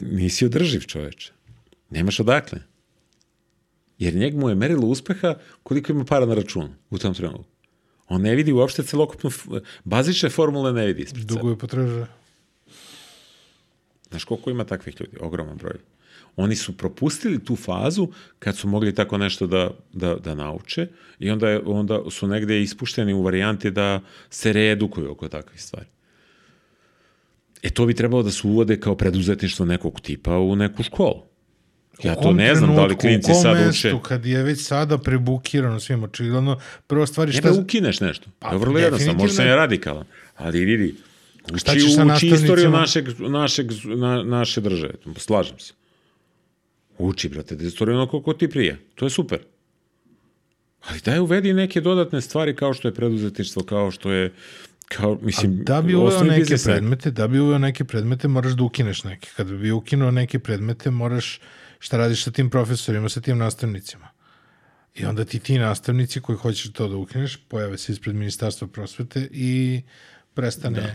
nisi održiv čoveče. Nemaš odakle. Jer njeg mu je merilo uspeha koliko ima para na računu u tom trenutku. On ne vidi uopšte celokupnu, bazične formule ne vidi ispred Dugo je potražuje. Znaš koliko ima takvih ljudi? Ogroman broj. Oni su propustili tu fazu kad su mogli tako nešto da, da, da nauče i onda, je, onda su negde ispušteni u varijanti da se reedukuju oko takvih stvari. E to bi trebalo da se uvode kao preduzetništvo nekog tipa u neku školu. Ja to ne znam da li klinci sad uče. kad je već sada prebukirano svim očigledno, prva stvar je šta... Ne ukineš nešto. Pa, je vrlo jednostavno, možda sam je radikalan. Ali vidi, uči, uči istoriju našeg, našeg, na, naše države. Slažem se. Uči, brate, da istoriju ono koliko ti prije. To je super. Ali daj uvedi neke dodatne stvari kao što je preduzetništvo, kao što je kao, mislim, A da bi uveo neke predmete, da bi uveo neke predmete, moraš da ukineš neke. Kad bi ukinuo neke predmete, moraš šta radiš sa tim profesorima, sa tim nastavnicima. I onda ti ti nastavnici koji hoćeš to da ukineš, pojave se ispred ministarstva prosvete i prestane, da.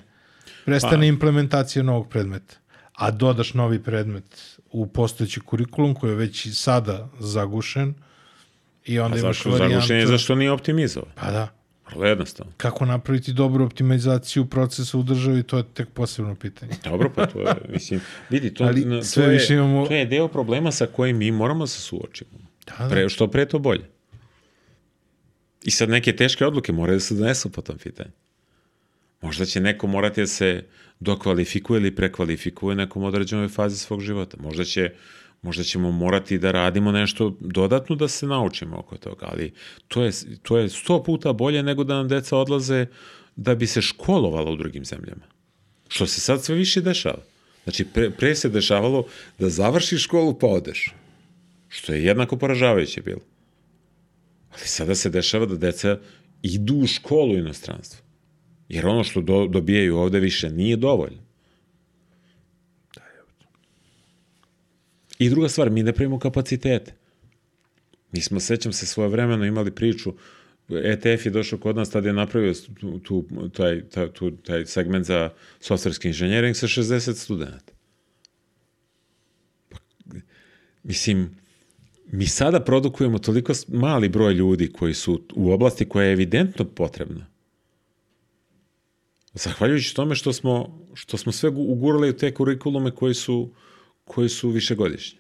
Prestane pa. implementacija novog predmeta. A dodaš novi predmet u postojeći kurikulum koji je već sada zagušen i onda A imaš zašto varijantu... zagušen je zašto nije optimizovan? Pa da. Vrlo jednostavno. Kako napraviti dobru optimizaciju procesa u državi, to je tek posebno pitanje. Dobro, pa to je, (laughs) mislim, vidi, to, Ali na- sve to, je, imamo- to je deo problema sa kojim mi moramo da se suočimo. Da, da. Pre, što pre to bolje. I sad neke teške odluke moraju da se donesu po tom pitanju. Možda će neko morati da se dokvalifikuje ili prekvalifikuje u nekom određenoj fazi svog života. Možda će možda ćemo morati da radimo nešto dodatno da se naučimo oko toga, ali to je, to je sto puta bolje nego da nam deca odlaze da bi se školovala u drugim zemljama. Što se sad sve više dešava. Znači, pre, pre se dešavalo da završiš školu pa odeš. Što je jednako poražavajuće bilo. Ali sada se dešava da deca idu u školu u inostranstvu. Jer ono što do, dobijaju ovde više nije dovoljno. I druga stvar, mi ne pravimo kapacitete. Mi smo, sećam se, svoje vremeno imali priču, ETF je došao kod nas, tada je napravio tu, tu, taj, taj, tu, taj segment za softverski inženjering sa 60 studenta. Pa, mislim, mi sada produkujemo toliko mali broj ljudi koji su u oblasti koja je evidentno potrebna. Zahvaljujući tome što smo, što smo sve gu- ugurali u te kurikulume koji su, koji su višegodišnji.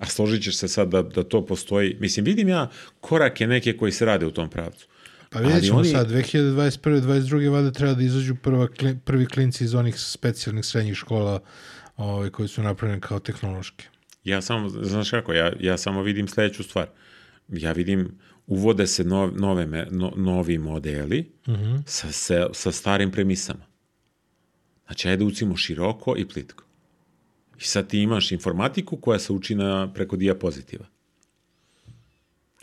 A složit ćeš se sad da, da to postoji. Mislim, vidim ja korake neke koji se rade u tom pravcu. Pa vidjet ćemo oni- sad, 2021. 22. vada treba da izađu prva, prvi klinci iz onih specijalnih srednjih škola ovaj, koji su napravljene kao tehnološke. Ja samo, znaš kako, ja, ja samo vidim sledeću stvar. Ja vidim, uvode se nov, nove, no, novi modeli sa, sa, sa starim premisama. Znači, ajde ucimo široko i plitko. I sad ti imaš informatiku koja se uči na, preko diapozitiva.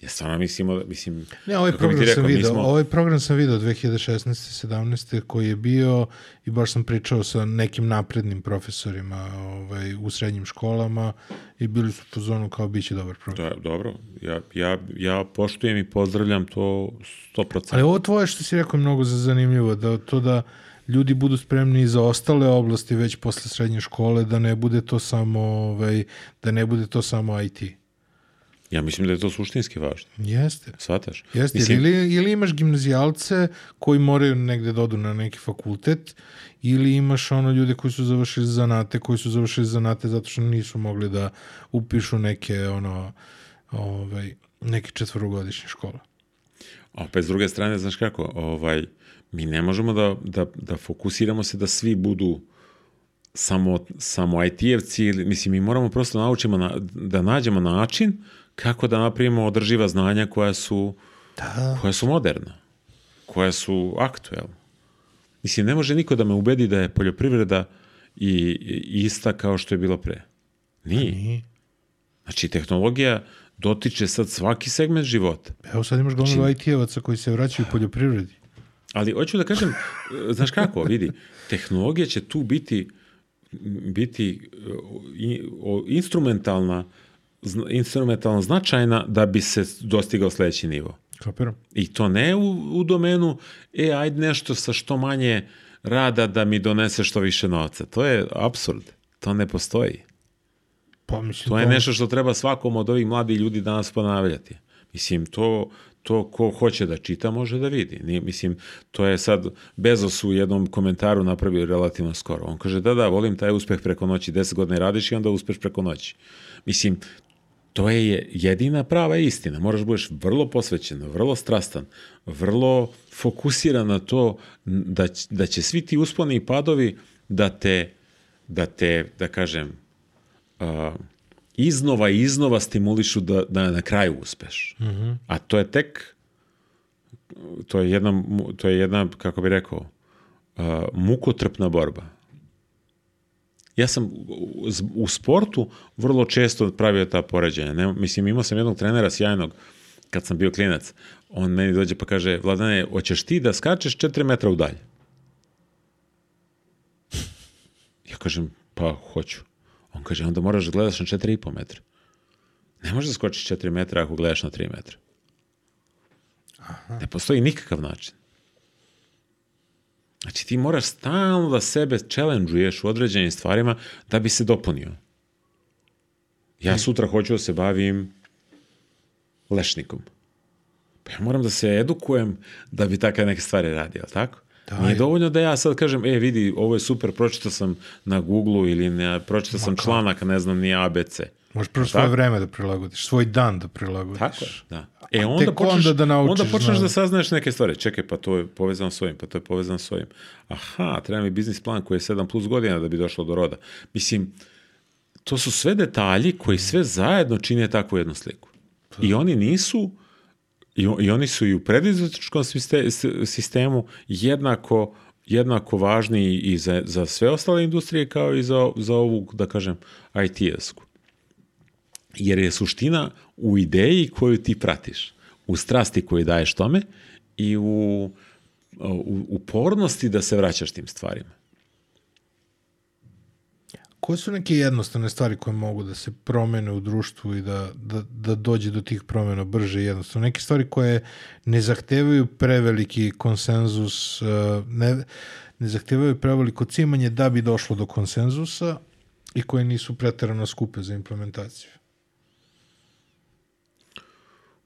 Ja stvarno mislimo, mislim... Ne, ovaj program sam rekao, mi video, smo- ovaj program sam video 2016. 17. koji je bio i baš sam pričao sa nekim naprednim profesorima ovaj, u srednjim školama i bili su u zonu kao bit će dobar program. Da, dobro, ja, ja, ja poštujem i pozdravljam to 100%. Ali ovo tvoje što si rekao je mnogo za- zanimljivo, da to da ljudi budu spremni i za ostale oblasti već posle srednje škole, da ne bude to samo ovaj, da ne bude to samo IT. Ja mislim da je to suštinski važno. Jeste. Svataš? Jeste, Mislim, ili, ili imaš gimnazijalce koji moraju negde da odu na neki fakultet, ili imaš ono ljude koji su završili zanate, koji su završili zanate zato što nisu mogli da upišu neke ono ovaj, neke četvorogodišnje škole. A opet s druge strane, znaš kako, ovaj, mi ne možemo da, da, da fokusiramo se da svi budu samo, samo IT-evci, mislim, mi moramo prosto naučimo na, da nađemo način kako da napravimo održiva znanja koja su, Da. koja su moderna, koja su aktuelna. Mislim, ne može niko da me ubedi da je poljoprivreda i, i ista kao što je bilo pre. Nije. Nije. Znači, tehnologija dotiče sad svaki segment života. Evo sad imaš gomilu IT-evaca koji se vraćaju u poljoprivredi. Ali hoću da kažem, znaš kako, vidi, tehnologija će tu biti biti e, instrumentalna instrumentalno značajna da bi se dostigao sledeći nivo. Kapiram. I to ne u, u domenu, e, ajde nešto sa što manje rada da mi donese što više novca. To je absurd. To ne postoji. Pa mislim, To je nešto što treba svakom od ovih mladih ljudi danas ponavljati. Mislim, to, to ko hoće da čita može da vidi. Nije, mislim, to je sad Bezos u jednom komentaru napravio relativno skoro. On kaže, da, da, volim taj uspeh preko noći, 10 godina radiš i onda uspeš preko noći. Mislim, to je jedina prava istina. Moraš da budeš vrlo posvećen, vrlo strastan, vrlo fokusiran na to da, će- da će svi ti usponi i padovi da te, da te, da kažem, a, iznova i iznova stimulišu da, da na kraju uspeš. A to je tek to je jedna, to je jedna kako bi rekao, a, mukotrpna borba. Ja sam u, sportu vrlo često pravio ta poređenja. Ne, mislim, imao sam jednog trenera sjajnog kad sam bio klinac. On meni dođe pa kaže, Vladane, hoćeš ti da skačeš 4 metra u dalje? Ja kažem, pa hoću. On kaže, onda moraš da gledaš na 4,5 metra. Ne možeš da skočiš 4 metra ako gledaš na 3 metra. Ne postoji nikakav način. Znači ti moraš stalno da sebe challenge-uješ u određenim stvarima da bi se dopunio. Ja sutra hoću da se bavim lešnikom. Pa ja moram da se edukujem da bi takve neke stvari radio, jel tako? Da, Nije je. dovoljno da ja sad kažem, e vidi, ovo je super, pročitao sam na Google ili ne, pročitao sam članak, ne znam, ni ABC. Možeš prvo svoje vreme da prilagodiš, svoj dan da prilagodiš. Tako je, da. E onda počneš, onda da naučiš, onda počneš znam. da saznaješ neke stvari. Čekaj, pa to je povezano s ovim, pa to je povezano s ovim. Aha, treba mi biznis plan koji je 7 plus godina da bi došlo do roda. Mislim, to su sve detalji koji sve zajedno čine takvu jednu sliku. I oni nisu, i, i oni su i u preduzetničkom sistemu jednako jednako važni i za, za sve ostale industrije kao i za, za ovu, da kažem, IT-esku. Jer je suština u ideji koju ti pratiš, u strasti koju daješ tome i u, u upornosti da se vraćaš tim stvarima. Koje su neke jednostavne stvari koje mogu da se promene u društvu i da, da, da dođe do tih promena brže i jednostavno? Neke stvari koje ne zahtevaju preveliki konsenzus, uh, ne, ne zahtevaju preveliko cimanje da bi došlo do konsenzusa i koje nisu preterano skupe za implementaciju.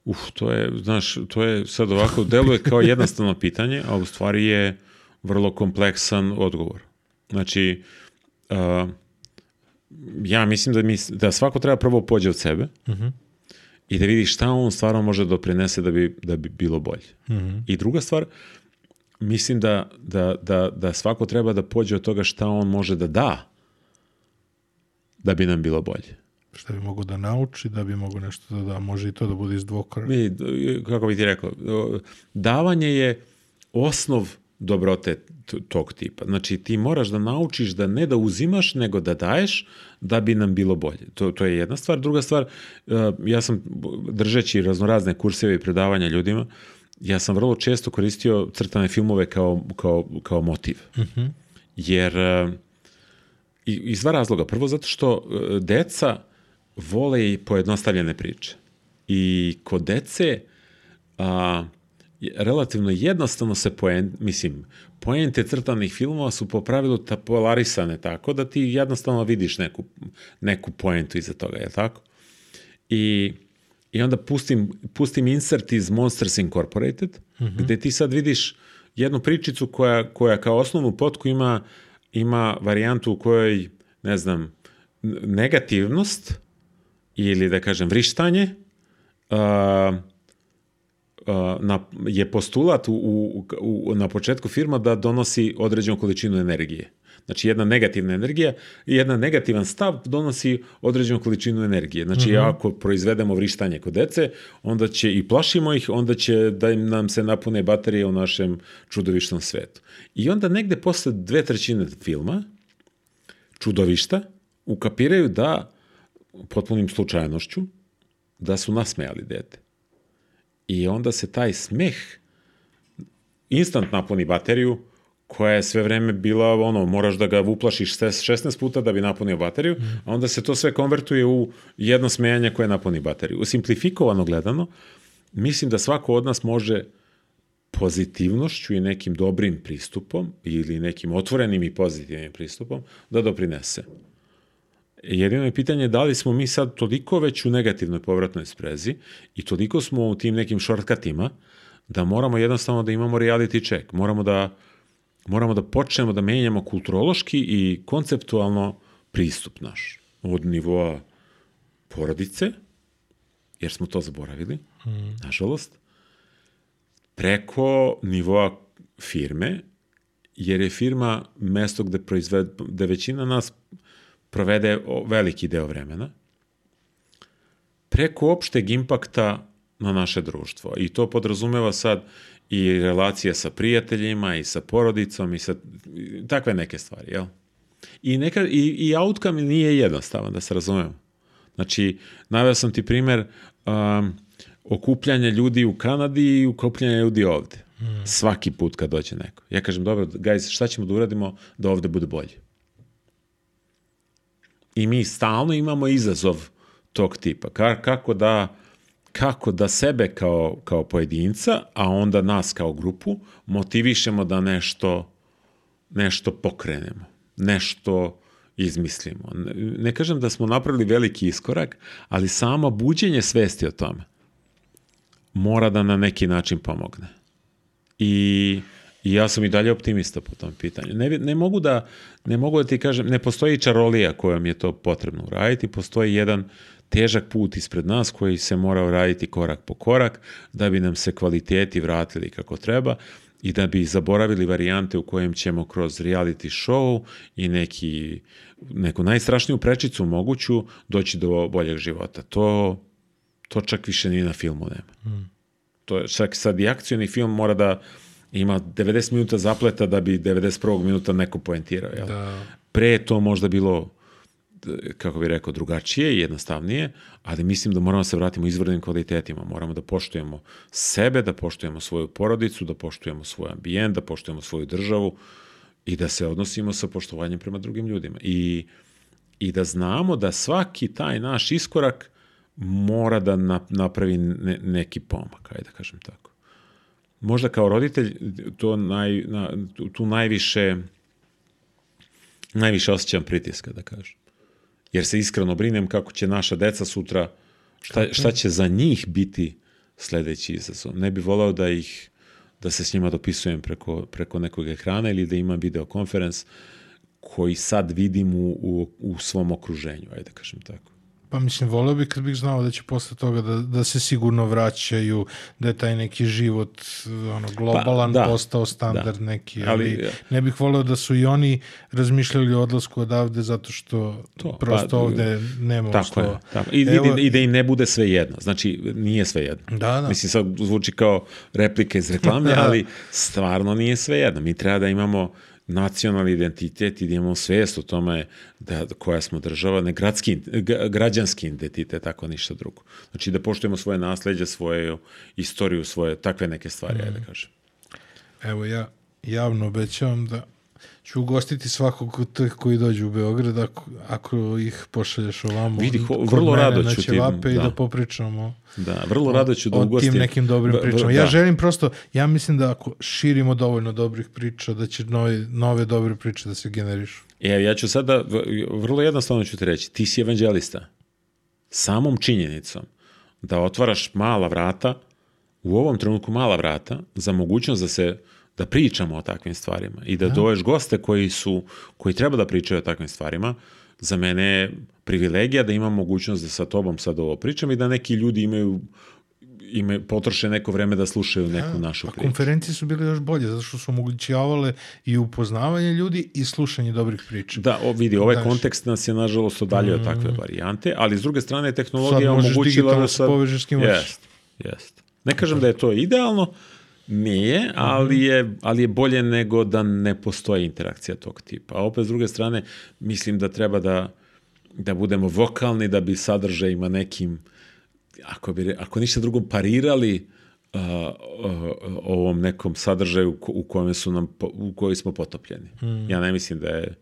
Uf, to je, znaš, to je sad ovako, deluje kao jednostavno (laughs) pitanje, a u stvari je vrlo kompleksan odgovor. Znači, uh, ja mislim da, mi, da svako treba prvo pođe od sebe i da vidi šta on stvarno može da doprinese da bi, da bi bilo bolje. I druga stvar, mislim da, da, da, da svako treba da pođe od toga šta on može da da da bi nam bilo bolje. Šta bi mogo da nauči, da bi mogo nešto da da. Može i to da bude iz dvokora. Mi, kako bi ti rekao, davanje je osnov dobrote tog tipa. Znači, ti moraš da naučiš da ne da uzimaš, nego da daješ da bi nam bilo bolje. To, to je jedna stvar. Druga stvar, eh, ja sam držeći raznorazne kurseve i predavanja ljudima, ja sam vrlo često koristio crtane filmove kao, kao, kao motiv. Jer eh, i- iz dva razloga. Prvo zato što eh, deca vole i pojednostavljene priče. I kod dece a, relativno jednostavno se poen, mislim, poente crtanih filmova su po pravilu polarisane tako da ti jednostavno vidiš neku, neku poentu iza toga, je tako? I, i onda pustim, pustim insert iz Monsters Incorporated, gde ti sad vidiš jednu pričicu koja, koja kao osnovnu potku ima, ima varijantu u kojoj, ne znam, negativnost ili da kažem vrištanje a, na, je postulat u, u, u, na početku firma da donosi određenu količinu energije. Znači jedna negativna energija i jedan negativan stav donosi određenu količinu energije. Znači ako proizvedemo vrištanje kod dece, onda će i plašimo ih, onda će da im nam se napune baterije u našem čudovišnom svetu. I onda negde posle dve trećine filma, čudovišta, ukapiraju da potpunim slučajnošću da su nasmejali dete. I onda se taj smeh instant napuni bateriju koja je sve vreme bila ono, moraš da ga uplašiš 16 puta da bi napunio bateriju, a onda se to sve konvertuje u jedno smejanje koje napuni bateriju. Simplifikovano gledano, mislim da svako od nas može pozitivnošću i nekim dobrim pristupom ili nekim otvorenim i pozitivnim pristupom da doprinese. Jedino je pitanje da li smo mi sad toliko već u negativnoj povratnoj sprezi i toliko smo u tim nekim šortkatima da moramo jednostavno da imamo reality check. Moramo da, moramo da počnemo da menjamo kulturološki i konceptualno pristup naš. Od nivoa porodice, jer smo to zaboravili, nažalost, preko nivoa firme, jer je firma mesto gde, proizved, gde većina nas provede veliki deo vremena, preko opšteg impakta na naše društvo. I to podrazumeva sad i relacije sa prijateljima i sa porodicom i sa i takve neke stvari, jel? I, neka, i, i outcome nije jednostavan, da se razumemo. Znači, naveo sam ti primer um, okupljanja ljudi u Kanadi i okupljanja ljudi ovde. Svaki put kad dođe neko. Ja kažem, dobro, guys, šta ćemo da uradimo da ovde bude bolje? I mi stalno imamo izazov tog tipa. Ka, kako da kako da sebe kao, kao pojedinca, a onda nas kao grupu, motivišemo da nešto, nešto pokrenemo, nešto izmislimo. Ne, ne kažem da smo napravili veliki iskorak, ali samo buđenje svesti o tome mora da na neki način pomogne. I, i ja sam i dalje optimista po tom pitanju. Ne, ne, mogu da, ne mogu da ti kažem, ne postoji čarolija kojom je to potrebno uraditi, postoji jedan težak put ispred nas koji se mora uraditi korak po korak da bi nam se kvaliteti vratili kako treba i da bi zaboravili varijante u kojem ćemo kroz reality show i neki, neku najstrašniju prečicu moguću doći do boljeg života. To, to čak više ni na filmu nema. Mm. To je, čak sad i akcijni film mora da ima 90 minuta zapleta da bi 91. minuta neko poentirao. Jel? Da. Pre je to možda bilo kako bih rekao, drugačije i jednostavnije, ali mislim da moramo da se vratimo izvornim kvalitetima. Moramo da poštujemo sebe, da poštujemo svoju porodicu, da poštujemo svoj ambijent, da poštujemo svoju državu i da se odnosimo sa poštovanjem prema drugim ljudima. I, i da znamo da svaki taj naš iskorak mora da napravi ne, neki pomak, ajde da kažem tako. Možda kao roditelj to naj, na, tu najviše najviše osjećam pritiska, da kažem jer se iskreno brinem kako će naša deca sutra, šta, šta će za njih biti sledeći izazov. Ne bi volao da ih da se s njima dopisujem preko, preko nekog ekrana ili da imam videokonferens koji sad vidim u, u, u svom okruženju, ajde da kažem tako. Pa mislim, voleo bih kad bih znao da će posle toga da, da se sigurno vraćaju, da je taj neki život ono, globalan pa, da, postao standard da. neki, ali, ali ne bih voleo da su i oni razmišljali o odlasku odavde zato što to, prosto pa, ovde nema tako uslova. Je, tako. I, Evo, i, I da im ne bude sve jedno, znači nije sve jedno. Da, da. Mislim, sad zvuči kao replike iz reklame, da. (laughs) ali stvarno nije sve jedno. Mi treba da imamo nacionalni identitet i da imamo svest o tome da, koja smo država, ne gradski, građanski identitet, tako ništa drugo. Znači da poštujemo svoje nasledđe, svoju istoriju, svoje takve neke stvari, mm. ajde da kažem. Evo ja javno obećavam da ću ugostiti svakog koji dođu u Beograd ako, ako ih pošalješ ovamo. Vidi, ho, vrlo rado ću ti. Da. I da popričamo. Da, vrlo rado ću da ugostim. O tim nekim dobrim pričama. Ja da. želim prosto, ja mislim da ako širimo dovoljno dobrih priča, da će nove, nove dobre priče da se generišu. E, ja ću sada, vrlo jednostavno ću ti reći, ti si evanđelista. Samom činjenicom da otvaraš mala vrata, u ovom trenutku mala vrata, za mogućnost da se da pričamo o takvim stvarima i da, da. doveš goste koji su koji treba da pričaju o takvim stvarima za mene je privilegija da imam mogućnost da sa tobom sad ovo pričam i da neki ljudi imaju ime, potroše neko vreme da slušaju neku ja, našu priču. A konferencije su bile još bolje, zato što su omogućavale i upoznavanje ljudi i slušanje dobrih priča. Da, o, vidi, ovaj Daš. kontekst nas je nažalost odalje mm. takve varijante, ali s druge strane tehnologija omogućila da sad... povežeš s kim Jest, jest. Ne kažem da je to idealno, Nije, ali je, ali je bolje nego da ne postoji interakcija tog tipa. A opet, s druge strane, mislim da treba da, da budemo vokalni, da bi sadržajima nekim, ako, bi, ako ništa drugo, parirali uh, uh, ovom nekom sadržaju u kojem su nam, u kojoj smo potopljeni. Mm. Ja ne mislim da je,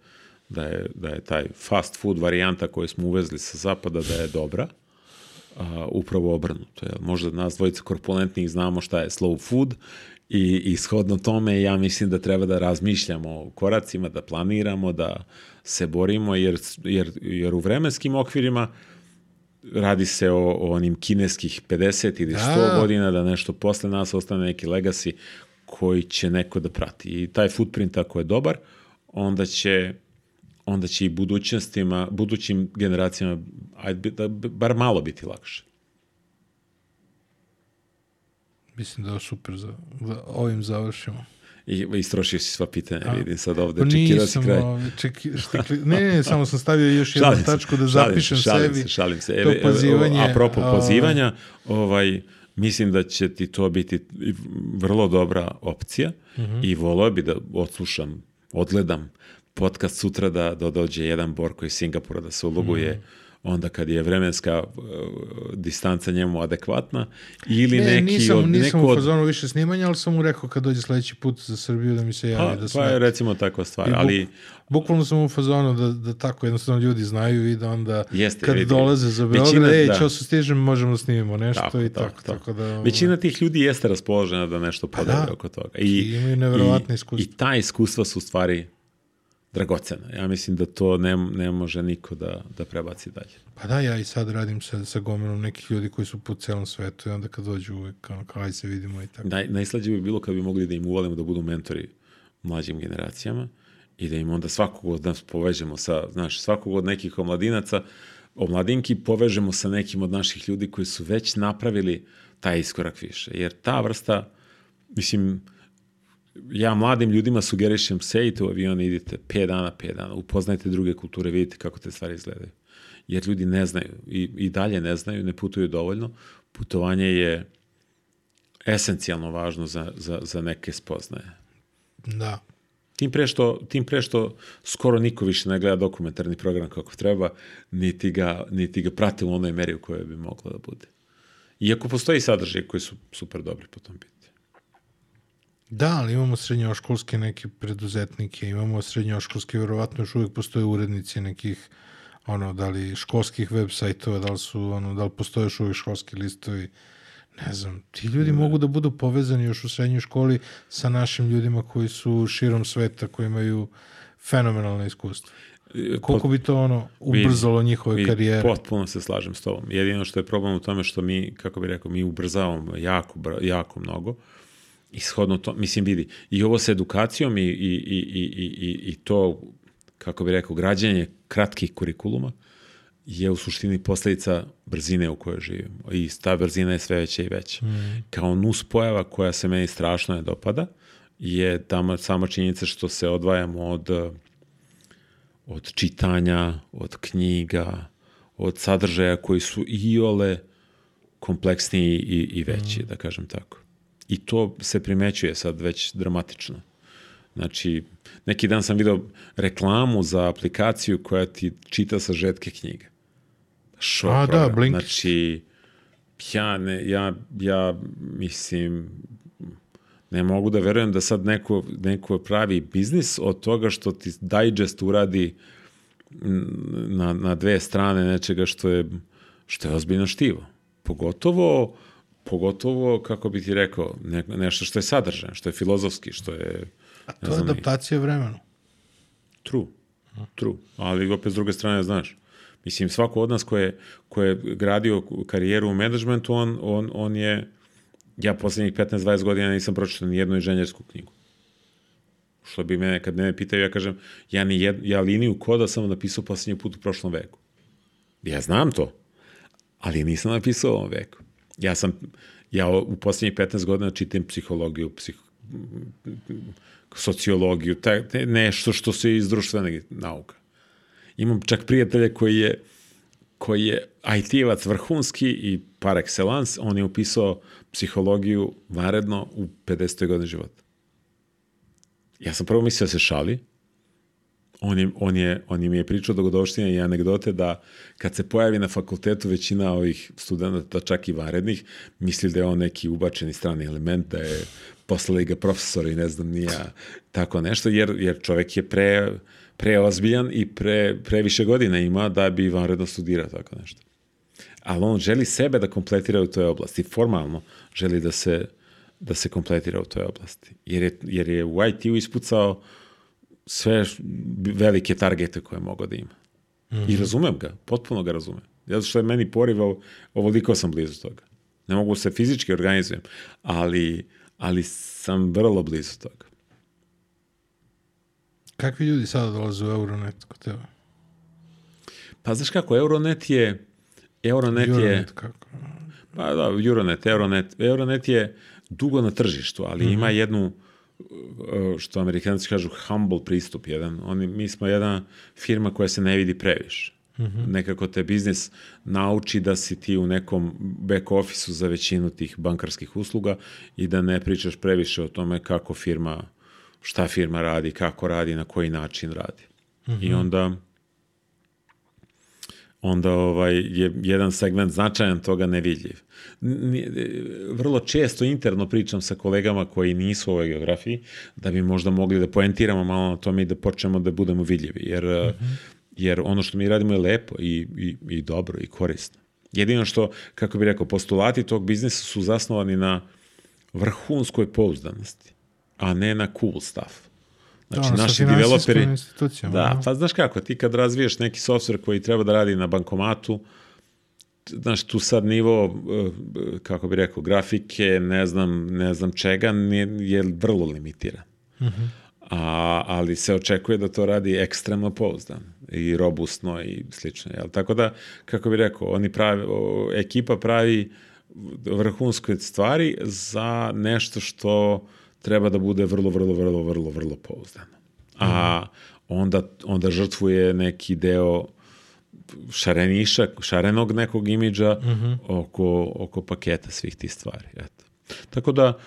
da je, da je taj fast food varijanta koju smo uvezli sa zapada da je dobra a, upravo obrnuto. Jel? Možda nas dvojica korpulentnih znamo šta je slow food i, i shodno tome ja mislim da treba da razmišljamo o koracima, da planiramo, da se borimo, jer, jer, jer u vremenskim okvirima radi se o, o onim kineskih 50 ili 100 da. godina, da nešto posle nas ostane neki legacy koji će neko da prati. I taj footprint ako je dobar, onda će onda će i budućnostima, budućim generacijama ajde, da, bar malo biti lakše. Mislim da je super za, da ovim završimo. I istrošio si sva pitanja, A, vidim sad ovde, pa čekirao si kraj. Čeki, štikli, ne, ne, samo sam stavio još jednu tačku da zapišem šalim sebi. Se, šalim se, to pozivanje. Apropo a, pozivanja, ovaj, mislim da će ti to biti vrlo dobra opcija uh mhm. -huh. i volio bi da odslušam, odgledam podcast sutra da, da dođe jedan Borko iz Singapura da se uloguje mm. onda kad je vremenska uh, distanca njemu adekvatna ili ne, neki nisam, od, nisam neko u fazonu više snimanja, ali sam mu rekao kad dođe sledeći put za Srbiju da mi se javi pa, da Pa je recimo takva stvar, buk, ali... Bukvalno sam u fazonu da, da tako jednostavno ljudi znaju i da onda jeste, kad vidi, dolaze za Beograd, ej, da. čao se stižem, možemo da snimimo nešto tako, i tako. tako, tako da, Većina tih ljudi jeste raspoložena da nešto podeli da, oko toga. I, I imaju nevjerovatne iskustva. I, I ta iskustva su stvari dragocena. Ja mislim da to ne, ne može niko da, da prebaci dalje. Pa da, ja i sad radim sa, sa gomilom nekih ljudi koji su po celom svetu i onda kad dođu uvek, ono, kao, aj se vidimo i tako. Naj, najslađe bi bilo kad bi mogli da im uvalimo da budu mentori mlađim generacijama i da im onda svakog od nas povežemo sa, znaš, svakog od nekih omladinaca, omladinki povežemo sa nekim od naših ljudi koji su već napravili taj iskorak više. Jer ta vrsta, mislim, ja mladim ljudima sugerišem, sejte u avion, idite 5 dana, 5 dana, upoznajte druge kulture, vidite kako te stvari izgledaju. Jer ljudi ne znaju i, i dalje ne znaju, ne putuju dovoljno. Putovanje je esencijalno važno za, za, za neke spoznaje. Da. Tim pre, što, tim pre što skoro niko više ne gleda dokumentarni program kako treba, niti ga, niti ga prati u onoj meri u kojoj bi moglo da bude. Iako postoji sadržaj koji su super dobri po tom pitanju. Da, ali imamo srednjoškolske neke preduzetnike, imamo srednjoškolske, verovatno još uvijek postoje urednici nekih ono, da li školskih web sajtova, da li su, ono, da li postoje još uvijek školski listovi, ne znam, ti ljudi ne. mogu da budu povezani još u srednjoj školi sa našim ljudima koji su širom sveta, koji imaju fenomenalne iskustva. Koliko bi to ono ubrzalo vidi, njihove vidi, karijere? Potpuno se slažem s tobom. Jedino što je problem u tome što mi, kako bih rekao, mi ubrzavamo jako, jako mnogo. Ishodno to, mislim, vidi, i ovo sa edukacijom i, i, i, i, i, i to, kako bih rekao, građanje kratkih kurikuluma, je u suštini posledica brzine u kojoj živimo. I ta brzina je sve veća i veća. Mm. Kao nus pojava koja se meni strašno ne dopada je tamo sama činjenica što se odvajamo od, od čitanja, od knjiga, od sadržaja koji su i ole kompleksniji i, i veći, mm. da kažem tako. I to se primećuje sad već dramatično. Znači, neki dan sam video reklamu za aplikaciju koja ti čita sa žetke knjige. Šok A, program. da, Blink. Znači, ja, ne, ja, ja mislim, ne mogu da verujem da sad neko, neko pravi biznis od toga što ti digest uradi na, na dve strane nečega što je, što je ozbiljno štivo. Pogotovo, pogotovo, kako bi ti rekao, ne, nešto što je sadržan, što je filozofski, što je... A to je adaptacija vremenu. True, true. Ali opet s druge strane, znaš, Mislim, svako od nas ko je, ko je gradio karijeru u menadžmentu, on, on, on je, ja poslednjih 15-20 godina nisam pročitao ni jednu inženjersku knjigu. Što bi mene, kad mene pitaju, ja kažem, ja, ni jed, ja liniju koda sam napisao poslednji put u prošlom veku. Ja znam to, ali nisam napisao u ovom veku. Ja sam, ja u poslednjih 15 godina čitam psihologiju, psih, sociologiju, taj, nešto što se iz društvenih nauka. Imam čak prijatelja koji je koji je IT-evac vrhunski i par excellence, on je upisao psihologiju varedno u 50. godine života. Ja sam prvo mislio da se šali, on je, on je, on je mi je pričao dogodoštine i anegdote da kad se pojavi na fakultetu većina ovih studenta, čak i varednih, misli da je on neki ubačeni strani element, da je poslali ga profesor i ne znam nija tako nešto, jer, jer čovek je pre preozbiljan i pre, previše godina ima da bi vanredno studirao tako nešto. Ali on želi sebe da kompletira u toj oblasti. Formalno želi da se, da se kompletira u toj oblasti. Jer je, jer je u IT-u ispucao sve velike targete koje mogo da ima. Mm -hmm. I razumem ga, potpuno ga razumem. Zato što je meni porivao, ovoliko sam blizu toga. Ne mogu se fizički organizujem, ali, ali sam vrlo blizu toga. Kakvi ljudi sada dolaze u Euronet kod tebe? Pa znaš kako, Euronet je... Euronet, Euronet je... kako? Pa da, Euronet, Euronet. Euronet je dugo na tržištu, ali mm -hmm. ima jednu što amerikanci kažu humble pristup jedan. Oni, mi smo jedna firma koja se ne vidi previše. Mm -hmm. Nekako te biznis nauči da si ti u nekom back office za većinu tih bankarskih usluga i da ne pričaš previše o tome kako firma šta firma radi, kako radi, na koji način radi. Mm -hmm. I mhm. onda onda ovaj, je jedan segment značajan toga nevidljiv. Vrlo često interno pričam sa kolegama koji nisu u ovoj geografiji, da bi možda mogli da poentiramo malo na tome i da počnemo da budemo vidljivi, jer, mm -hmm. jer ono što mi radimo je lepo i, i, i dobro i korisno. Jedino što, kako bih rekao, postulati tog biznisa su zasnovani na vrhunskoj pouzdanosti a ne na cool stuff. Znači, sa naši developeri... Da, pa znaš kako, ti kad razviješ neki software koji treba da radi na bankomatu, znaš, tu sad nivo, eh, kako bi rekao, grafike, ne znam, ne znam čega, je vrlo limitiran. A, ali se očekuje da to radi ekstremno pouzdan i robustno i slično. Jel? Tako da, kako bi rekao, oni pravi, o, ekipa pravi vrhunske stvari za nešto što treba da bude vrlo, vrlo, vrlo, vrlo, vrlo pouzdano. A onda, onda žrtvuje neki deo šareniša, šarenog nekog imidža oko, oko paketa svih tih stvari. Eto. Tako da,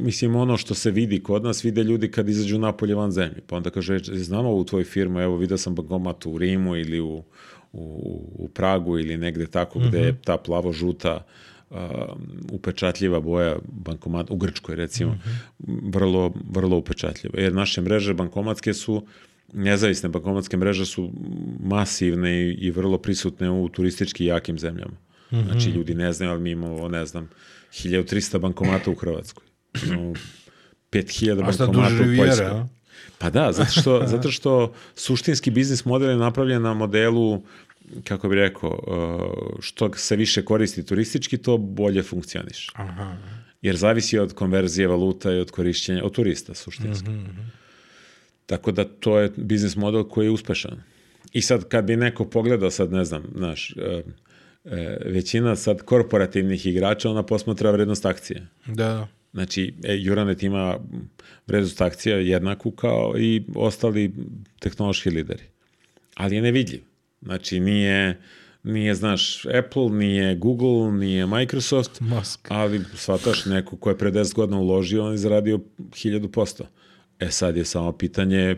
mislim, ono što se vidi kod nas, vide ljudi kad izađu napolje van zemlje. Pa onda kaže, znam ovu tvoju firmu, evo vidio sam bankomat u Rimu ili u, u, u Pragu ili negde tako gde je ta plavo-žuta um, upečatljiva boja bankomat, u Grčkoj recimo, vrlo, vrlo upečatljiva. Jer naše mreže bankomatske su nezavisne bankomatske mreže su masivne i, i vrlo prisutne u turistički jakim zemljama. Znači, ljudi ne znaju, ali mi imamo, ne znam, 1300 bankomata u Hrvatskoj. Imamo 5000 A šta, bankomata u Poljskoj. Pa da, zato što, (laughs) zato što suštinski biznis model je napravljen na modelu, kako bi rekao, uh, što se više koristi turistički, to bolje funkcioniš. Aha. Jer zavisi od konverzije valuta i od korišćenja, od turista suštinski. Tako da to je biznis model koji je uspešan. I sad kad bi neko pogledao sad, ne znam, znaš, e, e, većina sad korporativnih igrača, ona posmatra vrednost akcije. Da, da. Znači, e, Juranet ima vrednost akcija jednaku kao i ostali tehnološki lideri. Ali je nevidljiv. Znači, nije, nije, znaš, Apple, nije Google, nije Microsoft, Musk. ali shvataš neko ko je pre 10 godina uložio, on je zaradio 1000%. E sad je samo pitanje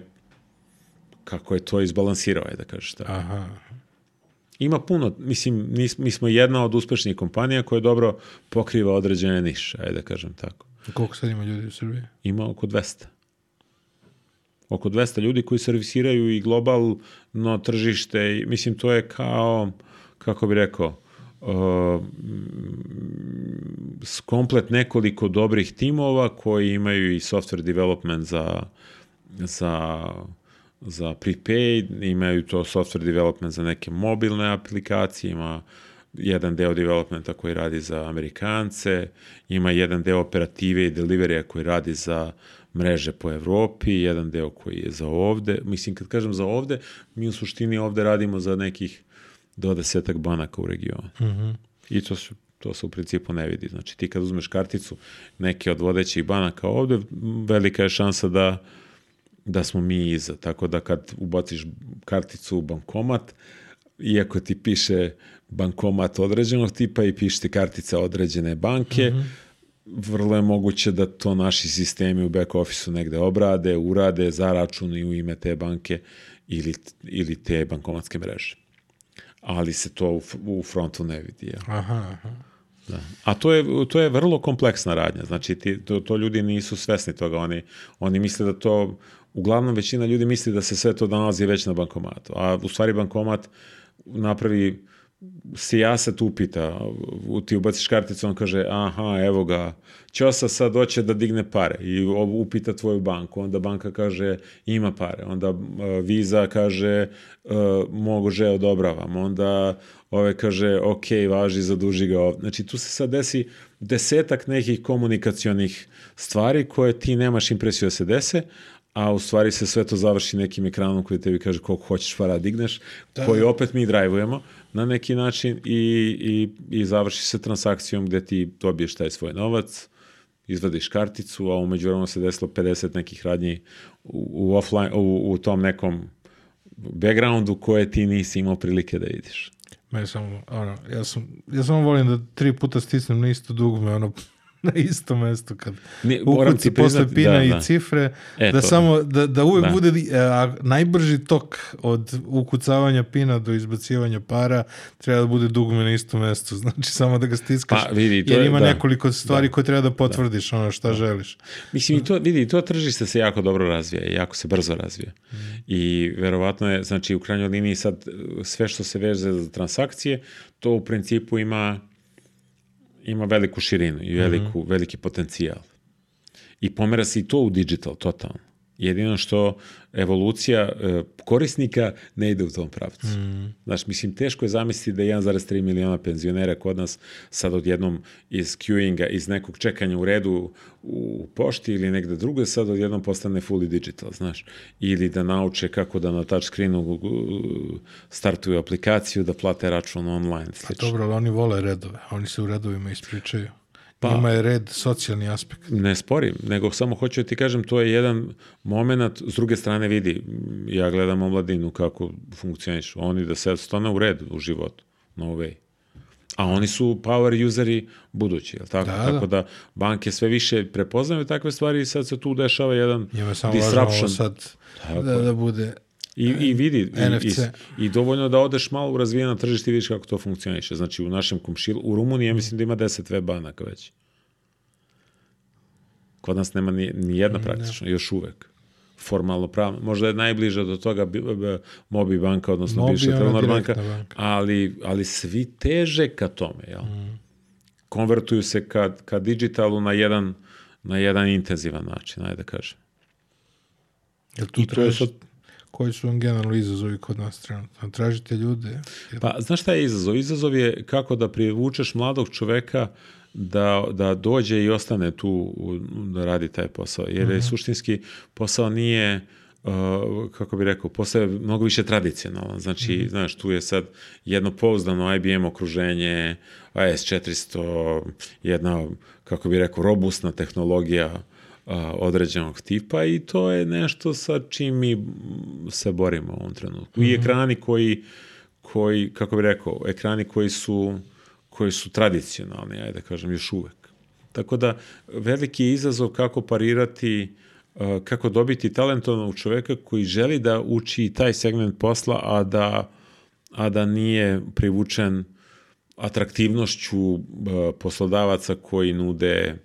kako je to izbalansirao, je da kažeš tako. Aha. Ima puno, mislim, nis- mi smo jedna od uspešnih kompanija koja dobro pokriva određene niše, ajde da kažem tako. Koliko sad ima ljudi u Srbiji? Ima oko 200. Oko 200 ljudi koji servisiraju i globalno tržište, mislim, to je kao, kako bi rekao, uh, komplet nekoliko dobrih timova koji imaju i software development za, za, za prepaid, imaju to software development za neke mobilne aplikacije, ima jedan deo developmenta koji radi za Amerikance, ima jedan deo operative i deliverija koji radi za mreže po Evropi, jedan deo koji je za ovde. Mislim, kad kažem za ovde, mi u suštini ovde radimo za nekih do desetak banaka u regionu. I to se, to se u principu ne vidi. Znači, ti kad uzmeš karticu neke od vodećih banaka ovde, velika je šansa da da smo mi iza. Tako da kad ubaciš karticu u bankomat, iako ti piše bankomat određenog tipa i piše ti kartica određene banke, vrlo je moguće da to naši sistemi u back office negde obrade, urade za račun i u ime te banke ili, ili te bankomatske mreže. Ali se to u, u frontu ne vidi. Aha, aha. Da. A to je, to je vrlo kompleksna radnja. Znači, ti, to, to ljudi nisu svesni toga. Oni, oni misle da to, uglavnom većina ljudi misli da se sve to nalazi već na bankomatu. A u stvari bankomat napravi sijasa tu upita, u- ti ubaciš karticu, on kaže, aha, evo ga, Ćosa sad hoće da digne pare. I upita tvoju banku, onda banka kaže ima pare, onda uh, Visa kaže uh, može odobravam, onda ove kaže ok, važi, zaduži ga ovdje. Znači tu se sad desi desetak nekih komunikacionih stvari koje ti nemaš impresiju da se dese, a u stvari se sve to završi nekim ekranom koji tebi kaže koliko hoćeš para digneš, koji opet mi drajvujemo na neki način i, i, i završi se transakcijom gde ti dobiješ taj svoj novac, izvadiš karticu, a umeđu vremenu se desilo 50 nekih radnji u, u, offline, u, u tom nekom backgroundu koje ti nisi imao prilike da vidiš. Me samo, ono, ja sam, ja samo volim da tri puta stisnem na isto dugme, ono, (laughs) na isto mesto kad Ni- ukuci posle pina da, i da. cifre, E, da to. samo, da, da uvek Da. bude a, najbrži tok od ukucavanja pina do izbacivanja para treba da bude dugme na istom mestu, (laughs) znači samo da ga stiskaš, Pa, vidi, to jer je- ima da. nekoliko stvari koje treba da potvrdiš, ono šta želiš. Mislim, i to, vidi, to tržište se jako dobro razvija i jako se brzo razvija. I verovatno je, znači, u krajnjoj liniji sad e, sve što se veže za transakcije, to u principu ima ima veliku širinu i veliku, veliki potencijal. I pomera se i to u digital, totalno. Jedino što evolucija e, korisnika ne ide u tom pravcu. Mm. Znaš, mislim, teško je zamisliti da 1,3 miliona penzionera kod nas sad odjednom iz queuinga, iz nekog čekanja u redu u pošti ili negde drugo, sad odjednom postane fully digital, znaš. Ili da nauče kako da na touchscreenu startuju aplikaciju, da plate račun online. Pa slično. A dobro, ali oni vole redove, oni se u redovima ispričaju. Pa, Njima je red socijalni aspekt. Ne sporim, nego samo hoću da ti kažem, to je jedan moment, s druge strane vidi, ja gledam omladinu kako funkcioniš, oni da se stane u red u životu, no way. A oni su power useri budući, je tako? Da, tako da. da banke sve više prepoznaju takve stvari i sad se tu dešava jedan Njima samo disruption. sad tako. da, da bude I, i vidi, NFC. i, i, dovoljno da odeš malo u razvijeno tržište i vidiš kako to funkcioniše. Znači, u našem komšilu, u Rumuniji, ja mislim da ima 10 web banaka već. Kod nas nema ni, ni jedna praktično, ne. još uvek. Formalno pravno. Možda je najbliža do toga Mobi banka, odnosno Mobi, bivša Telenor banka, banka, ali, ali svi teže ka tome. Jel? Mm. Konvertuju se ka, ka digitalu na jedan, na jedan intenzivan način, ajde da kažem. Jel tu I tražiš, sad... koji su vam generalno izazovi kod nas trenutno? Tražite ljude? Pa, znaš šta je izazov? Izazov je kako da privučeš mladog čoveka da, da dođe i ostane tu da radi taj posao. Jer je mhm. suštinski posao nije uh, kako bi rekao, posao je mnogo više tradicionalan. Znači, mm. znaš, tu je sad jedno pouzdano IBM okruženje, AS400, jedna, kako bi rekao, robustna tehnologija određenog tipa i to je nešto sa čim mi se borimo u ovom trenutku. Mm. I mhm. ekrani koji, koji, kako bi rekao, ekrani koji su koji su tradicionalni, ajde da kažem, još uvek. Tako da, veliki je izazov kako parirati, uh, kako dobiti talentovnog čoveka koji želi da uči taj segment posla, a da, a da nije privučen atraktivnošću uh, poslodavaca koji nude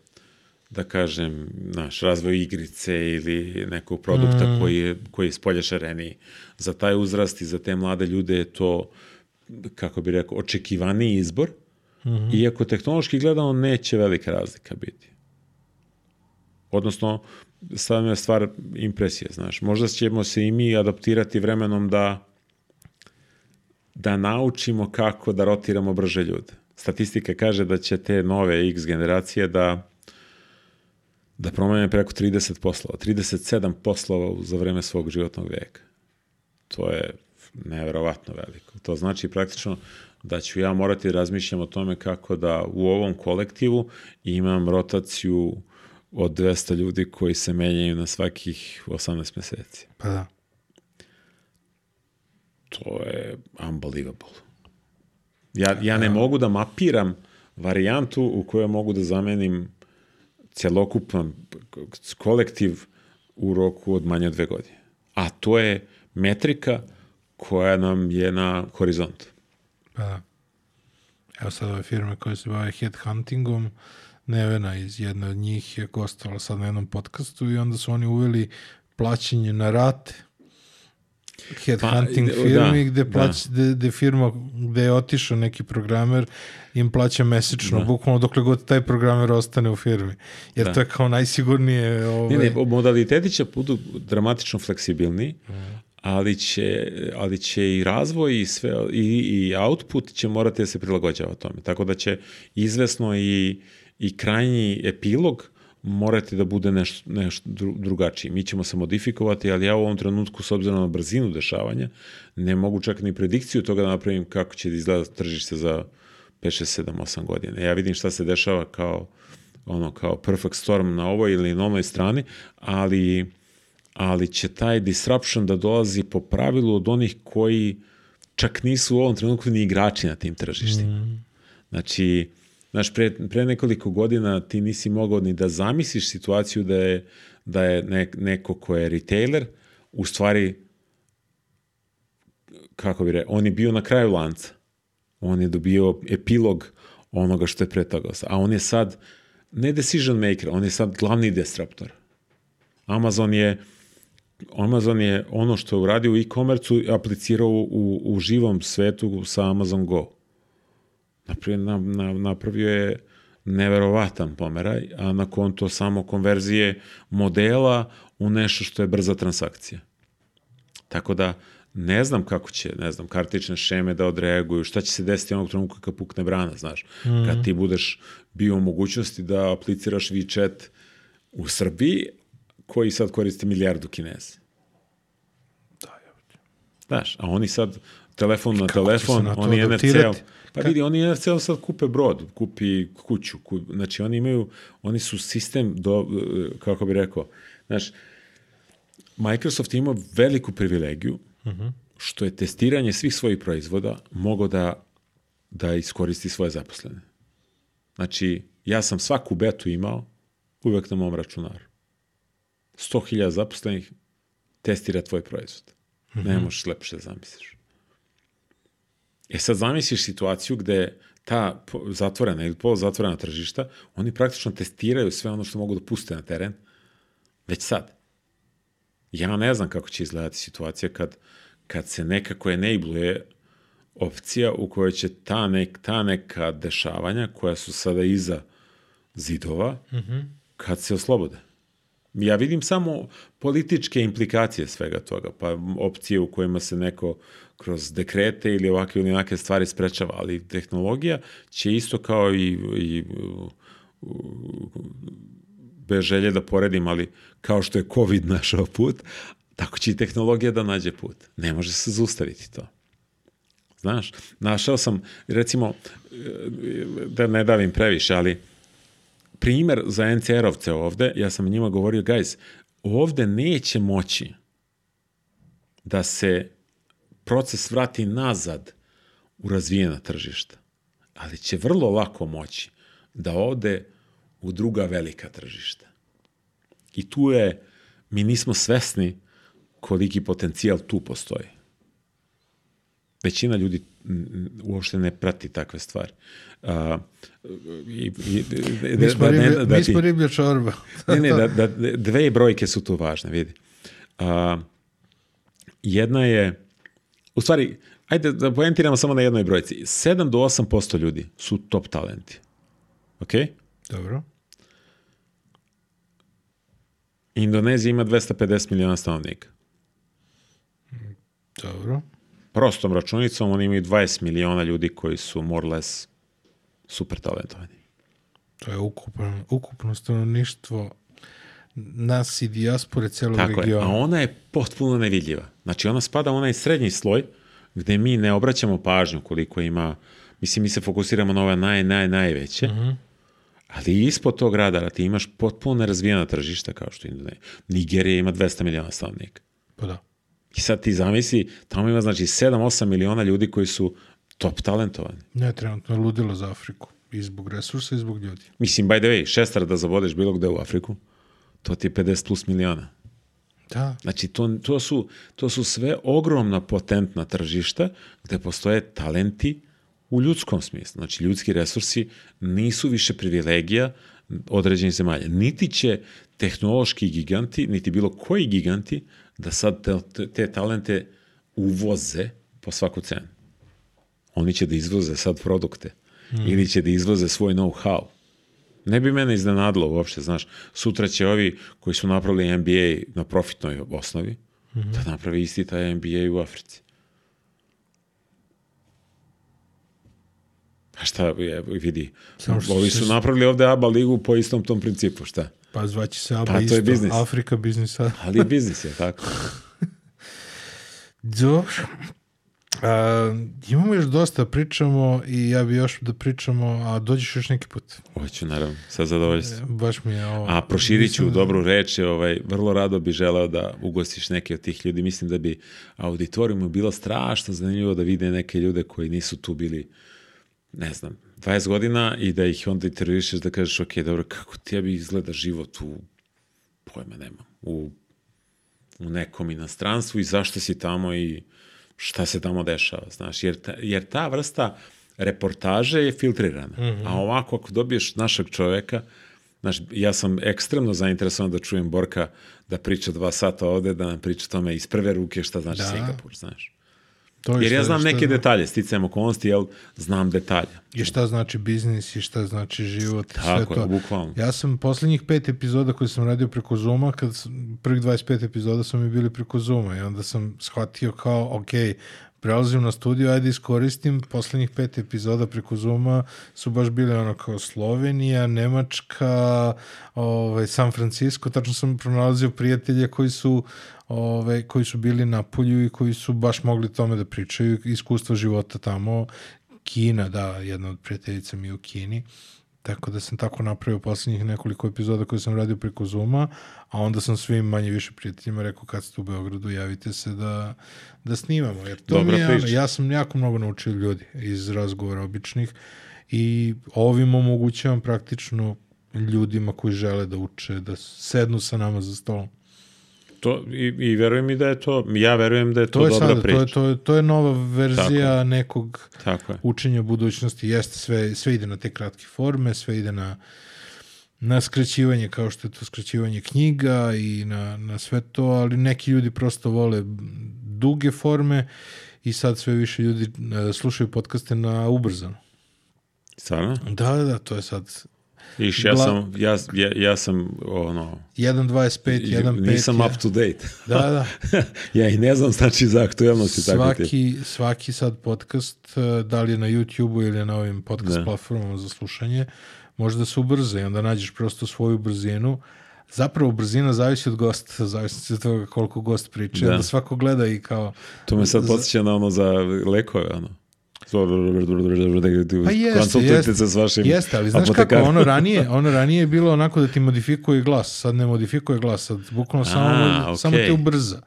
da kažem, naš razvoj igrice ili nekog produkta mm. koji je, koji je spolje šareniji. Za taj uzrast i za te mlade ljude je to, kako bi rekao, očekivani izbor, -hmm. Iako tehnološki gledano neće velika razlika biti. Odnosno, sad je stvar impresije, znaš. Možda ćemo se i mi adaptirati vremenom da da naučimo kako da rotiramo brže ljude. Statistika kaže da će te nove X generacije da da promene preko 30 poslova, 37 poslova za vreme svog životnog veka. To je neverovatno veliko. To znači praktično da ću ja morati da razmišljam o tome kako da u ovom kolektivu imam rotaciju od 200 ljudi koji se menjaju na svakih 18 meseci. Pa da. To je unbelievable. Ja, ja ne mogu da mapiram varijantu u kojoj mogu da zamenim celokupan kolektiv u roku od manje od dve godine. A to je metrika koja nam je na horizontu. Pa da. Evo sad ove firme koje se bave headhuntingom, Nevena iz jedne od njih je gostala sad na jednom podcastu i onda su oni uveli plaćanje na rate headhunting pa, firmi da, gde, plać, da. gde, gde firma gde je otišao neki programer im plaća mesečno, da. bukvalno dokle god taj programer ostane u firmi. Jer da. to je kao najsigurnije... Ovaj... Ne, ne, modaliteti će budu dramatično fleksibilni, mm ali će, ali će i razvoj i, sve, i, i output će morati da se prilagođava tome. Tako da će izvesno i, i krajnji epilog morati da bude nešto, nešto drugačiji. Mi ćemo se modifikovati, ali ja u ovom trenutku, s obzirom na brzinu dešavanja, ne mogu čak ni predikciju toga da napravim kako će da izgleda tržište za 5, 6, 7, 8 godina. Ja vidim šta se dešava kao ono kao perfect storm na ovoj ili na onoj strani, ali ali će taj disruption da dolazi po pravilu od onih koji čak nisu u ovom trenutku ni igrači na tim tržištima. Mm. Znači, znaš, pre, pre nekoliko godina ti nisi mogao ni da zamisliš situaciju da je, da je ne, neko ko je retailer, u stvari, kako bi re, on je bio na kraju lanca. On je dobio epilog onoga što je pre toga. A on je sad, ne decision maker, on je sad glavni disruptor. Amazon je Amazon je ono što je uradio u e-komercu aplicirao u, u živom svetu sa Amazon Go. Napravio, na, na, napravio je neverovatan pomeraj, a na konto samo konverzije modela u nešto što je brza transakcija. Tako da, ne znam kako će, ne znam, kartične šeme da odreaguju, šta će se desiti onog trenutka kad pukne brana, znaš. Mm. Kad ti budeš bio u mogućnosti da apliciraš WeChat u Srbiji, koji sad koristi milijardu kineza. Da, ja. Znaš, a oni sad telefon na telefon, oni NFC-om, adaptirati? Pa vidi, oni NFC-om sad kupe brod, kupi kuću, ku, znači oni imaju, oni su sistem do, kako bi rekao, znaš, Microsoft ima veliku privilegiju što je testiranje svih svojih proizvoda mogo da, da iskoristi svoje zaposlene. Znači, ja sam svaku betu imao uvek na mom računaru. 100.000 zaposlenih testira tvoj proizvod. Ne možeš lepše da zamisliš. E sad zamisliš situaciju gde ta zatvorena ili poluzatvorena tržišta, oni praktično testiraju sve ono što mogu da puste na teren već sad. Ja ne znam kako će izgledati situacija kad, kad se nekako enabluje opcija u kojoj će ta, nek, ta neka dešavanja koja su sada iza zidova, kad se oslobode. Ja vidim samo političke implikacije svega toga, pa opcije u kojima se neko kroz dekrete ili ovakve ili onake stvari sprečava, ali tehnologija će isto kao i, i bez želje da poredim, ali kao što je COVID (laughs) našao put, tako će i tehnologija da nađe put. Ne može se zaustaviti to. Znaš, našao sam, recimo, da ne davim previše, ali primer za NCR-ovce ovde, ja sam njima govorio, guys, ovde neće moći da se proces vrati nazad u razvijena tržišta, ali će vrlo lako moći da ode u druga velika tržišta. I tu je, mi nismo svesni koliki potencijal tu postoji. Većina ljudi uopšte ne prati takve stvari. A, i, i, Mi smo, da- ne- da mi smo riblja čorba. ne, ne, da, da, dve brojke su tu važne, vidi. A, jedna je, u stvari, ajde da poentiramo samo na jednoj brojci. 7 do 8% ljudi su top talenti. Ok? Dobro. Indonezija ima 250 miliona stanovnika. Dobro. Prostom računicom oni imaju 20 miliona ljudi koji su more or less super talentovani. To je ukupno, ukupno stanovništvo nas i dijaspore celog Tako je, regiona. a ona je potpuno nevidljiva. Znači ona spada u onaj srednji sloj gde mi ne obraćamo pažnju koliko ima, mislim mi se fokusiramo na ove naj, naj, najveće, ali ispod tog radara ti imaš potpuno nerazvijena tržišta kao što je Indonezija. Nigerija ima 200 miliona stanovnika. Pa da. I sad ti zamisli, tamo ima znači 7-8 miliona ljudi koji su top talentovani. Ne, trenutno je ludilo za Afriku. I zbog resursa i zbog ljudi. Mislim, by the way, šestar da zavodeš bilo gde u Afriku, to ti je 50 plus miliona. Da. Znači, to, to, su, to su sve ogromna potentna tržišta gde postoje talenti u ljudskom smislu. Znači, ljudski resursi nisu više privilegija određenih zemalja. Niti će tehnološki giganti, niti bilo koji giganti da sad te, te, te talente uvoze po svaku cenu. Oni će da izvoze sad produkte ili će da izvoze svoj know-how. Ne bi mene iznenadilo uopšte, znaš, sutra će ovi koji su napravili NBA na profitnoj osnovi, da napravi isti taj NBA u Africi. Pa šta, je, vidi, Samo ovi su napravili ovde ABA ligu po istom tom principu, šta? Pa zvaće se ABA Pa, to je isto. biznis. Afrika biznis. Ali biznis je tako. (laughs) Dobro. A, imamo još dosta da pričamo i ja bi još da pričamo, a dođeš još neki put. Hoću, naravno, sa zadovoljstvom. Baš mi je ovo... A proširit ću Mislim- dobru reč, ovaj, vrlo rado bi želeo da ugostiš neke od tih ljudi. Mislim da bi auditorijumu bilo strašno zanimljivo da vide neke ljude koji nisu tu bili, ne znam, 20 godina i da ih onda intervjušeš da kažeš, ok, dobro, kako tebi izgleda život u, pojma nemam, u, u nekom inostranstvu i zašto si tamo i šta se tamo dešava, znaš, jer ta, jer ta vrsta reportaže je filtrirana. A ovako, ako dobiješ našeg čoveka, znaš, ja sam ekstremno zainteresovan da čujem Borka da priča dva sata ovde, da nam priča tome iz prve ruke šta znači Da. Singapur, znaš. To je Jer ja znam šta neke zna- detalje, sticajem okolnosti, jel, znam detalje. I šta znači biznis i šta znači život Tako sve je, to. bukvalno. Ja sam poslednjih pet epizoda koje sam radio preko Zuma, kad sam, prvih 25 epizoda su mi bili preko Zuma i onda sam shvatio kao, ok, prelazim na studiju, ajde iskoristim, poslednjih pet epizoda preko Zuma su baš bile ono kao Slovenija, Nemačka, ovaj, San Francisco, tačno sam pronalazio prijatelje koji su ove, koji su bili na polju i koji su baš mogli tome da pričaju, iskustva života tamo, Kina, da, jedna od prijateljica mi je u Kini, tako da sam tako napravio poslednjih nekoliko epizoda koje sam radio preko Zuma, a onda sam svim manje više prijateljima rekao kad ste u Beogradu, javite se da, da snimamo, jer to Dobra mi je, priča. ja sam jako mnogo naučio ljudi iz razgovora običnih i ovim omogućavam praktično ljudima koji žele da uče, da sednu sa nama za stolom. To, i, I verujem mi da je to, ja verujem da je to, To je dobra sada, priča. to je, to, je, to je nova verzija nekog Tako je. učenja budućnosti. Jeste, sve, sve ide na te kratke forme, sve ide na, na skraćivanje kao što je to skraćivanje knjiga i na, na sve to, ali neki ljudi prosto vole duge forme i sad sve više ljudi e, slušaju podcaste na ubrzano. Stvarno? Da, da, da, to je sad Iš, ja Gla- sam, ja, ja, ja sam, ono, 1.25, 1.5. nisam up to date. Da, da. (laughs) ja i ne znam znači za aktuelnosti tako ti. svaki, svaki sad podcast, e, da li je na YouTube-u ili na ovim podcast Da. platformama za slušanje, može da se ubrza i onda nađeš prosto svoju brzinu. Zapravo brzina zavisi od gosta, (laughs) zavisi od toga koliko gost priča. Da. Da. Svako gleda i kao... To me sad podsjeća na ono za lekove, ono. Pa jeste, Konsultujte jeste, se s vašim jeste, ali znaš kako, apotekarom. ono ranije, ono ranije je bilo onako da ti modifikuje glas, sad ne modifikuje glas, sad bukvalno samo, A, samo te ubrza.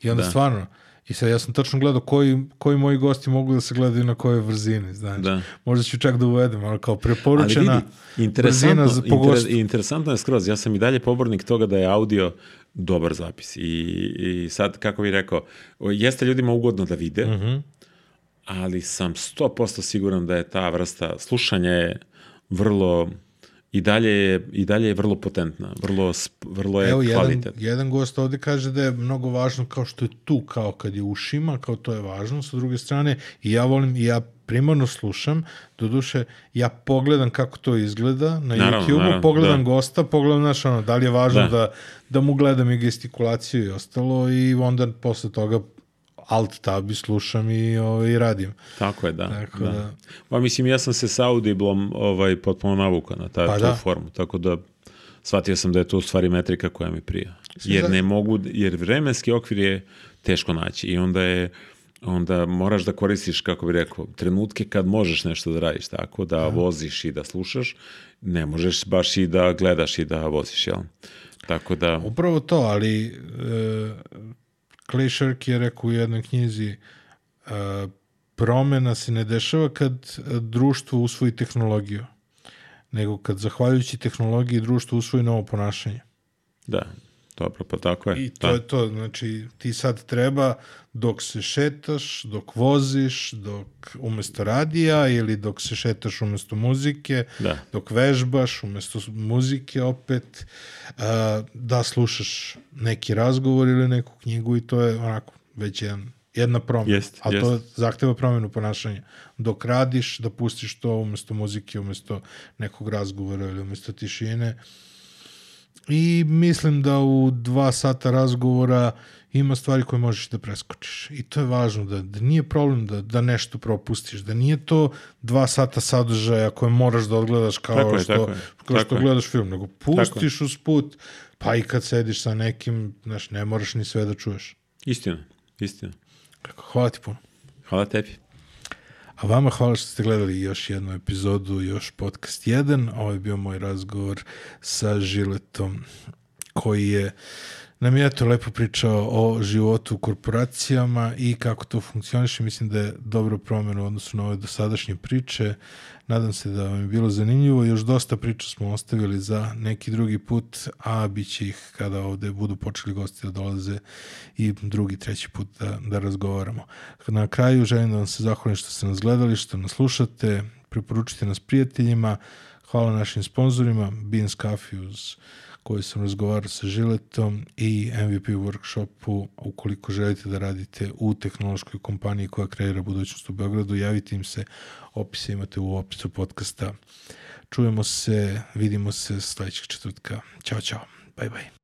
I onda Da. stvarno, i sad ja sam tačno gledao koji, koji moji gosti mogu da se gledaju na kojoj brzini, znači. Da. Možda ću čak da uvedem, ono kao Ali preporučena vidi, interesantno, za, inter, interesantno je skroz. Ja sam i dalje pobornik toga da je audio dobar zapis. I, i sad, kako bih rekao, jeste ljudima ugodno da vide, Mhm. Ali sam 100% siguran da je ta vrsta slušanja je vrlo i dalje je, i dalje je vrlo potentna, vrlo, vrlo je Evo, jedan, kvalitetna. jedan gost ovde kaže da je mnogo važno kao što je tu, kao kad je ušima, kao to je važno. Sa druge strane, i ja volim, i ja primarno slušam, doduše, ja pogledam kako to izgleda na YouTube-u, pogledam da. gosta, pogledam, znaš, ono, da li je važno Da. da. da, mu gledam i gestikulaciju i ostalo i onda posle toga alt tab i slušam i, ovaj, radim. Tako je, da. Tako da. da- Pa mislim, ja sam se sa Audiblom ovaj, potpuno navukao na ta, Pa da. formu, tako da shvatio sam da je to u stvari metrika koja mi prija. Jer za- ne mogu, jer vremenski okvir je teško naći i onda je onda moraš da koristiš, kako bi rekao, trenutke kad možeš nešto da radiš, tako da voziš i da slušaš, ne možeš baš i da gledaš i da voziš, jel? Tako da, Upravo to, ali e, Clay Shirk je rekao u jednoj knjizi e, promena se ne dešava kad e, društvo usvoji tehnologiju, nego kad zahvaljujući tehnologiji društvo usvoji novo ponašanje. da, dobro, pa tako je. I to da. je to, znači ti sad treba dok se šetaš, dok voziš, dok umesto radija ili dok se šetaš umesto muzike, Da. dok vežbaš umesto muzike opet, a, da slušaš neki razgovor ili neku knjigu i to je onako već jedan, jedna promena. Jest, to jest. zahteva promenu ponašanja. Dok radiš, da pustiš to umesto muzike, umesto nekog razgovora ili umesto tišine. I mislim da u dva sata razgovora ima stvari koje možeš da preskočiš. I to je važno, da, da nije problem da, da nešto propustiš, da nije to dva sata sadržaja koje moraš da odgledaš kao Tako je, što, tako je, kao tako što je. gledaš film, nego pustiš uz put, pa i kad sediš sa nekim, znaš, ne moraš ni sve da čuješ. Istina, istina. Hvala ti puno. Hvala tebi. A vama hvala što ste gledali još jednu epizodu, još podcast 1. Ovo je bio moj razgovor sa Žiletom koji je nam je eto lepo pričao o životu u korporacijama i kako to funkcioniše. Mislim da je dobro promjena u odnosu na ove dosadašnje priče. Nadam se da vam je bilo zanimljivo. Još dosta priča smo ostavili za neki drugi put, a bit će ih kada ovde budu počeli gosti da dolaze i drugi, treći put da, da razgovaramo. Na kraju želim da vam se zahvalim što ste nas gledali, što nas slušate, preporučite nas prijateljima, hvala našim sponzorima, Beans Coffee uz koju sam razgovarao sa Žiletom i MVP workshopu ukoliko želite da radite u tehnološkoj kompaniji koja kreira budućnost u Beogradu, javite im se, opise imate u opisu podcasta. Čujemo se, vidimo se sledećeg četvrtka. Ćao, čao. Bye, bye.